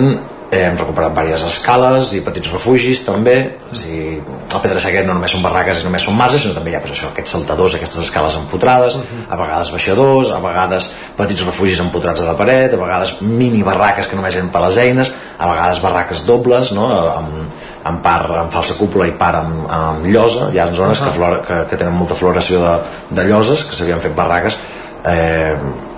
S50: hem recuperat diverses escales i petits refugis també o sigui, el Pedra Seca no només són barraques i només són mases sinó també hi ha pues, això, aquests saltadors aquestes escales empotrades a vegades baixadors a vegades petits refugis empotrats a la paret a vegades mini barraques que només eren per les eines a vegades barraques dobles no? amb, amb part amb falsa cúpula i part amb, amb llosa. Hi ha zones que, flora, que, que tenen molta floració de, de lloses que s'havien fet barraques eh,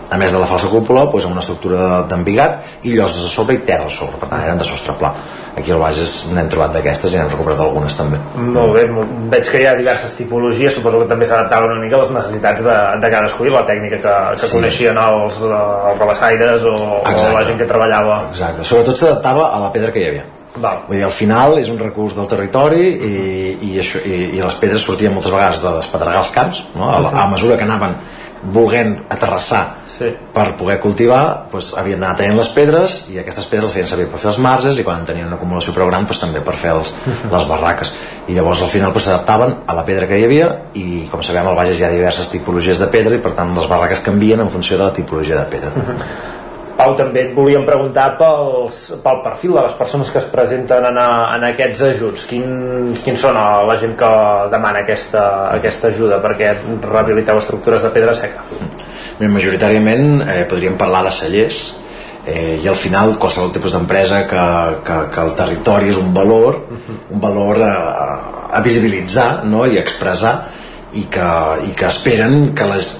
S50: a més de la falsa cúpula doncs amb una estructura d'embigat i lloses a sobre i terra a sobre. Per tant eren de sostre pla. Aquí al Bages n'hem trobat d'aquestes i n'hem recuperat algunes també.
S46: Molt bé, veig que hi ha diverses tipologies, suposo que també s'adaptaven una mica a les necessitats de, de cadascú i la tècnica que, que
S50: Sí.
S46: coneixien els, eh, els rabassaires o, o la gent que treballava.
S50: Exacte, sobretot s'adaptava a la pedra que hi havia
S46: Val.
S50: Vull dir, al final és un recurs del territori i, i, això, i, i les pedres sortien moltes vegades de despedregar els camps no? a, a mesura que anaven volent aterrassar
S46: sí.
S50: per poder cultivar doncs, havien d'anar tenint les pedres i aquestes pedres les feien servir per fer els marges i quan tenien una acumulació prou gran doncs, també per fer els, les barraques i llavors al final doncs, s'adaptaven a la pedra que hi havia i com sabem al Bages hi ha diverses tipologies de pedra i per tant les barraques canvien en funció de la tipologia de pedra
S46: Pau, també et volíem preguntar pels, pel perfil de les persones que es presenten en, a, en aquests ajuts. Quin, quins són a la gent que demana aquesta, aquesta ajuda perquè rehabiliteu estructures de pedra seca?
S50: Bé, majoritàriament eh, podríem parlar de cellers eh, i al final qualsevol tipus d'empresa que, que, que el territori és un valor un valor a, a visibilitzar no? i a expressar i que, i que esperen que, les,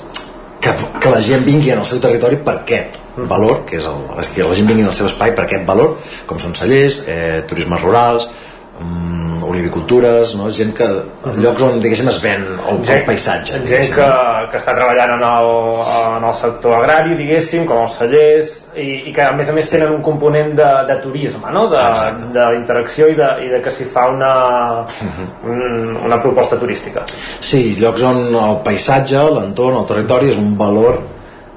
S50: que, que la gent vingui al seu territori per aquest valor, que és el, que la gent vingui al seu espai per aquest valor, com són cellers, eh, turismes rurals, mm, olivicultures, no? gent que llocs on diguéssim es ven el, el paisatge
S46: Gent que, que està treballant en el, en el sector agrari, diguéssim, com els cellers, i, i que a més a més tenen un component de, de turisme, no? de, de interacció i de, i de que s'hi fa una, un, una proposta turística.
S50: Sí, llocs on el paisatge, l'entorn, el territori és un valor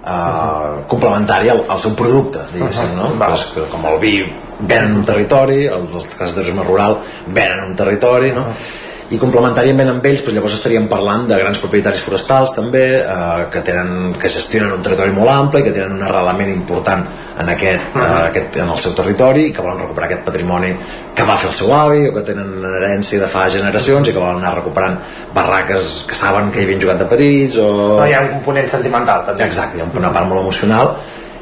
S50: eh, complementari al, al seu producte, diguéssim, no? Pues, que, com el vi venen un territori, els, els de turisme rural venen un territori, no? I complementàriament amb ells doncs llavors estaríem parlant de grans propietaris forestals també eh, que, tenen, que gestionen un territori molt ample i que tenen un arrelament important en, aquest, eh, aquest, en el seu territori i que volen recuperar aquest patrimoni que va fer el seu avi o que tenen una herència de fa generacions i que volen anar recuperant barraques que saben que hi havien jugat de petits o...
S46: No hi ha un component sentimental, també.
S50: Exacte, hi ha una part molt emocional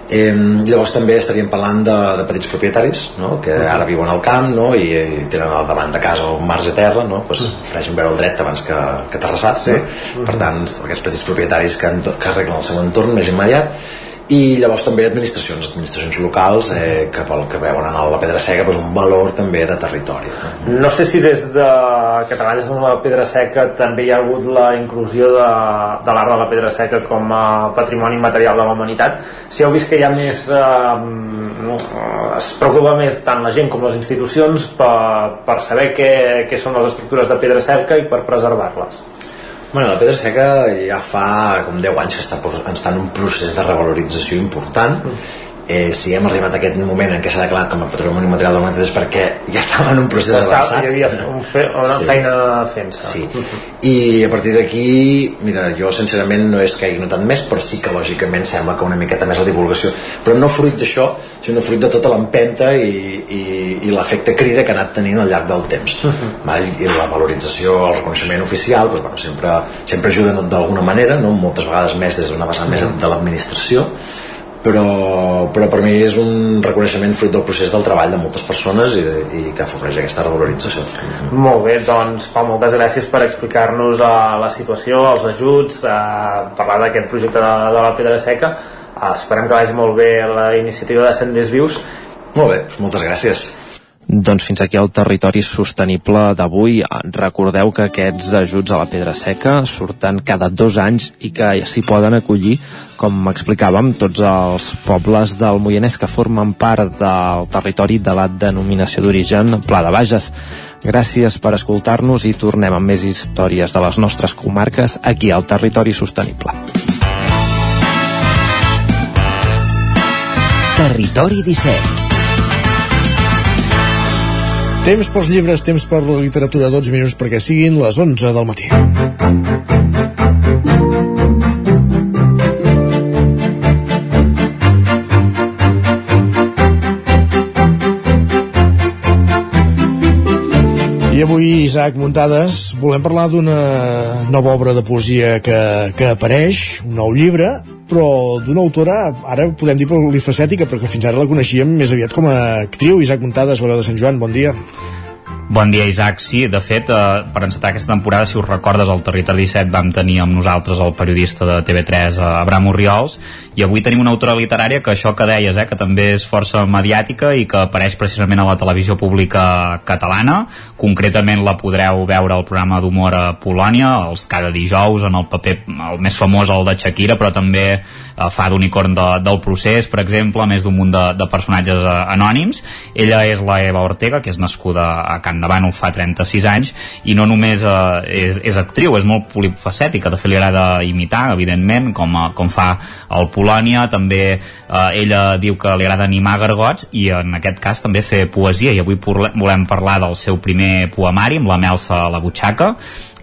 S50: Eh, llavors també estaríem parlant de, de petits propietaris no? que ara viuen al camp no? I, i tenen al davant de casa un marge de terra no? pues, prefereixen veure el dret abans que, que terrassar sí. no? per tant aquests petits propietaris que, que arreglen el seu entorn més immediat i llavors també administracions administracions locals eh, que, vol, que veuen en la pedra seca pues, un valor també de territori no?
S46: No sé si des de que treballes amb la pedra seca també hi ha hagut la inclusió de, de l'art de la pedra seca com a patrimoni material de la humanitat. Si heu vist que hi ha més... Eh, es preocupa més tant la gent com les institucions per, per saber què, què són les estructures de pedra seca i per preservar-les.
S50: Bueno, la pedra seca ja fa com 10 anys que està, pos- està en un procés de revalorització important eh, si hem arribat a aquest moment en què s'ha declarat com a patrimoni material de l'humanitat és perquè ja estava en un procés
S46: Estava,
S50: avançat
S46: hi havia un fe, una
S50: Sí.
S46: feina fent-se
S50: Sí. i a partir d'aquí mira, jo sincerament no és que hagi notat més però sí que lògicament sembla que una miqueta més la divulgació però no fruit d'això sinó fruit de tota l'empenta i, i, i l'efecte crida que ha anat tenint al llarg del temps val? i la valorització, el reconeixement oficial doncs, bueno, sempre, sempre ajuda d'alguna manera no? moltes vegades més des d'una vessant més de l'administració però, però per mi és un reconeixement fruit del procés del treball de moltes persones i, de, i que afavoreix aquesta revalorització
S46: Molt bé, doncs Pau, moltes gràcies per explicar-nos uh, la situació, els ajuts, uh, parlar d'aquest projecte de, de la Pedra Seca. Uh, esperem que vagi molt bé la iniciativa de Senders Vius.
S50: Molt bé, moltes gràcies.
S15: Doncs fins aquí el territori sostenible d'avui. Recordeu que aquests ajuts a la Pedra Seca surten cada dos anys i que s'hi poden acollir, com explicàvem, tots els pobles del Moianès que formen part del territori de la denominació d'origen Pla de Bages. Gràcies per escoltar-nos i tornem amb més històries de les nostres comarques aquí al Territori Sostenible.
S23: Territori 17
S1: Temps pels llibres, temps per la literatura, 12 minuts perquè siguin les 11 del matí. I avui, Isaac Muntades, volem parlar d'una nova obra de poesia que, que apareix, un nou llibre, però d'una autora, ara podem dir polifacètica, perquè fins ara la coneixíem més aviat com a actriu. Isaac Muntades, Valeu de Sant Joan, bon dia.
S8: Bon dia, Isaac. Sí, de fet, eh, per encetar aquesta temporada, si us recordes, al Territori 17 vam tenir amb nosaltres el periodista de TV3, eh, Abraham Oriols, i avui tenim una autora literària que això que deies, eh, que també és força mediàtica i que apareix precisament a la televisió pública catalana. Concretament la podreu veure al programa d'humor a Polònia, els cada dijous, en el paper el més famós, el de Shakira, però també eh, fa d'unicorn de, del procés, per exemple, més d'un munt de, de personatges eh, anònims. Ella és la Eva Ortega, que és nascuda a Can Bànol fa 36 anys, i no només eh, és, és actriu, és molt polifacètica, de fet li agrada imitar, evidentment, com, a, com fa el Polònia, també eh, ella diu que li agrada animar gargots, i en aquest cas també fer poesia, i avui volem parlar del seu primer poemari, amb la Melsa a la butxaca,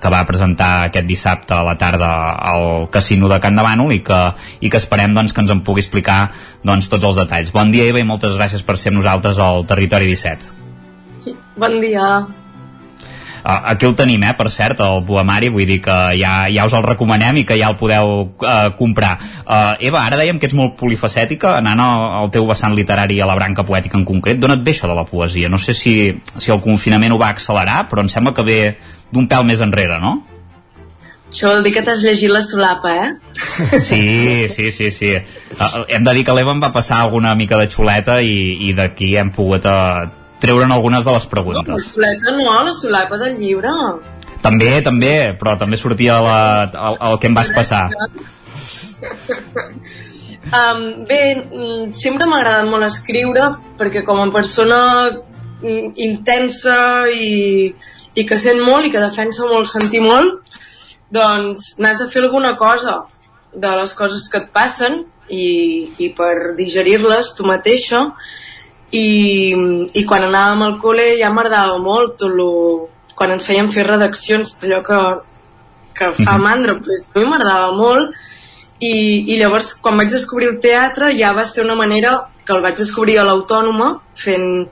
S8: que va presentar aquest dissabte a la tarda al casino de Can de Bànol i que, i que esperem doncs, que ens en pugui explicar doncs, tots els detalls. Bon dia, Eva, i moltes gràcies per ser amb nosaltres al Territori 17.
S51: Bon dia.
S8: Uh, aquí el tenim, eh, per cert, el poemari, vull dir que ja, ja us el recomanem i que ja el podeu uh, comprar. Uh, Eva, ara dèiem que ets molt polifacètica, anant al, al teu vessant literari a la branca poètica en concret, d'on et ve això de la poesia? No sé si, si el confinament ho va accelerar, però em sembla que ve d'un pèl més enrere, no?
S51: Això vol dir que t'has llegit la solapa, eh?
S8: Sí, sí, sí, sí. Uh, hem de dir que l'Eva em va passar alguna mica de xuleta i, i d'aquí hem pogut uh, treure'n algunes de les
S51: La
S8: preguntes.
S51: soleta no, la solapa del llibre.
S8: També, també, però també sortia la, el, el que em vas passar.
S51: Um, bé, mm, sempre m'ha agradat molt escriure perquè com a persona mm, intensa i, i que sent molt i que defensa molt sentir molt, doncs n'has de fer alguna cosa de les coses que et passen i, i per digerir-les tu mateixa i, i quan anàvem al col·le ja m'agradava molt tot lo, quan ens feien fer redaccions allò que, que fa mandra pues, a mi m'agradava molt. I, i llavors quan vaig descobrir el teatre ja va ser una manera que el vaig descobrir a l'Autònoma fent,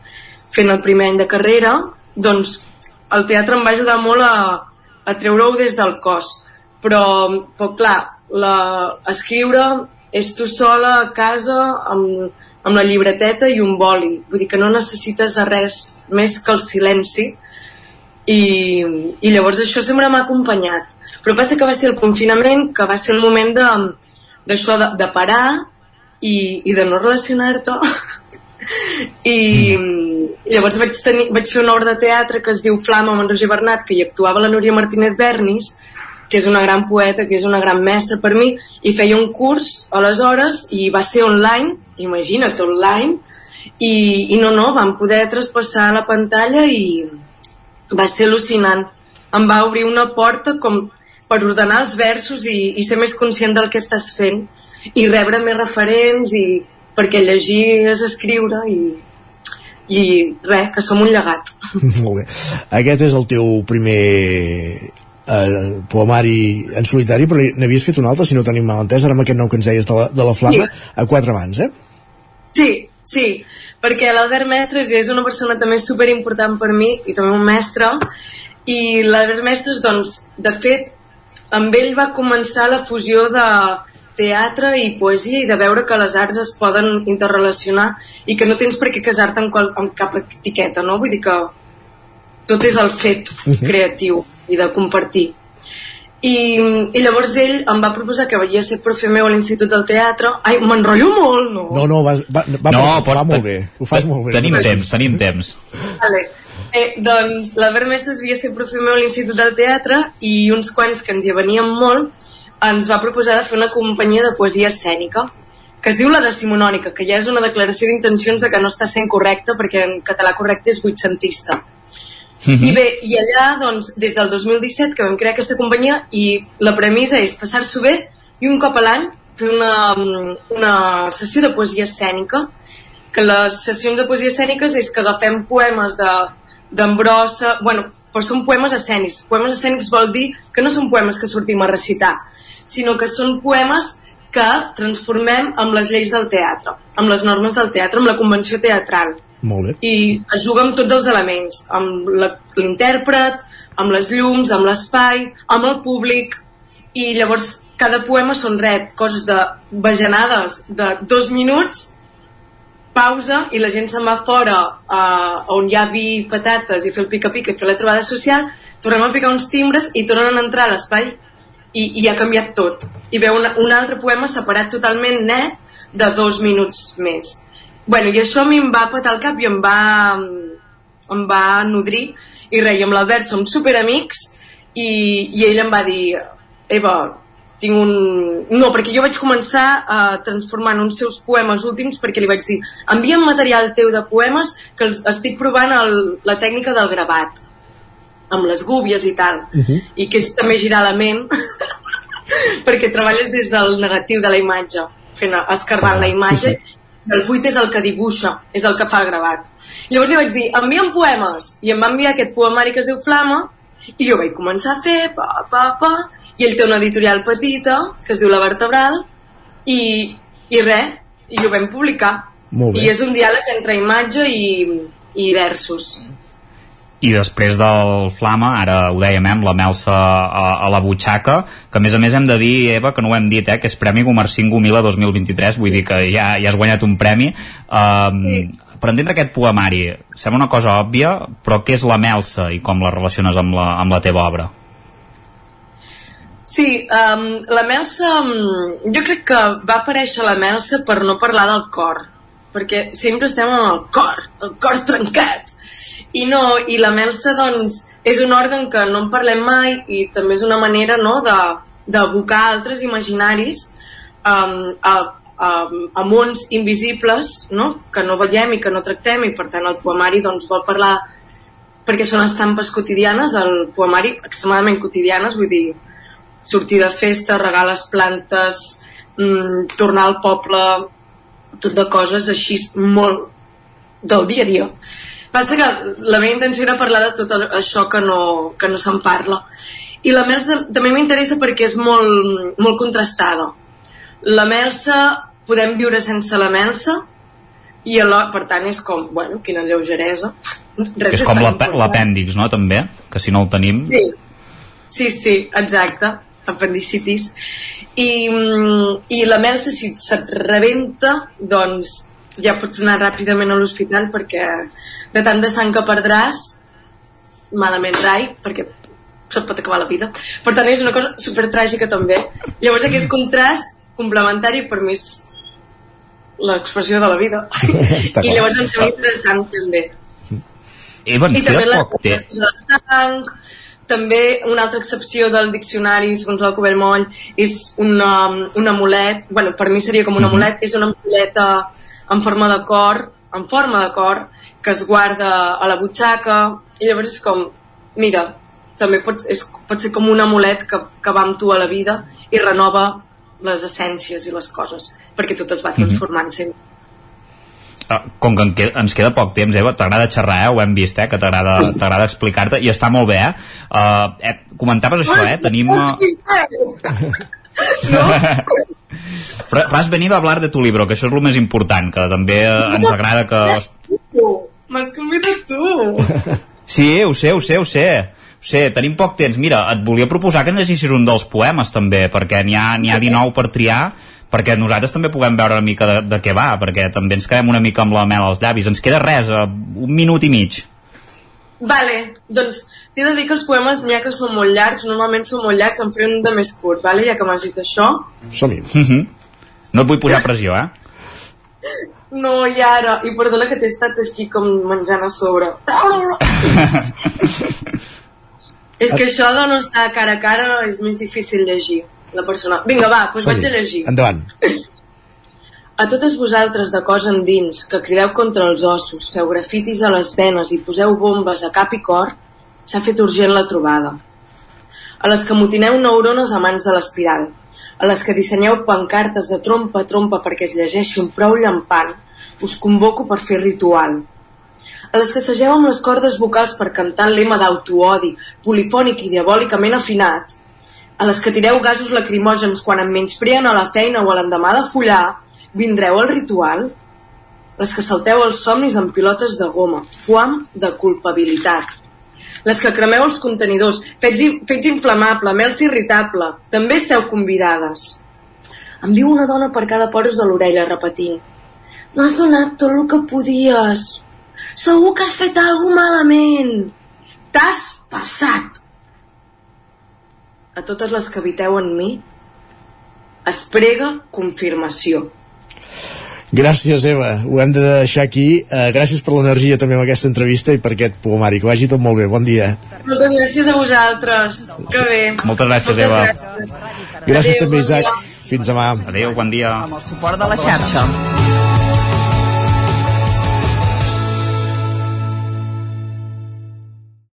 S51: fent el primer any de carrera doncs el teatre em va ajudar molt a, a treure-ho des del cos. Però, però clar la, escriure és tu sola a casa amb, amb la llibreteta i un boli. Vull dir que no necessites de res més que el silenci. I, i llavors això sempre m'ha acompanyat. Però passa que va ser el confinament que va ser el moment de d'això de, de parar i, i de no relacionar-te. I llavors vaig, tenir, vaig fer una obra de teatre que es diu Flama amb en Roger Bernat que hi actuava la Núria Martínez Bernis que és una gran poeta, que és una gran mestra per mi, i feia un curs aleshores i va ser online, imagina't, online, i, i no, no, vam poder traspassar la pantalla i va ser al·lucinant. Em va obrir una porta com per ordenar els versos i, i ser més conscient del que estàs fent i rebre més referents i, perquè llegir és escriure i, i res, que som un llegat.
S1: Molt bé. Aquest és el teu primer eh, poemari en solitari, però n'havies fet un altre, si no tenim mal entès, ara amb aquest nou que ens deies de la, de la flama, sí. a quatre mans, eh?
S51: Sí, sí, perquè l'Albert Mestres és una persona també super important per mi i també un mestre i l'Albert Mestres, doncs, de fet, amb ell va començar la fusió de teatre i poesia i de veure que les arts es poden interrelacionar i que no tens per què casar-te amb, qual, amb cap etiqueta, no? Vull dir que tot és el fet creatiu i de compartir. I, i llavors ell em va proposar que veiés ser profe meu a l'Institut del Teatre. Ai, m'enrotllo molt, no?
S1: No, no, va, va, va,
S52: No,
S1: va,
S52: pot-
S1: va molt bé, ho fas molt bé.
S52: Tenim
S1: No
S52: temps, tenim temps.
S51: Vale. Eh, doncs l'Albert Mestres havia ser profe meu a l'Institut del Teatre i uns quants que ens hi veníem molt ens va proposar de fer una companyia de poesia escènica que es diu la decimonònica, que ja és una declaració d'intencions de que no està sent correcta perquè en català correcte és vuitcentista. I bé, i allà, doncs, des del 2017 que vam crear aquesta companyia i la premissa és passar-s'ho bé i un cop a l'any fer una, una sessió de poesia escènica que les sessions de poesia escèniques és que agafem poemes de d'Embrossa, bueno, però són poemes escènics. Poemes escènics vol dir que no són poemes que sortim a recitar, sinó que són poemes que transformem amb les lleis del teatre, amb les normes del teatre, amb la convenció teatral
S1: Molt bé.
S51: i es juga amb tots els elements, amb l'intèrpret, amb les llums, amb l'espai, amb el públic, i llavors cada poema són ret, coses de bajanades de dos minuts, pausa i la gent se'n va fora uh, on hi ha vi, patates i fer el pica-pica i fer la trobada social, tornem a picar uns timbres i tornen a entrar a l'espai i, i ha canviat tot. I veu una, un altre poema separat totalment net de dos minuts més. Bueno, i això a mi em va petar el cap i em va, em va nodrir i res, i amb l'Albert som superamics i, i ell em va dir Eva, tinc un... No, perquè jo vaig començar uh, transformant uns seus poemes últims perquè li vaig dir envia'm material teu de poemes que els, estic provant el, la tècnica del gravat amb les gúbies i tal
S1: Uh -huh.
S51: i que és també girar la ment perquè treballes des del negatiu de la imatge fent, escarbant la imatge
S1: sí,
S51: el buit és el que dibuixa és el que fa el gravat. Llavors li vaig dir, envia'm poemes. I em va enviar aquest poemari que es diu Flama i jo vaig començar a fer pa, pa, pa, i ell té una editorial petita que es diu La Vertebral i, i res, i ho vam publicar.
S1: Molt bé.
S51: i és un diàleg entre imatge i, i versos
S52: i després del Flama, ara ho dèiem, eh, amb la Melsa a, a la butxaca, que a més a més hem de dir, Eva, que no ho hem dit, eh, que és Premi Comercingo Mila 2023, vull dir que ja, ja has guanyat un premi. Um, sí. Per entendre aquest poemari, sembla una cosa òbvia, però què és la Melsa i com la relaciones amb la, amb la teva obra?
S51: Sí, um, la Melsa, um, jo crec que va aparèixer la Melsa per no parlar del cor, perquè sempre estem amb el cor, el cor trencat. I no, i la Melsa, doncs, és un òrgan que no en parlem mai i també és una manera, no?, de d'abocar altres imaginaris um, a, a, a mons invisibles, no?, que no veiem i que no tractem i, per tant, el poemari, doncs, vol parlar perquè són estampes quotidianes, el poemari extremadament quotidianes, vull dir, sortir de festa, regar les plantes, mm, tornar al poble, tot de coses així molt del dia a dia. Passa que la meva intenció era parlar de tot això que no, que no se'n parla. I la Melsa també m'interessa perquè és molt, molt contrastada. La Melsa, podem viure sense la Melsa, i alhora, per tant, és com, bueno, quina lleugeresa. Res
S52: és com l'apè-
S51: important.
S52: l'apèndix, no?, també, que si no el tenim...
S51: Sí, sí, sí exacte, apendicitis. I, mm, I la Melsa, si se't rebenta, doncs ja pots anar ràpidament a l'hospital perquè de tant de sang que perdràs, malament rai, perquè se't pot acabar la vida. Per tant, és una cosa super tràgica també. Llavors aquest contrast complementari per mi és l'expressió de la vida.
S1: Està
S51: I llavors em sembla interessant també.
S52: Eva, ens
S51: I també la
S52: poc
S51: del sang, també una altra excepció del diccionari, segons el Covell Moll, és una, un amulet, bueno, per mi seria com un
S52: Mhm.
S51: amulet, és una amuleta en forma de cor, en forma de cor, que es guarda a la butxaca, i llavors és com, mira, també pot, és, pot ser com un amulet que, que va amb tu a la vida i renova les essències i les coses, perquè tot es va
S52: Mhm.
S51: transformant sempre.
S8: Uh, com que en que, ens queda poc temps, Eva, t'agrada xerrar, eh? ho hem vist, eh? que t'agrada explicar-te, i està molt bé, eh? Uh, eh comentaves això, eh? Tenim... Uh... Però has venido a hablar de tu libro, que això és el més important, que també ens agrada que...
S51: M'has convidat tu.
S8: Sí, ho sé, ho sé, ho sé. Ho sé, tenim poc temps. Mira, et volia proposar que en llegissis un dels poemes, també, perquè n'hi ha, ha 19 per triar, perquè nosaltres també puguem veure una mica de, de què va, perquè també ens quedem una mica amb la mel als llavis. Ens queda res, uh, un minut i mig.
S51: Vale, doncs t'he de dir que els poemes n'hi ha que són molt llargs, normalment són molt llargs, em faré un de més curt, vale? ja que m'has dit això.
S1: Som-hi.
S8: Mm -hmm. No et vull posar pressió, eh?
S51: No, i ara, i perdona que t'he estat aquí com menjant a sobre. és que això de no estar cara a cara és més difícil llegir la persona. Vinga, va, doncs vaig a llegir.
S1: Endavant.
S51: A totes vosaltres de cos endins, que crideu contra els ossos, feu grafitis a les venes i poseu bombes a cap i cor, s'ha fet urgent la trobada. A les que motineu neurones a mans de l'espiral, a les que dissenyeu pancartes de trompa a trompa perquè es llegeixi un prou llampant, us convoco per fer ritual. A les que segeu amb les cordes vocals per cantar el lema d'autoodi, polifònic i diabòlicament afinat, a les que tireu gasos lacrimògens quan em menyspreen a la feina o a l'endemà de follar, vindreu al ritual? Les que salteu els somnis amb pilotes de goma, fuam de culpabilitat. Les que cremeu els contenidors, fets, fets inflamable, mels irritable, també esteu convidades. Em diu una dona per cada poros de l'orella repetint. No has donat tot el que podies. Segur que has fet alguna malament. T'has passat. A totes les que habiteu en mi, es prega confirmació.
S1: Gràcies, Eva. Ho hem de deixar aquí. Uh, gràcies per l'energia també amb aquesta entrevista i per aquest poemari. Que vagi tot molt bé. Bon dia.
S51: Moltes gràcies a vosaltres. Que bé.
S8: Moltes gràcies,
S51: Moltes
S8: Eva.
S51: Gràcies,
S1: Gràcies també, Isaac. Fins demà.
S8: Adéu, bon dia.
S53: Amb el suport de la xarxa.